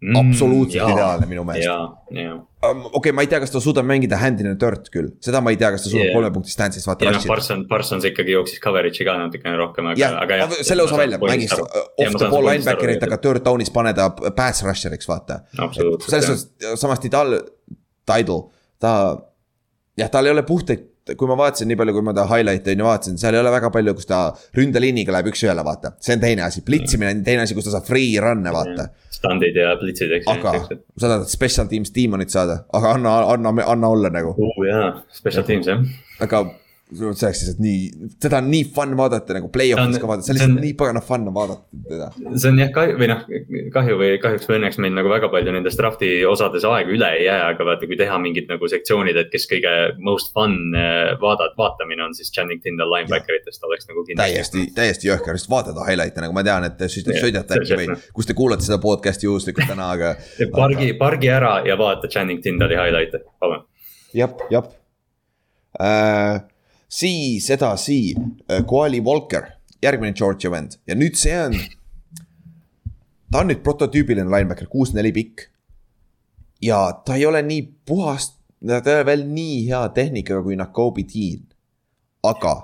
mm,. absoluutselt jaa, ideaalne minu meelest okei okay,, ma ei tea, kas ta suudab mängida hand in the dirt küll, seda ma ei tea, kas ta suudab yeah. kolme punkti stance'is vaata. ja noh, Parson, Parsons ikkagi jooksis coverage'i ka natukene rohkem, aga, aga jah. selle osa välja, mängis off the ball linebacker'it, aga third down'is pane ta pass rusher'iks, vaata. selles suhtes, samas Tidal, Tidal, ta, jah, tal ei ole puhtaid kui ma vaatasin nii palju, kui ma ta highlight'e on ju vaatasin, seal ei ole väga palju, kus ta ründeliiniga läheb üks-ühele, vaata. see on teine asi, plitsimine on teine asi, kus ta saab free run'e, vaata. Standid ja plitsid, eks. aga sa tahad special teams diimonit saada, aga anna, anna, anna olla nagu. oo jaa, special teams jah. aga see oleks lihtsalt nii, seda on nii fun vaadata nagu play-off'is ka vaadata, see on lihtsalt nii pagana fun vaadata teda. see on jah kahju või noh, kahju või kahjuks või õnneks meil nagu väga palju nendest draft'i osades aega üle ei jää, aga vaata, kui teha mingid nagu sektsioonid, et kes kõige most fun eh, vaadata, vaatamine on, siis Channing Tindall linebacker itest oleks nagu kindlasti. täiesti, täiesti jõhker, sest vaadata highlight'e nagu ma tean, et te sõidate äkki või kus te kuulate seda podcast'i juhuslikult täna, aga. pargi, pargi ära ja vaata Channing Tindalli highlight'e, palun. jah, jah äh, siis edasi äh, Koali Walker, järgmine Georgia vend ja nüüd see on. ta on nüüd prototüübiline linebacker, kuus-neli pikk. ja ta ei ole nii puhas, ta ei ole veel nii hea tehnikaga kui Nakobe Dean. aga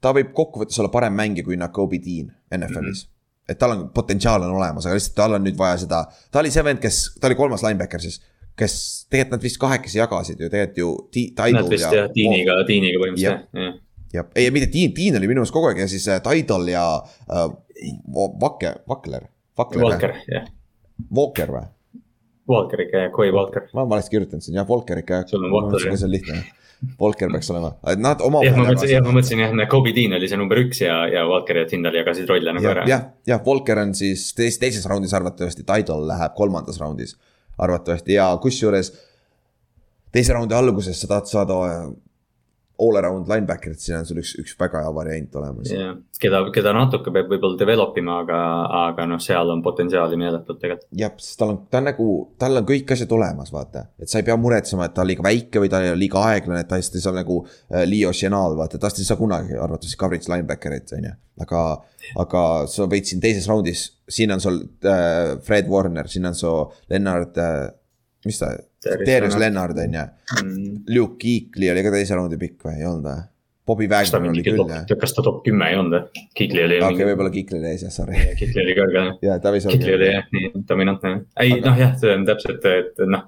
ta võib kokkuvõttes olla parem mängija kui Nakobe Dean NFL-is mm. -hmm et tal on potentsiaal on olemas, aga lihtsalt tal on nüüd vaja seda, ta oli see vend, kes, ta oli kolmas linebacker siis kes tegelikult nad vist kahekesi jagasid ju tegelikult ju ti,. Nad vist jah, Tiiniga, Tiiniga põhimõtteliselt jah, jah. jah, ei mitte Tiin, Tiin oli minu meelest kogu aeg ja siis äh, Tidal ja äh, Vakke, Vakler. Walker, jah. Walker või? Walker ikka jah, Koi Walker. ma olen valesti kirjutanud siin jah, Walker ikka sul on Walker jah. see on lihtne Walker peaks olema, nad oma. jah, ma mõtlesin, jah, ma mõtlesin jah, Kobe Dean oli see number üks ja, ja Walker ja Tindal jagasid rolle nagu ära. jah, jah, Walker on siis teises, teises raundis arvatavasti, Tidal läheb kolmandas raundis arvatavasti ja kusjuures. teise raundi alguses sa tahad saada all around linebacker'it, siin on sul üks, üks väga hea variant olemas. jah, keda, keda natuke peab võib-olla develop ima, aga, aga noh, seal on potentsiaali meeletult tegelikult. jah, sest tal on, ta on nagu, tal on kõik asjad olemas, vaata. et sa ei pea muretsema, et ta on liiga väike või ta on liiga aeglane, et ta hästi saab nagu äh, Leo Chenal, vaata, tast ei saa kunagi arvatavasti coverage linebacker'it, on ju. aga, aga sa võid siin teises raundis, siin on sul äh, Fred Warner, siin on su Lennart äh,, mis ta Darius Lennart on ju mm.. Luke Kuechly oli ka teise raundi pikk või, ei olnud või? Bobby Wagner oli küll jah. kas ta top kümme ei olnud või? Kuechly oli. okei okay,, võib-olla Kuechly oli ees jah, sorry. Kuechly oli kõrge jah. jaa, ta võis olla. Kuechly oli jah, nii dominantne. ei Aga... noh, jah, see on täpselt, et noh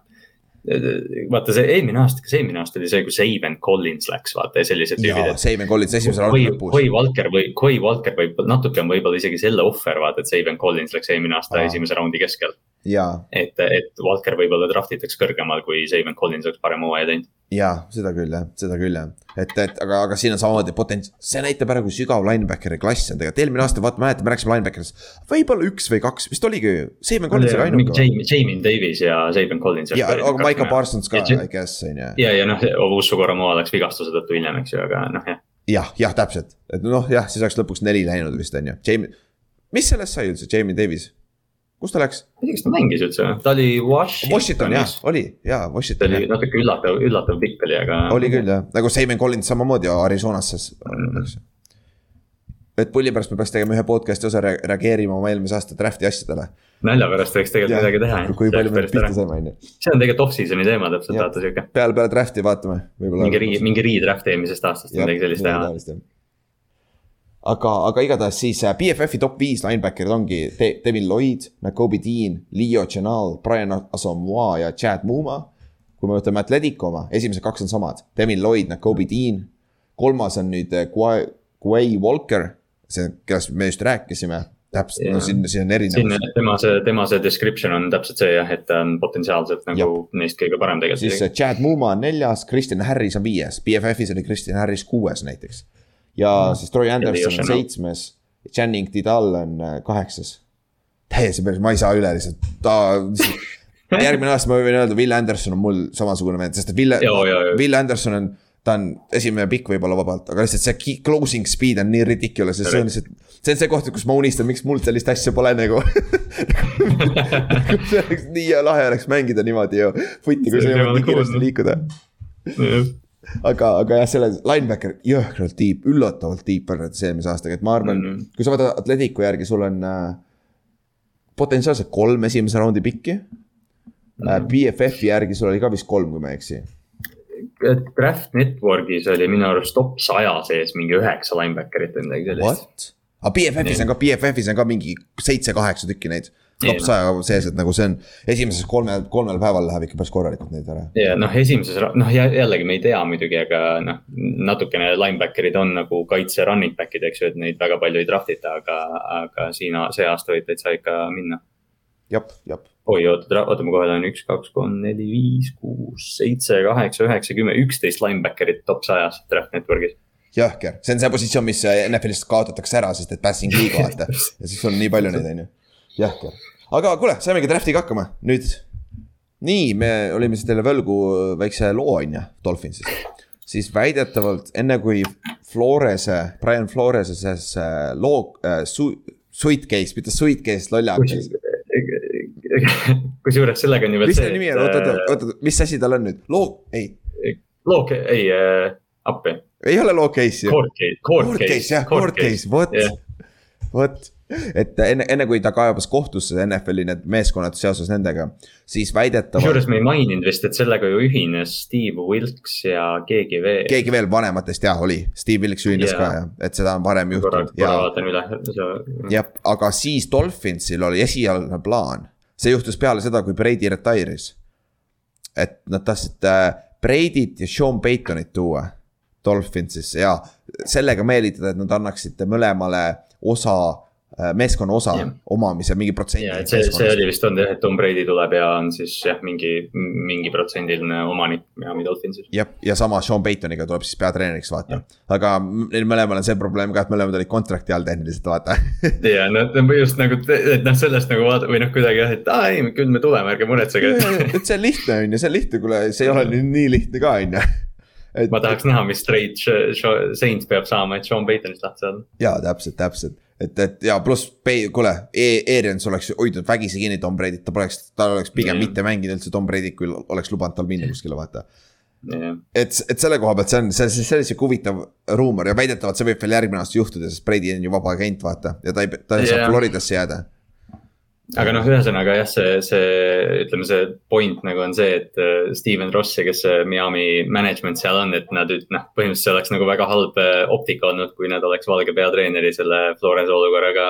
vaata see eelmine aasta, kas eelmine aasta oli see, kui Saban Collins läks, vaata ja sellised tüübid. Saban Collins esimese raundi lõpus. Koi Walker või, Koi Walker võib, natuke on võib-olla isegi selle ohver, vaata, et Saban Collins läks eelmine aasta Aa. esimese raundi keskel et, et Walker võib-olla draft itakse kõrgemal, kui Saban Collins oleks parema hooaja teinud. Jaa, seda küll jah, seda küll jah, et, et aga, aga siin on samamoodi potents-, see näitab ära, kui sügav linebackeri klass on tegelikult, eelmine aasta vaata, mäletad, me rääkisime linebacker'ist. võib-olla üks või kaks, vist oligi ju, Saban Collins oli ainuke. Jamie, Jamie Davis ja Saban Collins. ja, aga Micah Parsons ka, I guess on ju. ja, ja noh, Usu Koromoa läks vigastuse tõttu hiljem, eks ju, aga noh jah. jah, jah, täpselt, et noh, jah, siis oleks lõpuks neli läinud vist on ju, Jamie, mis sellest sai üldse, Jamie Davis? Kus ta läks? ma ei tea, kas ta mängis üldse, ta oli Washingtonis. Washington jah, oli jaa, Washington. ta oli natuke üllatav, üllatav pikk oli, aga. oli küll jah, nagu Simon Collins samamoodi Arizonasse mm.. et pulli pärast me peaks tegema ühe podcast'i osa re, reageerima oma eelmise aasta draft'i asjadele. nalja pärast võiks tegelikult ja, midagi teha. kui palju me pihta saime, on ju. see on tegelikult off-season'i teema täpselt, vaata sihuke. peale, peale draft'i vaatame, mingi re, mingi re-draft eelmisest aastast, midagi sellist teha aga, aga igatahes siis äh, BFF-i top viis linebacker'id ongi De Devin Lloyd, Nakobe Dean, Leo Chenal, Brian Asamoah ja Chad Muma. kui me võtame Atletico oma, esimesed kaks on samad, Devin Lloyd, Nakobe Dean. kolmas on nüüd Guay, äh, Guay Walker, see, kellest me just rääkisime täpselt yeah., no siin, siin on erinevus. tema see, tema see description on täpselt see jah, et ta on potentsiaalselt nagu Jab. neist kõige parem tegelikult. siis äh, Chad Muma on neljas, Kristjan Harris on viies, BFF-is oli Kristjan Harris kuues näiteks ja mm. siis Troy Anderson on seitsmes, Channing Tidal on äh, kaheksas. täiesti päris, ma ei saa üle lihtsalt, ta järgmine aasta ma võin öelda, Will Anderson on mul samasugune vend, sest et Will, Will Anderson on, ta on esimene pikk võib-olla vabalt, aga lihtsalt see closing speed on nii ridiculous ja see on lihtsalt. see on see koht, kus ma unistan, miks mul sellist asja pole nagu see oleks nii lahe oleks mängida niimoodi ju, footi, kui sa jõuad nii kiiresti liikuda aga, aga jah, selle linebacker jõhkralt tiip, üllatavalt tiip võrreldes eelmise aastaga, et ma arvan mm, -hmm. kui sa vaatad Atleticu järgi, sul on äh, potentsiaalselt kolm esimese raundi pikki mm. -hmm. BFF-i järgi sul oli ka vist kolm, kui ma ei eksi. Draft Networkis oli minu arust top saja sees mingi üheksa linebacker'it või midagi sellist. aga BFF-is on ka, BFF-is on ka mingi seitse-kaheksa tükki neid top saja sees, et nagu see on esimeses kolmel, kolmel päeval läheb ikka päris korralikult neid ära. ja noh, esimeses, noh jällegi me ei tea muidugi, aga noh, natukene linebacker'id on nagu kaitse running back'id, eks ju, et neid väga palju ei draft ita, aga, aga siin see aasta võib täitsa ikka minna. jep, jep. oi, oota, oota, ma kohe lähen üks, kaks, kolm, neli, viis, kuus, seitse, kaheksa, üheksa, kümme, üksteist linebacker'it top sajas draft network'is jõhker, see on see positsioon, mis NFL-ist kaotatakse ära, sest et passing league vaata ja siis on nii palju neid, on ju. jõhker aga kuule, saimegi draft'iga hakkama, nüüd. nii, me olime siis teile võlgu väikse loo, on ju, Dolphinsist. siis väidetavalt enne kui Florese, Brian Florese see loo äh, su,, suitcase, mitte suitcase, lollakas kusjuures sellega on ju veel see. mis selle nimi on, oota, oota, äh, oota, mis asi tal on nüüd, loo, ei. loo, ei äh,, appi. ei ole loo case ju. Court case, court case. jah, court case, vot, vot et enne, enne kui ta kaebas kohtusse NFL-i need meeskonnad seoses nendega, siis väidetavalt. kusjuures me ei maininud vist, et sellega ju ühines Steve Wilks ja keegi veel. keegi veel vanematest jah, oli, Steve Wilks ühines yeah. ka jah, et seda on varem juhtunud. korra vaatan üle. jah, aga siis Dolphinsil oli esialgne plaan, see juhtus peale seda, kui Brady retire'is. et nad tahtsid äh, Brady't ja Sean Paytonit tuua Dolphinsisse ja sellega meelitada, et nad annaksid mõlemale osa meeskonna osa yeah. omamise mingi protsendi. see, see oli vist on jah, et Tom Brady tuleb ja on siis jah, mingi, mingi protsendiline omanik Miami Dolphinsis. jah, ja sama Sean Paytoniga tuleb siis peatreeneriks vaata, aga neil mõlemal on see probleem ka, et mõlemad olid kontrakti all tehniliselt vaata ja no just nagu, et noh, sellest nagu vaata või noh, kuidagi jah, et aa ei, küll me tuleme, ärge muretsege et see on lihtne on ju, see on lihtne, kuule, see ei ole nii lihtne ka on ju et.... ma tahaks näha, mis trade Saints peab saama, et Sean Paytonist lahti saada. jaa, täpselt, täpselt et, et ja pluss, kuule e, Arians oleks hoidnud vägisi kinni Tom Brady't, ta poleks, ta oleks pigem mm. mitte mänginud üldse Tom Brady't, kui oleks lubanud tal minna kuskile, vaata yeah.. et, et selle koha pealt see on, see, see, see on sihuke huvitav ruumor ja väidetavalt see võib veel järgmine aasta juhtuda, sest Brady on ju vaba agent, vaata, ja ta ei, ta yeah. saab Floridasse jääda aga noh, ühesõnaga jah, see, see, ütleme, see point nagu on see, et äh, Steven Ross ja kes see Miami management seal on, et nad noh, põhimõtteliselt oleks nagu väga halb äh, optika olnud, kui nad oleks valge peatreeneri selle Florence olukorraga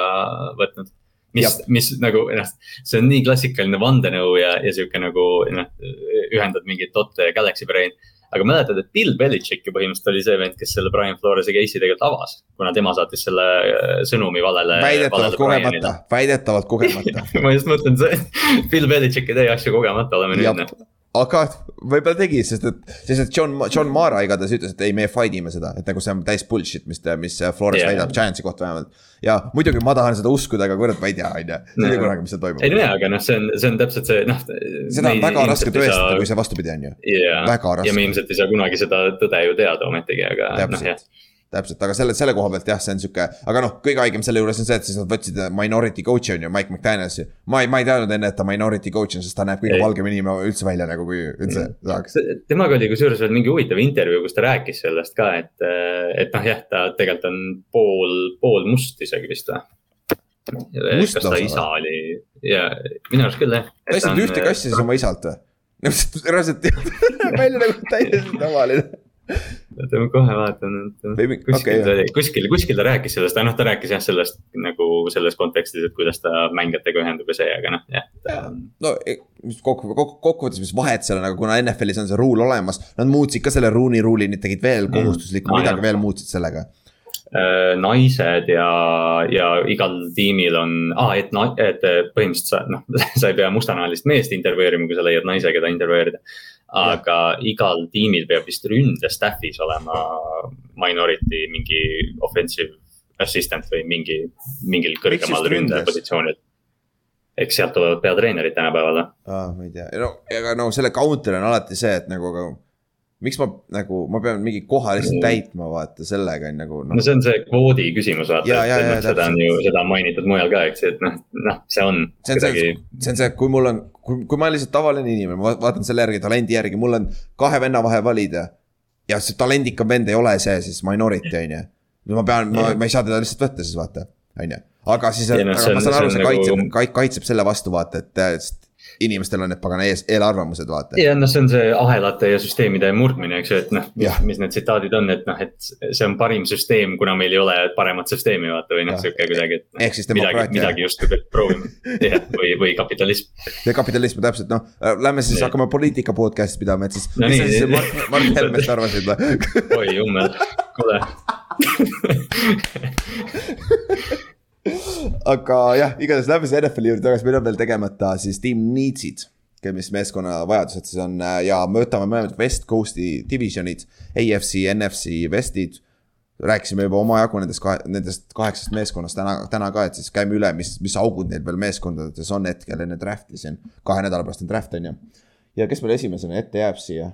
võtnud. mis, mis nagu noh, see on nii klassikaline vandenõu ja, ja sihuke nagu noh, ühendad mingit Dot ja Galaxy Brain aga mäletad, et Bill Belichik ju põhimõtteliselt oli see vend, kes selle Brian Flores'i case'i tegelikult avas, kuna tema saatis selle äh, sõnumi valele. väidetavalt kogemata, väidetavalt kogemata ma just mõtlen, see Bill Belichik ei tee asju kogemata, oleme nüüd aga võib-olla tegi, sest et, sest et John, John Mara igatahes ütles, et ei, me fight ime seda, et nagu see on täis bullshit, mis, mis Flores yeah. väidab Giantsi kohta vähemalt. ja muidugi ma tahan seda uskuda, aga kurat, ma ei tea, on ju, ei tea kunagi, mis seal toimub. ei jaa, aga noh, see on, see on täpselt see, noh. seda on väga raske tõestada kui see vastupidi on ju yeah.. väga raske. ja me ilmselt ei saa kunagi seda tõde ju teada ometigi, aga noh jah täpselt, aga selle, selle koha pealt jah, see on sihuke, aga noh, kõige haigem selle juures on see, et siis nad võtsid minority coach'i on ju, Mike McDanielsi. ma ei, ma ei teadnud enne, et ta minority coach on, sest ta näeb kõige valgem inimene üldse välja nagu, kui üldse saaks. temaga oli kusjuures veel mingi huvitav intervjuu, kus ta rääkis sellest ka, et, et noh, jah, ta tegelikult on pool, pool must isegi vist või? kas ta isa oli ja minu arust küll jah. tahtsid ühte kassi siis oma isalt või? reaalselt välja nagu täiesti tavaline oota, ma kohe vaatan, et kuskil okay, ta, kuskil, kuskil ta rääkis sellest, noh, ta rääkis jah sellest nagu selles kontekstis, et kuidas ta mängijatega ühendub ja see, aga noh, jah ta.... no e, kokku, kokku, kokkuvõttes, mis vahet seal on, aga kuna NFL-is on see rule olemas, nad muutsid ka selle ruuni ruuli, nüüd tegid veel mm. kohustuslikku mm., midagi jah. veel muutsid sellega äh, naised ja, ja igal tiimil on ah,, et, et põhimõtteliselt sa noh sa ei pea mustanahalist meest intervjueerima, kui sa leiad naise, keda intervjueerida aga igal tiimil peab vist ründe staff'is olema minority mingi offensive assistant või mingi, mingil kõrgemal ründepositsioonil. Eks sealt tulevad peatreenerid tänapäeval. aa, ma ei tea, no ega no selle counter on alati see, et nagu miks ma nagu, ma pean mingi koha lihtsalt täitma, vaata sellega on nagu no.. no see on see kvoodi küsimus, vaata, et noh, seda on ju, seda on mainitud mujal ka, eks ju, et noh, noh, see on. see on kuidagi... see, see on see, kui mul on, kui, kui ma olen lihtsalt tavaline inimene, ma vaatan selle järgi, talendi järgi, mul on kahe venna vahel valida. ja see talendikam vend ei ole see siis minority on ju. ma pean, ma, ma ei saa teda lihtsalt võtta siis vaata, on ju. aga siis, no, aga ma saan aru, see kaitseb nagu..., kaitseb selle vastu vaata, et inimestel on need pagana ees, eelarvamused, vaata. ja noh, see on see ahelate ja süsteemide murdmine, eks ju, et noh, mis need tsitaadid on, et noh, et see on parim süsteem, kuna meil ei ole paremat süsteemi, vaata või noh, sihuke kuidagi, et no,. ehk siis demokraatia. midagi, justkui peab proovima, jah, või, või kapitalism. ja kapitalism täpselt, noh, lähme siis hakkame poliitika podcast'i pidama, et siis no,. mis sa siis Mart, Mart Helmest arvasid või? oi jummel, kuule aga jah, igatahes lähme siis NFL-i juurde tagasi, meil on veel tegemata siis team needs'id. mis meeskonna vajadused siis on ja me võtame mõlemad West Coast'i divisionid, AFC, NFC, Westid. rääkisime juba omajagu nendest kahe, nendest kaheksast meeskonnast täna, täna ka, et siis käime üle, mis, mis augud neil veel meeskondades on hetkel enne draft'i siin. kahe nädala pärast on draft on ju. ja kes meil esimesena ette jääb siia?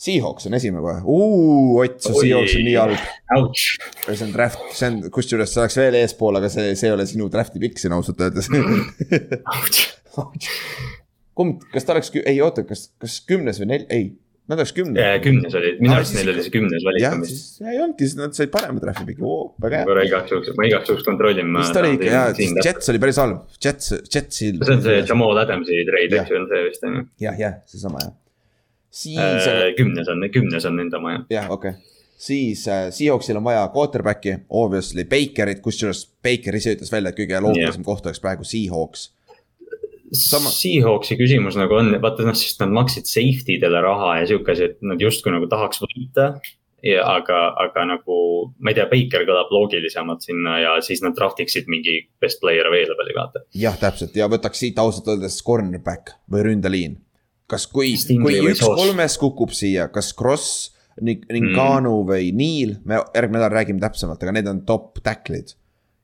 Seahawks on esimene kohe, Ott, su Seahawks on nii halb. see on draft, see on, kusjuures see oleks veel eespool, aga see, see ei ole sinu draft'i pikk siin ausalt öeldes kumb, kas ta oleks, ei oota, kas, kas kümnes või nel-, ei. Nad oleks kümnes. kümnes oli, minu arust neil oli see kümnes valik. jah, siis ei olnudki, siis nad said parema draft'i piki, oo, väga hea. korra igaks juhuks, ma igaks juhuks kontrollin. vist oli ikka jaa, Jets oli päris halb, Jets, Jetsil. see on see Jamal Adamsi treid, eks ju, on see vist on ju. jah, jah, seesama jah siis äh,. kümnes on, kümnes on nende oma jah. jah, okei okay. siis äh, Seahawksil on vaja quarterback'i, obviously Bakerit, kusjuures Baker ise ütles välja, et kõige loogilisem yeah. koht oleks praegu Seahawks. Sama... Seahawksi küsimus nagu on, vaata noh, sest nad maksid safety dele raha ja sihuke asi, et nad justkui nagu tahaks võita. ja aga, aga nagu ma ei tea, Baker kõlab loogilisemalt sinna ja siis nad draft iksid mingi best player available'i vaata. jah, täpselt ja võtaks siit ausalt öeldes cornerback või ründeliin. Kas, kui, kui üks soos. kolmest kukub siia, kas Cross, Ninganu mm. või Neil, me järgmine nädal räägime täpsemalt, aga need on top tackle'id.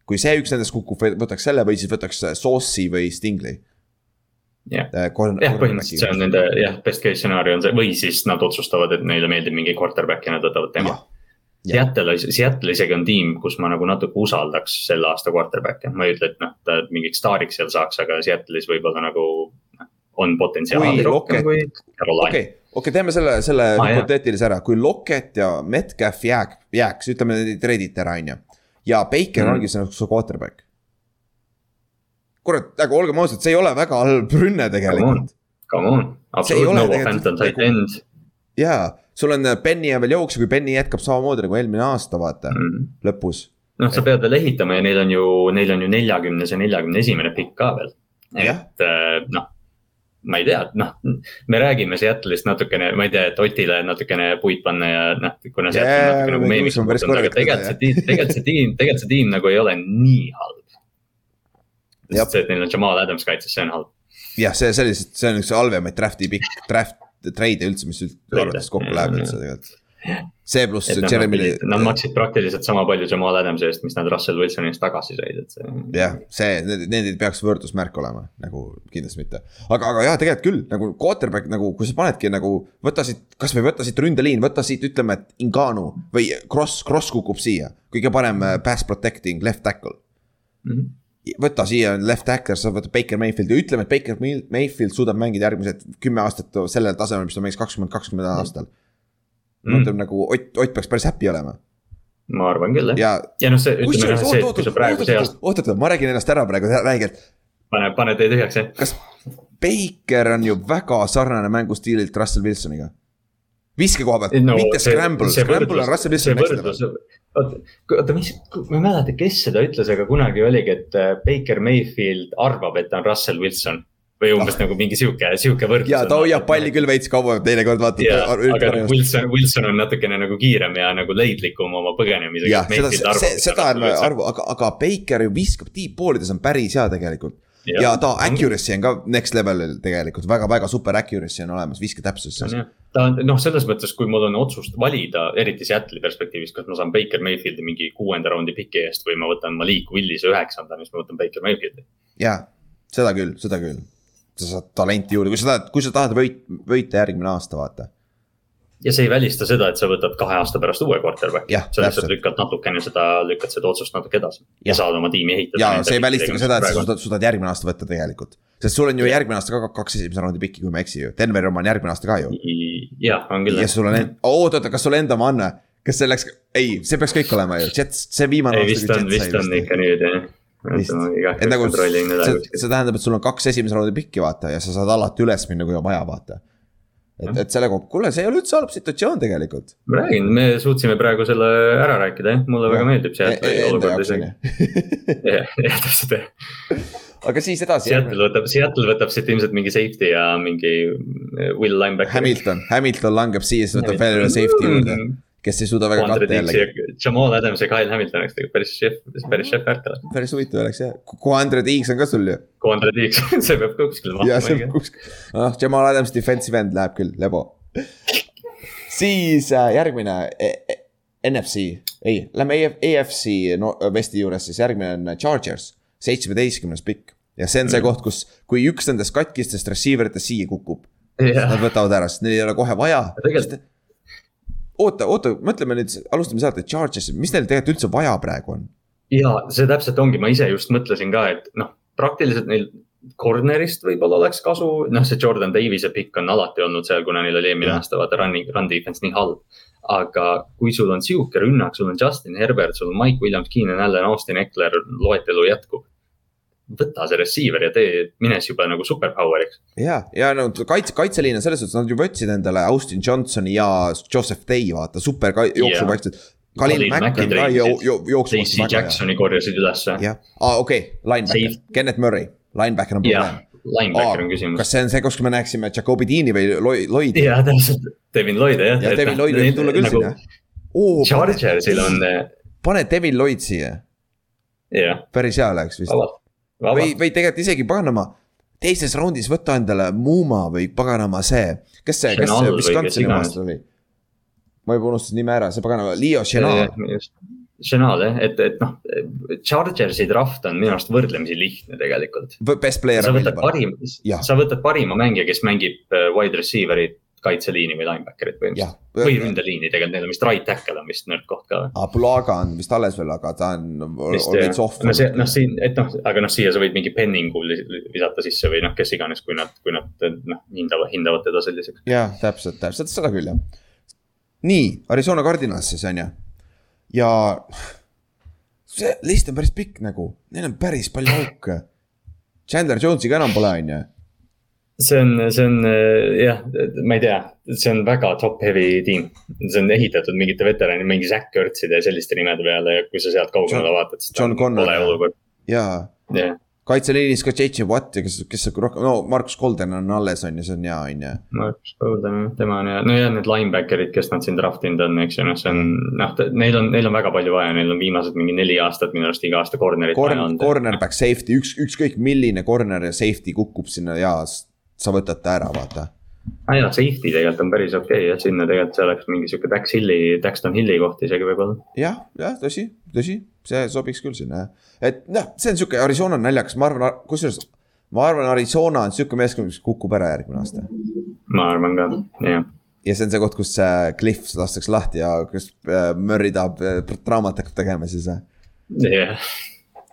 kui see üks nendest kukub, võtaks selle või siis võtaks Sauce'i või Stingli jah äh,, jah, põhimõtteliselt see on nende jah, best case stsenaarium see või siis nad otsustavad, et neile meeldib mingi quarterback ja nad võtavad tema. Seattle, Seattle isegi on tiim, kus ma nagu natuke usaldaks selle aasta quarterback'e, ma ei ütle, et noh, ta mingiks staariks seal saaks, aga Seattle'is võib-olla nagu on potentsiaali rohkem kui Carolina. okei okay., okei okay,, teeme selle, selle ah, hüpoteetilise ära, kui Lockett ja Metcalf jääb, jääks, ütleme, treidite ära, on ju. ja Baker mm. ongi see su quarterback kurat, aga olgem ausad, see ei ole väga halb rünne tegelikult. Come on, absoluutselt no offense on tight end. jaa, sul on Benny ja veel jooksja, kui Benny jätkab samamoodi nagu eelmine aasta, vaata mm., lõpus. noh, sa pead veel ehitama ja neil on ju, neil on ju neljakümnes ja neljakümne esimene pikk ka veel. et äh, noh, ma ei tea, noh, me räägime Seattle'ist natukene, ma ei tea, et Otile natukene puid panna ja noh, kuna Seattle yeah, natuke nagu meemiks muutunud, aga tegelikult see tiim, tegelikult see tiim, tegelikult see tiim nagu ei ole nii halb sest see, et neil on Jamal Adams kaitses, see on halb. jah, see, see oli, see on üks halvemaid draft'i pikk, draft, trade'e üldse, mis arvates kokku läheb üldse tegelikult. See pluss Jeremy. Nad maksid praktiliselt sama palju Jamal Adamsi eest, mis nad Russell Wilsoni eest tagasi said, et see. jah, see, need ei peaks võrdusmärk olema, nagu kindlasti mitte. aga, aga jah, tegelikult küll nagu quarterback nagu, kui sa panedki nagu, võta siit, kasvõi võta siit ründeliin, võta siit, ütleme, et Inganu või Cross, Cross kukub siia. kõige parem äh, pass protecting left tackle mm. -hmm võta siia left tackle, sa võtad Baker Mayfield ja ütleme, et Baker Mayfield suudab mängida järgmised kümme aastat sellel tasemel, mis ta mängis kakskümmend, kakskümmend aastal mm.. Ma ütlen nagu Ott, Ott peaks päris happy olema. ma arvan küll jah. ja, ja noh, see, ütleme noh, sa praegu see aasta. oot, oot, ma räägin ennast ära praegu räigelt. pane, pane tee tühjaks jah. kas Baker on ju väga sarnane mängustiililt Russell Wilsoniga? viske koha pealt no,, mitte scramble, scramble on Russell Wilsoni oota, oota, mis, ma ei mäleta, kes seda ütles, aga kunagi oligi, et äh, Baker Mayfield arvab, et ta on Russell Wilson. Või umbes oh. nagu mingi sihuke, sihuke võrdlus. ja ta hoiab palli küll veits kauem teinekord vaata. aga noh, Wilson, Wilson on natukene nagu kiirem ja nagu leidlikum oma põgenemisega. jah, seda, seda on arvu, aga, aga Baker ju viskab tiippoolides on päris hea tegelikult ja, ja ta accuracy on ka next level'il tegelikult väga-väga super accuracy on olemas visketäpsuses. ta on noh, selles mõttes, kui mul on otsust valida, eriti Seattle'i perspektiivist, kas ma saan Baker Mayfieldi mingi kuuenda raundi piki eest või ma võtan Malik Willise üheksanda, siis ma võtan Baker Mayfieldi. ja, seda küll, seda küll. Sa saad talenti juurde, kui sa tahad, kui sa tahad võit, võita järgmine aasta, vaata ja see ei välista seda, et sa võtad kahe aasta pärast uue quarterback'i. sa lihtsalt lükkad natukene seda, lükkad seda otsust natuke edasi ja, ja saad oma tiimi ehitada. ja see ei välista ka seda, et sa suudad, suudad järgmine aasta võtta tegelikult. sest sul on ju järgmine aasta ka kaks esimese raundi pikki, kui ma ei eksi ju, Denveri oma on järgmine aasta ka ju. jah, on küll. ja sul on, oot, oota, kas sul enda oma on või? kas see läks, ei, see peaks kõik olema ju, Jets, see viimane. ei, vist on, vist on ikka nüüd jah et nagu see, tähendab, et sul on kaks esimese raundi pikki vaata ja sa saad alati üles minna, kui on vaja, vaata et, et selle koha, kuule, see ei ole üldse halb situatsioon tegelikult. ma räägin, me suutsime praegu selle ära rääkida, jah, mulle ja. väga meeldib see e, e olukord isegi. jah, täpselt jah. aga siis edasi. Seattle võtab, Seattle võtab siit ilmselt mingi safety ja mingi eh, will linebacker. Hamilton, Hamilton langeb siia, siis võtab veel ühe safety juurde mm kes ei suuda väga katta jällegi. Jamal Adams ja Kyle Hamilton oleks tegelikult päris šef, päris šef värk oleks. päris huvitav oleks jah, Quandre Deeks on ka sul ju. Quandre Deeks see peab ka kuskile mahtuma. jah, see peab kuskil, noh Jamal Adams defensive end läheb küll, lebo. siis äh, järgmine e e NFC, ei, lähme AFC no, vesti juures, siis järgmine on Chargers, seitsmeteistkümnes pikk. ja see on see mm. koht, kus, kui üks nendest katkistest receiver itest siia kukub yeah., nad võtavad ära, sest neil ei ole kohe vaja. tegelikult oota, oota, mõtleme nüüd, alustame sealt, et Charges, mis neil tegelikult üldse vaja praegu on? ja see täpselt ongi, ma ise just mõtlesin ka, et noh, praktiliselt neil corner'ist võib-olla oleks kasu, noh, see Jordan Davis'e pikk on alati olnud seal, kuna neil oli eelmine aasta vaata running, run defense nii halb. aga kui sul on sihuke rünnak, sul on Justin Herbert, sul on Mike Williams, Keenan Allan, Austin Eckler, loetelu jätkub võta see receiver ja tee, mine siis juba nagu superpower'iks. ja, ja no kaitse, kaitseliin on selles suhtes, nad juba võtsid endale Austin Johnsoni ja Joseph Day, vaata, super jooksukaitsjad yeah.. Kalin Mack on ka jo, jo, jooksu. Stacey Jacksoni korjasid ülesse. jah, aa okei okay., linebacker, Kennet Murray, linebacker on probleem. Linebacker on küsimus. kas see on see, kus me näeksime Jacobi Deani või Lloyd? jaa, täpselt, Devin Lloyd jah. jah, Devin Lloyd võib tulla küll nagu, sinna oh,. Chargersil on. pane Devin Lloyd siia. päris hea oleks vist. Või, või tegelikult isegi paganama, teises raundis võta endale Muma või paganama see, kes see, kes see Wisconsini omast oli? ma juba unustasin nime ära, see paganama, Leo Chenal. Chenal jah, et, et noh, Chargersi draft on minu arust võrdlemisi lihtne tegelikult. Best player. sa võtad parim, sa võtad parima mängija, kes mängib äh, wide receiver'it kaitseliini või linebacker'it põhimõtteliselt. või ründeliini tegelikult, neil on vist right tackle on vist nõrk koht ka. aa, Pulaga on vist alles veel, aga ta on, on veits off. no see, noh siin, et noh, aga noh, siia sa võid mingi Penningu visata sisse või noh, kes iganes, kui nad, kui nad noh, hindavad, hindavad teda selliseks. jah, täpselt, täpselt, seda küll jah. nii, Arizona Cardinals siis on ju ja see list on päris pikk nagu, neil on päris palju auke. Chandler Jones'i ka enam pole, on ju. See on, see on jah, ma ei tea, see on väga top heavy tiim. see on ehitatud mingite veterani, mingi Zack Ertzide ja selliste nimede peale ja kui sa sealt kaugemale vaatad, siis. John Connor. jaa yeah kaitseliinis ka JJ Watt ja kes, kes rohkem, no Markus Golden on alles, on ju, see on hea, on ju. Markus Golden, tema on hea, no ja need linebacker'id, kes nad siin draft inud on, eks ju, noh, see on, noh, neil on, neil on väga palju vaja, neil on viimased mingi neli aastat minu arust iga aasta corner'it Corn, vaja olnud. Cornerback, safety, üks, ükskõik milline corner ja safety kukub sinna ja sa võtad ta ära, vaata ah jaa, safety tegelikult on päris okei okay, jah, sinna tegelikult see oleks mingi sihuke Dax Hilli, Daxton Hilli koht isegi võib-olla. jah, jah, tõsi, tõsi, see sobiks küll sinna jah. et noh, see on sihuke, Arizona on naljakas, ma arvan, kusjuures ma arvan, Arizona on sihuke meeskond, mis kukub ära järgmine aasta. ma arvan ka, jah. ja see on see koht, kus äh, Cliff lastakse lahti ja kus äh, Murry tahab äh,, draamat hakkab tegema siis. jah,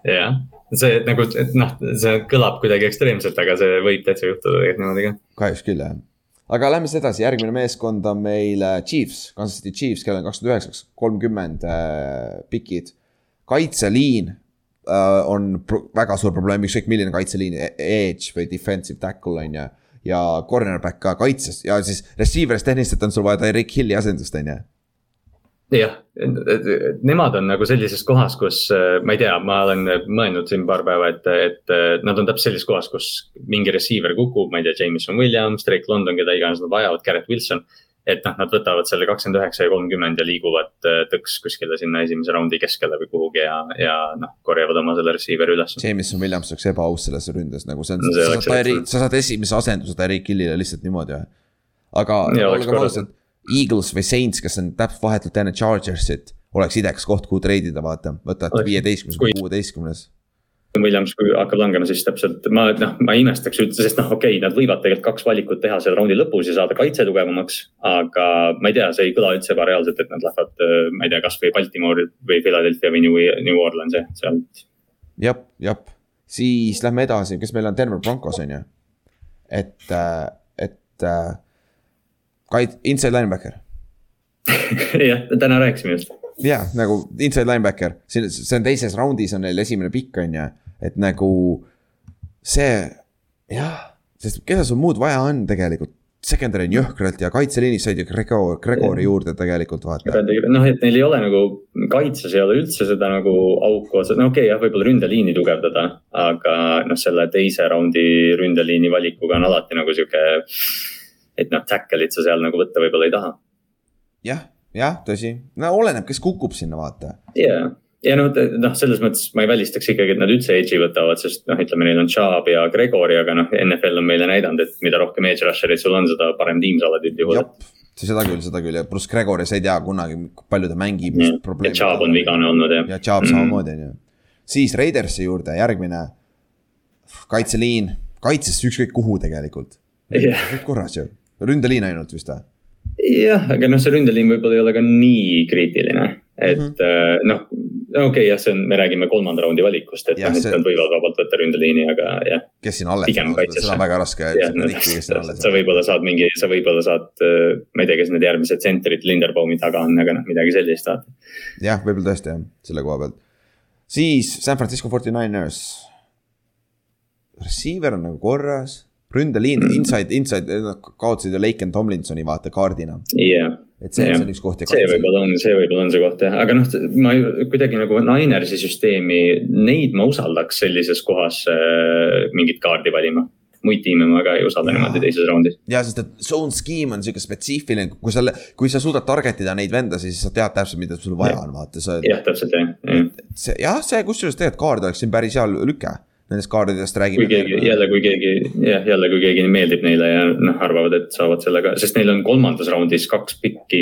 jah see nagu, et noh, see kõlab kuidagi ekstreemselt, aga see võib täitsa juhtuda tegelikult niimoodi ka. kahjuks küll jah aga lähme siis edasi, järgmine meeskond on meil äh, Chiefs, Kansas City Chiefs, kell on kakskümmend üheksa, kolmkümmend äh, pikid. kaitseliin äh, on väga suur probleem, ükskõik milline kaitseliin, e-, edge või defensive tackle on ju. ja cornerback ka kaitses ja siis receiver'is tehniliselt on sul vaja Tyreek Hilli asendust, on ju jah, nemad on nagu sellises kohas, kus äh, ma ei tea, ma olen mõelnud siin paar päeva, et, et nad on täpselt sellises kohas, kus mingi receiver kukub, ma ei tea, Jameson Williams, Drake London, keda iganes nad vajavad, Garrett Wilson. et noh, nad võtavad selle kakskümmend üheksa ja kolmkümmend ja liiguvad äh, tõks kuskile sinna esimese raundi keskele või kuhugi ja, ja noh, korjavad oma selle receiver'i üles. Jameson Williams oleks ebaaus selles ründes nagu see on no,, sa saad sa saad esimese asenduse Tyreek Hillile lihtsalt niimoodi aga olgem ausad Eagles või Saints, kes on täpselt vahetult enne Chargersit, oleks idekas koht, kuhu treidida, vaata, võtad viieteistkümnes või kuueteistkümnes. Williams, kui hakkab langema, siis täpselt ma, noh, ma imestaks üldse, sest noh, okei okay,, nad võivad tegelikult kaks valikut teha seal raundi lõpus ja saada kaitse tugevamaks. aga ma ei tea, see ei kõla üldse ebareaalselt, et nad lähevad, äh, ma ei tea, kasvõi Baltimore või Philadelphia või New, New Orleans, sealt. jah, jah, siis lähme edasi, kes meil on Denver Broncos on ju. et, äh, et äh, Kait-, inside linebacker jah, täna rääkisime just. jah, nagu inside linebacker, see, see on teises raundis on neil esimene pikk, on ju, et nagu see, jah, sest keda sul muud vaja on tegelikult secondary on jõhkralt ja kaitseliinis said ju Gregor, Gregori juurde tegelikult vaata. noh, et neil ei ole nagu, kaitses ei ole üldse seda nagu auku, no okei okay,, jah, võib-olla ründeliini tugevdada. aga noh, selle teise raundi ründeliini valikuga on alati nagu sihuke et noh, tackle'it sa seal nagu võtta võib-olla ei taha. jah, jah, tõsi, no oleneb, kes kukub sinna, vaata. ja ja noh, noh, selles mõttes ma ei välistaks ikkagi, et nad üldse edge'i võtavad, sest noh, ütleme, neil on Chubb ja Gregori, aga noh, NFL on meile näidanud, et mida rohkem edge rusher'id sul on, seda parem tiim sa oled üldjuhul. seda küll, seda küll ja pluss Gregori, sa ei tea kunagi, palju ta mängib. ja Chubb on vigane olnud jah. ja Chubb samamoodi on ju. siis Raidersi juurde järgmine kaitseliin, kaitsesse ükskõik kuhu tegelikult yeah.. korras ju ründeliin ainult vist või? jah, aga noh, see ründeliin võib-olla ei ole ka nii kriitiline, et mm -hmm. noh, okei okay,, jah, see on, me räägime kolmanda raundi valikust, et noh, see... nad võivad vabalt võtta ründeliini, aga jah. kes siin alles on, seda on väga raske. No, sa võib-olla saad mingi, sa võib-olla saad, äh, ma ei tea, kes need järgmised tsentrid Linderbaumi taga on, aga noh, midagi sellist vaata. jah, võib-olla tõesti jah, selle koha pealt. siis San Francisco 49ers. Receiver on nagu korras ründeliin inside, inside, kaotasid ju Laken Tomlinsoni vaata kaardina. jah. et see, see on üks koht. see võib-olla on, see võib-olla on see koht jah, aga noh, ma kuidagi nagu Ninersi süsteemi, neid ma usaldaks sellises kohas äh, mingit kaardi valima. muid tiime ma ka ei usalda niimoodi teises raundis. ja, sest et zone scheme on sihuke spetsiifiline, kui sa, kui sa suudad target ida neid vendasid, siis sa tead täpselt, mida sul vaja on, vaata sa. jah, täpselt jah, jah. see jah, see kusjuures tegelikult kaard oleks siin päris hea lüke nendest kaardidest räägime. kui keegi, jälle kui keegi, jah, jälle kui keegi meeldib neile ja noh, arvavad, et saavad sellega, sest neil on kolmandas raundis kaks pikki.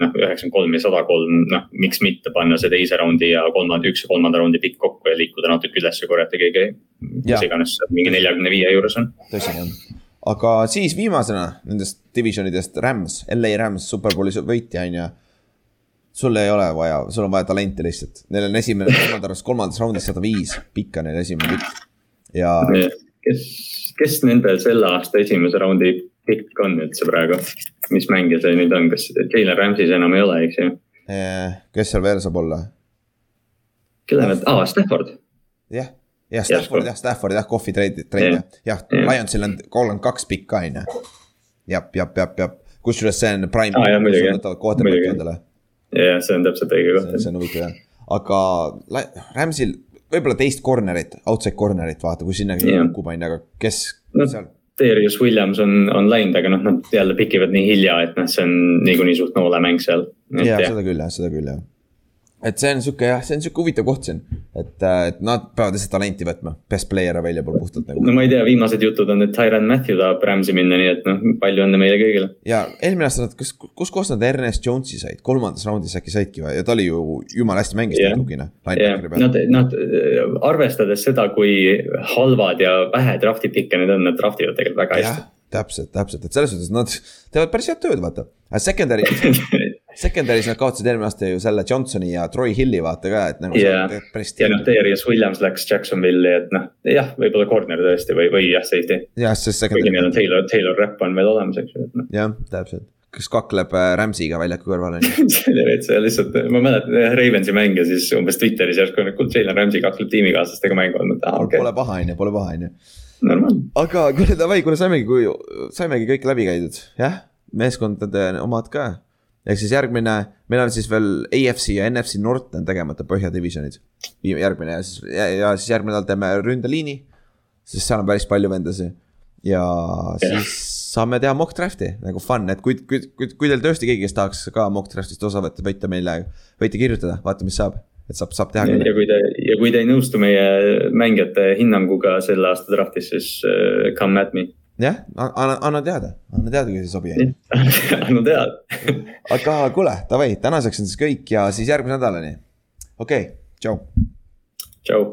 noh, üheksakümmend kolm ja sada kolm, noh, miks mitte panna see teise raundi ja kolmanda, üks ja kolmanda raundi pikk kokku ja liikuda natuke üles ja korjata keegi. mis iganes mingi neljakümne viie juures on. tõsi on, aga siis viimasena nendest divisionidest Rams, LA Rams, superbowli võitja on ju sul ei ole vaja, sul on vaja talenti lihtsalt, neil on esimene, kolmandas, kolmandas raundis sada viis pikka neil esimene pikk ja. kes, kes nendel selle aasta esimese raundi pikk on üldse praegu, mis mängija see nüüd on, kas Jalen Rams'is enam ei ole, eks ju? Eh, kes seal veel saab olla? kelle nad, aa Stafford. jah, jah Stafford jah, Stafford jah, Kohvi treid, treid jah, jah, Lionsil on kolmkümmend kaks pikka on ju. jah, jah, jah, jah, kusjuures see on prime ah,. võtavad quarterback'i endale. Jah, see on täpselt õige koht. see on huvitav jah, aga Ramsil võib-olla teist corner'it, outside corner'it vaata, kui sinna kukub on ju, aga kes no, seal? Darius Williams on, on läinud, aga noh, nad jälle pikivad nii hilja, et noh, see on niikuinii suht noole mäng seal. ja, seda küll jah, seda küll jah et see on sihuke jah, see on sihuke huvitav koht siin, et, äh, et nad peavad lihtsalt talenti võtma, best player available puhtalt nagu. no ma ei tea, viimased jutud on, et Tyron Matthew tahab Rams'i minna, nii et noh, palju õnne meile kõigile. ja eelmine aasta nad, kas, kus kohas nad Ernest Jones'i said, kolmandas raundis äkki saidki või, ja ta oli ju jumala hästi mängis yeah. tugine. Nad, nad arvestades seda, kui halvad ja vähe draft'i pikke need on, nad draft ivad tegelikult väga hästi täpselt, täpselt, et selles suhtes nad teevad päris head tööd, vaata. secondary Secondary's nad kaotasid eelmine aasta ju selle Johnsoni ja Troy Hilli vaata ka, et nagu yeah.. ja noh, Darius Williams läks Jacksonville'i, et noh, jah, võib-olla corner tõesti või, või jah, safety. jah, sest secondary. kuigi neil on Taylor, Taylor Rapp on veel olemas, eks ju, et noh. jah, täpselt kes kakleb äh, Rams'iga väljaku kõrval on ju. see lihtsalt, ma mäletan Ravensi mänge siis umbes Twitteris järsku on, kuule Jalen Rams'i kakleb tiimikaaslastega mängu olnud, aa okei okay.. Pole paha on ju, pole paha on ju. aga kuule davai, kuule saimegi, saimegi kõik läbi käidud, jah, meeskondade omad ka ehk siis järgmine, meil on siis veel AFC ja NFC North on tegemata põhjadivisjonid. järgmine ja siis, ja siis järgmine nädal teeme ründeliini, sest seal on päris palju vendasid. ja siis saame teha mock draft'i nagu fun, et kui, kui, kui, kui teil tõesti keegi, kes tahaks ka mock draft'ist osa võtta, võite meile, võite kirjutada, vaata, mis saab et saab, saab teha. ja kui te, ja kui te ei nõustu meie mängijate hinnanguga selle aasta draft'is, siis uh, come at me jah, anna, anna teada, anna teada, kui ei sobi. anna teada aga kuule, davai, tänaseks on siis kõik ja siis järgmise nädalani. okei okay,, tšau. tšau.